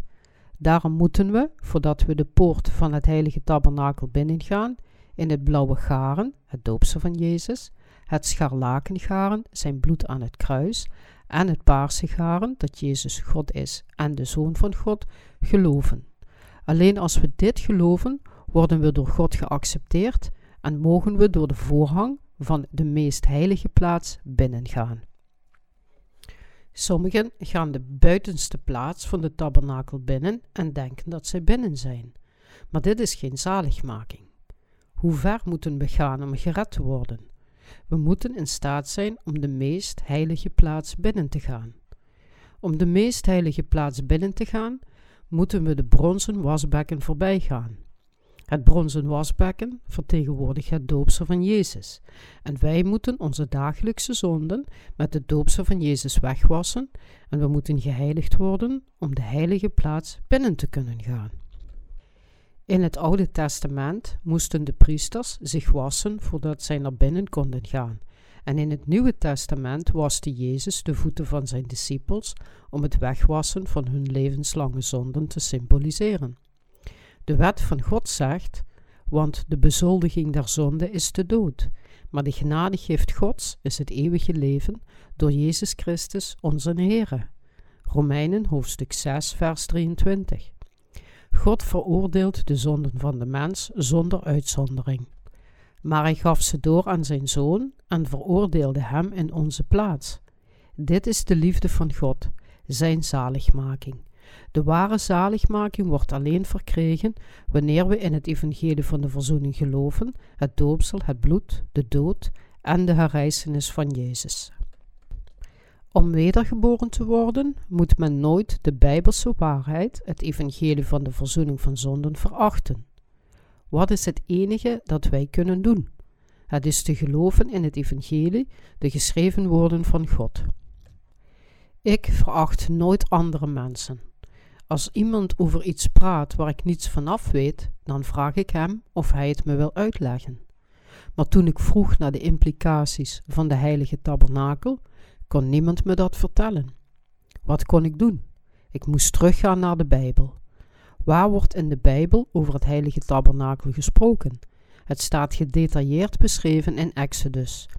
Daarom moeten we, voordat we de poort van het heilige tabernakel binnengaan, in het blauwe garen, het doopsel van Jezus, het scharlakengaren, zijn bloed aan het kruis, en het paarse garen, dat Jezus God is en de Zoon van God, geloven. Alleen als we dit geloven, worden we door God geaccepteerd en mogen we door de voorhang van de meest heilige plaats binnengaan. Sommigen gaan de buitenste plaats van de tabernakel binnen en denken dat zij binnen zijn. Maar dit is geen zaligmaking. Hoe ver moeten we gaan om gered te worden? We moeten in staat zijn om de meest heilige plaats binnen te gaan. Om de meest heilige plaats binnen te gaan, moeten we de bronzen wasbekken voorbij gaan. Het bronzen wasbekken vertegenwoordigt het doopsel van Jezus. En wij moeten onze dagelijkse zonden met het doopsel van Jezus wegwassen en we moeten geheiligd worden om de heilige plaats binnen te kunnen gaan. In het Oude Testament moesten de priesters zich wassen voordat zij naar binnen konden gaan. En in het Nieuwe Testament waste Jezus de voeten van zijn discipels om het wegwassen van hun levenslange zonden te symboliseren. De wet van God zegt: Want de bezoldiging der zonde is de dood, maar de genadegift Gods is het eeuwige leven door Jezus Christus, onze Heere. Romeinen hoofdstuk 6, vers 23. God veroordeelt de zonden van de mens zonder uitzondering. Maar hij gaf ze door aan zijn zoon en veroordeelde hem in onze plaats. Dit is de liefde van God, zijn zaligmaking. De ware zaligmaking wordt alleen verkregen wanneer we in het evangelie van de verzoening geloven, het doopsel, het bloed, de dood en de herrijzenis van Jezus. Om wedergeboren te worden, moet men nooit de bijbelse waarheid, het evangelie van de verzoening van zonden, verachten. Wat is het enige dat wij kunnen doen? Het is te geloven in het evangelie, de geschreven woorden van God. Ik veracht nooit andere mensen. Als iemand over iets praat waar ik niets vanaf weet, dan vraag ik hem of hij het me wil uitleggen. Maar toen ik vroeg naar de implicaties van de heilige tabernakel, kon niemand me dat vertellen. Wat kon ik doen? Ik moest teruggaan naar de Bijbel. Waar wordt in de Bijbel over het heilige tabernakel gesproken? Het staat gedetailleerd beschreven in Exodus.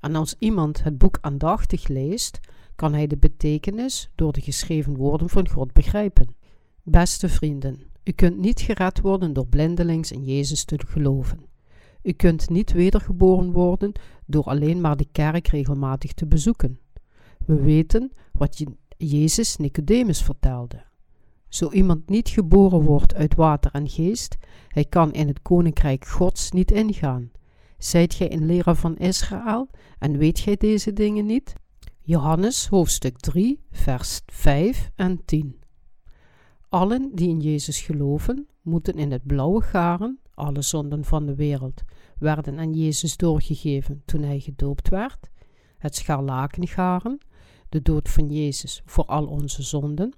En als iemand het boek aandachtig leest, kan hij de betekenis door de geschreven woorden van God begrijpen. Beste vrienden, u kunt niet gered worden door blindelings in Jezus te geloven. U kunt niet wedergeboren worden door alleen maar de kerk regelmatig te bezoeken. We weten wat Jezus Nicodemus vertelde. Zo iemand niet geboren wordt uit water en geest, hij kan in het koninkrijk Gods niet ingaan. Zijt gij een leraar van Israël en weet gij deze dingen niet? Johannes hoofdstuk 3, vers 5 en 10. Allen die in Jezus geloven, moeten in het blauwe garen, alle zonden van de wereld, werden aan Jezus doorgegeven toen hij gedoopt werd, het scharlakengaren, de dood van Jezus voor al onze zonden,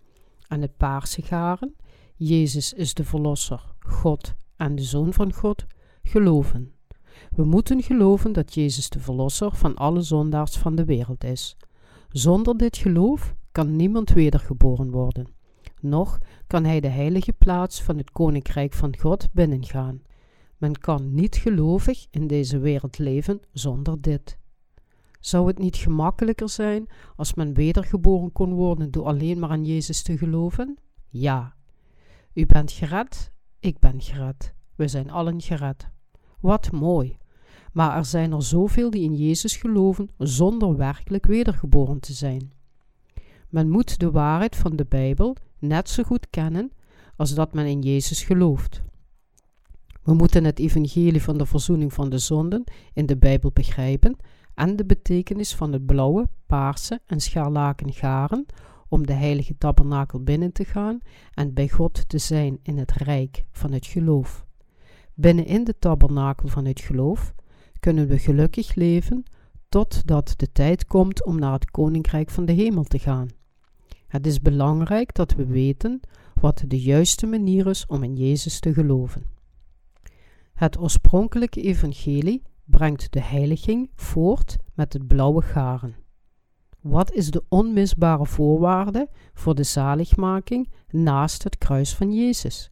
en het paarse garen, Jezus is de Verlosser, God en de Zoon van God, geloven. We moeten geloven dat Jezus de Verlosser van alle zondaars van de wereld is. Zonder dit geloof kan niemand wedergeboren worden. Nog kan hij de heilige plaats van het Koninkrijk van God binnengaan. Men kan niet gelovig in deze wereld leven zonder dit. Zou het niet gemakkelijker zijn als men wedergeboren kon worden door alleen maar aan Jezus te geloven? Ja. U bent gered, ik ben gered. We zijn allen gered. Wat mooi. Maar er zijn er zoveel die in Jezus geloven zonder werkelijk wedergeboren te zijn. Men moet de waarheid van de Bijbel net zo goed kennen als dat men in Jezus gelooft. We moeten het evangelie van de verzoening van de zonden in de Bijbel begrijpen en de betekenis van het blauwe, paarse en scharlaken garen om de heilige tabernakel binnen te gaan en bij God te zijn in het rijk van het geloof. Binnenin de tabernakel van het geloof kunnen we gelukkig leven totdat de tijd komt om naar het koninkrijk van de hemel te gaan. Het is belangrijk dat we weten wat de juiste manier is om in Jezus te geloven. Het oorspronkelijke evangelie brengt de heiliging voort met het blauwe garen. Wat is de onmisbare voorwaarde voor de zaligmaking naast het kruis van Jezus?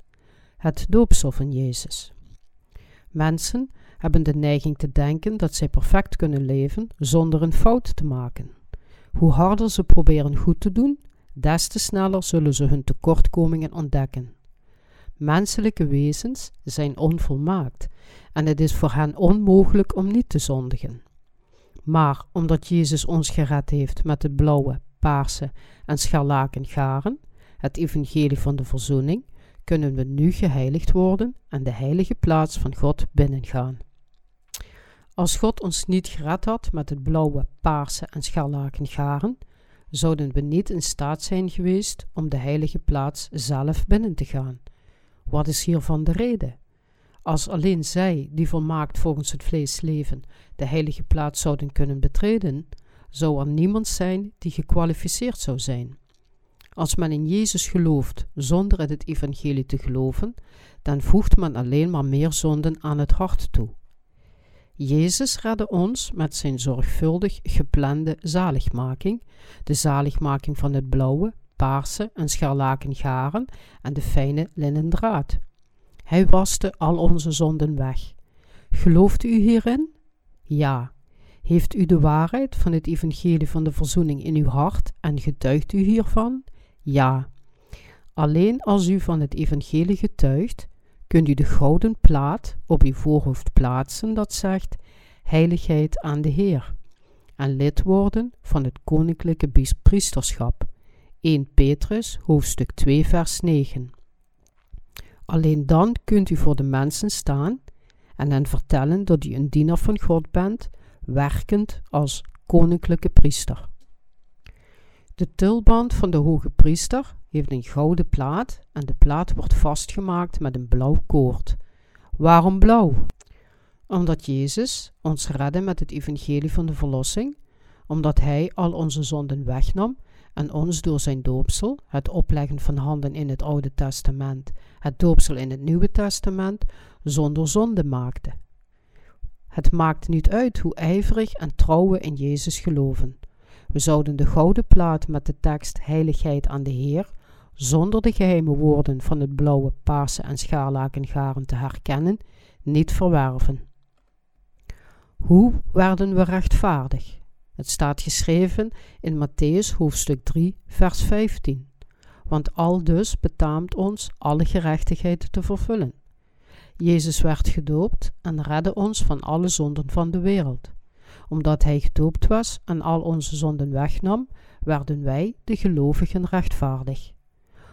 Het doopsel van Jezus. Mensen hebben de neiging te denken dat zij perfect kunnen leven zonder een fout te maken. Hoe harder ze proberen goed te doen, des te sneller zullen ze hun tekortkomingen ontdekken. Menselijke wezens zijn onvolmaakt en het is voor hen onmogelijk om niet te zondigen. Maar omdat Jezus ons gered heeft met het blauwe, paarse en scharlaken garen, het evangelie van de verzoening, kunnen we nu geheiligd worden en de heilige plaats van God binnengaan. Als God ons niet gered had met het blauwe, paarse en scharlaken garen, zouden we niet in staat zijn geweest om de heilige plaats zelf binnen te gaan. Wat is hiervan de reden? Als alleen zij, die volmaakt volgens het vlees leven, de heilige plaats zouden kunnen betreden, zou er niemand zijn die gekwalificeerd zou zijn. Als men in Jezus gelooft zonder in het evangelie te geloven, dan voegt men alleen maar meer zonden aan het hart toe. Jezus redde ons met zijn zorgvuldig geplande zaligmaking, de zaligmaking van het blauwe, paarse en scharlaken garen en de fijne linnen draad. Hij waste al onze zonden weg. Gelooft u hierin? Ja. Heeft u de waarheid van het evangelie van de verzoening in uw hart en getuigt u hiervan? Ja. Alleen als u van het evangelie getuigt, kunt u de gouden plaat op uw voorhoofd plaatsen dat zegt heiligheid aan de Heer en lid worden van het koninklijke priesterschap. 1 Petrus hoofdstuk 2 vers 9 Alleen dan kunt u voor de mensen staan en hen vertellen dat u een dienaar van God bent, werkend als koninklijke priester. De tulband van de hoge priester heeft een gouden plaat en de plaat wordt vastgemaakt met een blauw koord. Waarom blauw? Omdat Jezus ons redde met het evangelie van de verlossing, omdat Hij al onze zonden wegnam en ons door zijn doopsel, het opleggen van handen in het Oude Testament, het doopsel in het Nieuwe Testament, zonder zonde maakte. Het maakt niet uit hoe ijverig en trouw we in Jezus geloven. We zouden de gouden plaat met de tekst Heiligheid aan de Heer, zonder de geheime woorden van het blauwe, paarse en scharlakengaren te herkennen, niet verwerven. Hoe werden we rechtvaardig? Het staat geschreven in Matthäus hoofdstuk 3, vers 15. Want al dus betaamt ons alle gerechtigheid te vervullen. Jezus werd gedoopt en redde ons van alle zonden van de wereld. Omdat hij gedoopt was en al onze zonden wegnam, werden wij, de gelovigen, rechtvaardig.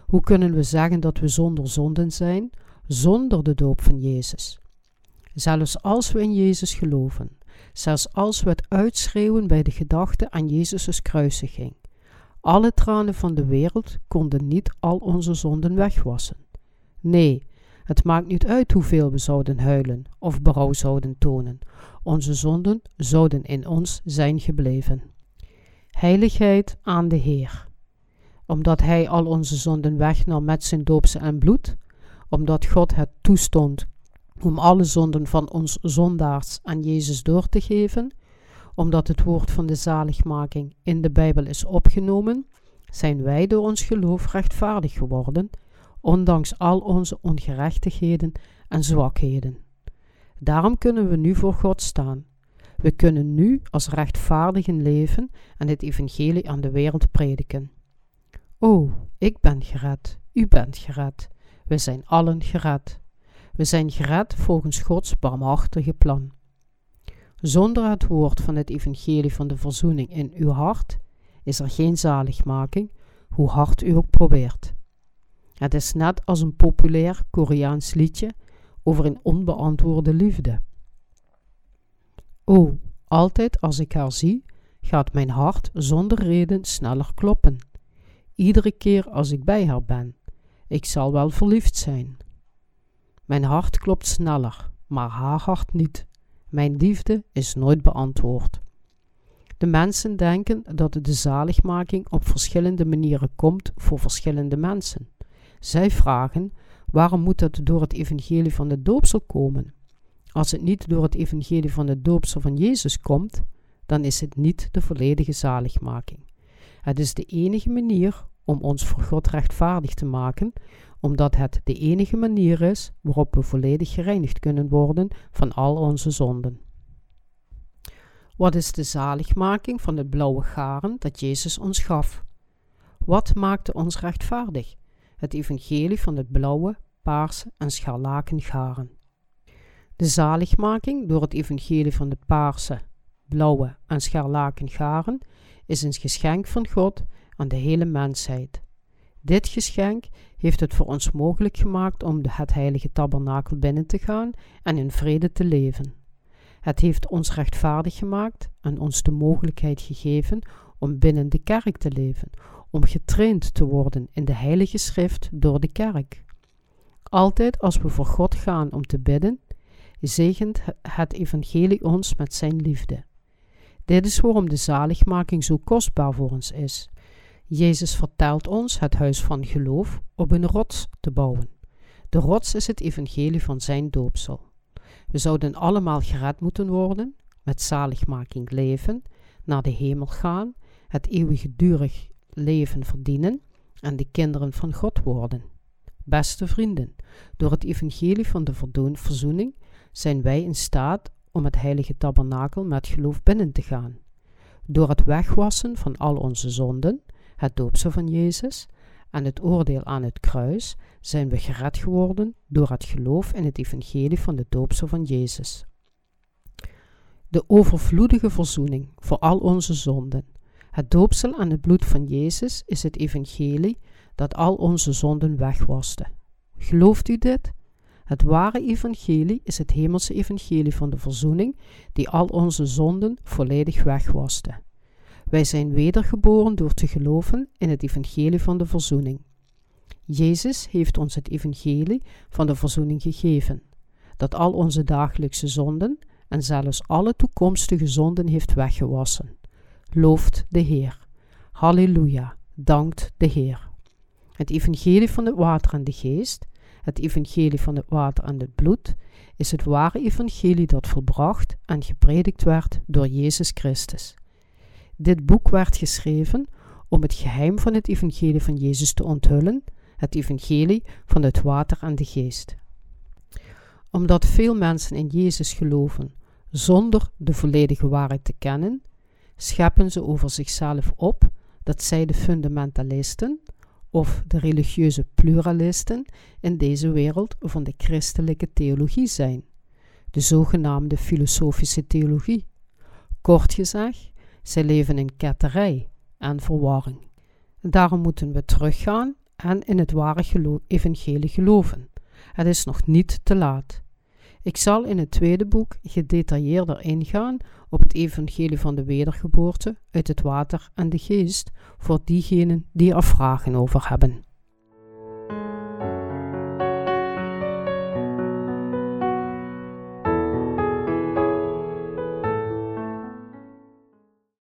Hoe kunnen we zeggen dat we zonder zonden zijn, zonder de doop van Jezus? Zelfs als we in Jezus geloven, zelfs als we het uitschreeuwen bij de gedachte aan Jezus' kruisiging. Alle tranen van de wereld konden niet al onze zonden wegwassen. Nee, het maakt niet uit hoeveel we zouden huilen of berouw zouden tonen. Onze zonden zouden in ons zijn gebleven. Heiligheid aan de Heer. Omdat Hij al onze zonden wegnam met zijn doopse en bloed, omdat God het toestond om alle zonden van ons zondaars aan Jezus door te geven, omdat het woord van de zaligmaking in de Bijbel is opgenomen, zijn wij door ons geloof rechtvaardig geworden, ondanks al onze ongerechtigheden en zwakheden. Daarom kunnen we nu voor God staan. We kunnen nu als rechtvaardigen leven en het evangelie aan de wereld prediken. O, ik ben gered, u bent gered, we zijn allen gered. We zijn gered volgens Gods barmhartige plan. Zonder het woord van het evangelie van de verzoening in uw hart is er geen zaligmaking, hoe hard u ook probeert. Het is net als een populair Koreaans liedje over een onbeantwoorde liefde. O, altijd als ik haar zie, gaat mijn hart zonder reden sneller kloppen. Iedere keer als ik bij haar ben, ik zal wel verliefd zijn. Mijn hart klopt sneller, maar haar hart niet. Mijn liefde is nooit beantwoord. De mensen denken dat de zaligmaking op verschillende manieren komt voor verschillende mensen. Zij vragen: waarom moet dat door het evangelie van de doopsel komen? Als het niet door het evangelie van de doopsel van Jezus komt, dan is het niet de volledige zaligmaking. Het is de enige manier om ons voor God rechtvaardig te maken, omdat het de enige manier is waarop we volledig gereinigd kunnen worden van al onze zonden. Wat is de zaligmaking van het blauwe garen dat Jezus ons gaf? Wat maakte ons rechtvaardig? Het evangelie van het blauwe, paarse en scharlaken garen. De zaligmaking door het evangelie van de paarse, blauwe en scharlaken garen is een geschenk van God aan de hele mensheid. Dit geschenk heeft het voor ons mogelijk gemaakt om het heilige tabernakel binnen te gaan en in vrede te leven. Het heeft ons rechtvaardig gemaakt en ons de mogelijkheid gegeven om binnen de kerk te leven, om getraind te worden in de heilige schrift door de kerk. Altijd als we voor God gaan om te bidden, zegent het evangelie ons met zijn liefde. Dit is waarom de zaligmaking zo kostbaar voor ons is. Jezus vertelt ons het huis van geloof op een rots te bouwen. De rots is het evangelie van zijn doopsel. We zouden allemaal gered moeten worden, met zaligmaking leven, naar de hemel gaan, het eeuwigdurig leven verdienen en de kinderen van God worden. Beste vrienden, door het evangelie van de verzoening zijn wij in staat om het heilige tabernakel met geloof binnen te gaan. Door het wegwassen van al onze zonden, het doopsel van Jezus en het oordeel aan het kruis, zijn we gered geworden door het geloof in het evangelie van de doopsel van Jezus. De overvloedige verzoening voor al onze zonden. Het doopsel aan het bloed van Jezus is het evangelie dat al onze zonden wegwaste. Gelooft u dit? Het ware evangelie is het hemelse evangelie van de verzoening, die al onze zonden volledig wegwaste. Wij zijn wedergeboren door te geloven in het evangelie van de verzoening. Jezus heeft ons het evangelie van de verzoening gegeven, dat al onze dagelijkse zonden en zelfs alle toekomstige zonden heeft weggewassen. Looft de Heer. Halleluja, dankt de Heer. Het evangelie van het water en de geest het evangelie van het water en het bloed, is het ware evangelie dat volbracht en gepredikt werd door Jezus Christus. Dit boek werd geschreven om het geheim van het evangelie van Jezus te onthullen, het evangelie van het water en de geest. Omdat veel mensen in Jezus geloven zonder de volledige waarheid te kennen, scheppen ze over zichzelf op dat zij de fundamentalisten, of de religieuze pluralisten in deze wereld van de christelijke theologie zijn, de zogenaamde filosofische theologie. Kort gezegd, zij leven in ketterij en verwarring. Daarom moeten we teruggaan en in het ware gelo evangelie geloven. Het is nog niet te laat. Ik zal in het tweede boek gedetailleerder ingaan op het evangelie van de wedergeboorte uit het water en de geest voor diegenen die er vragen over hebben.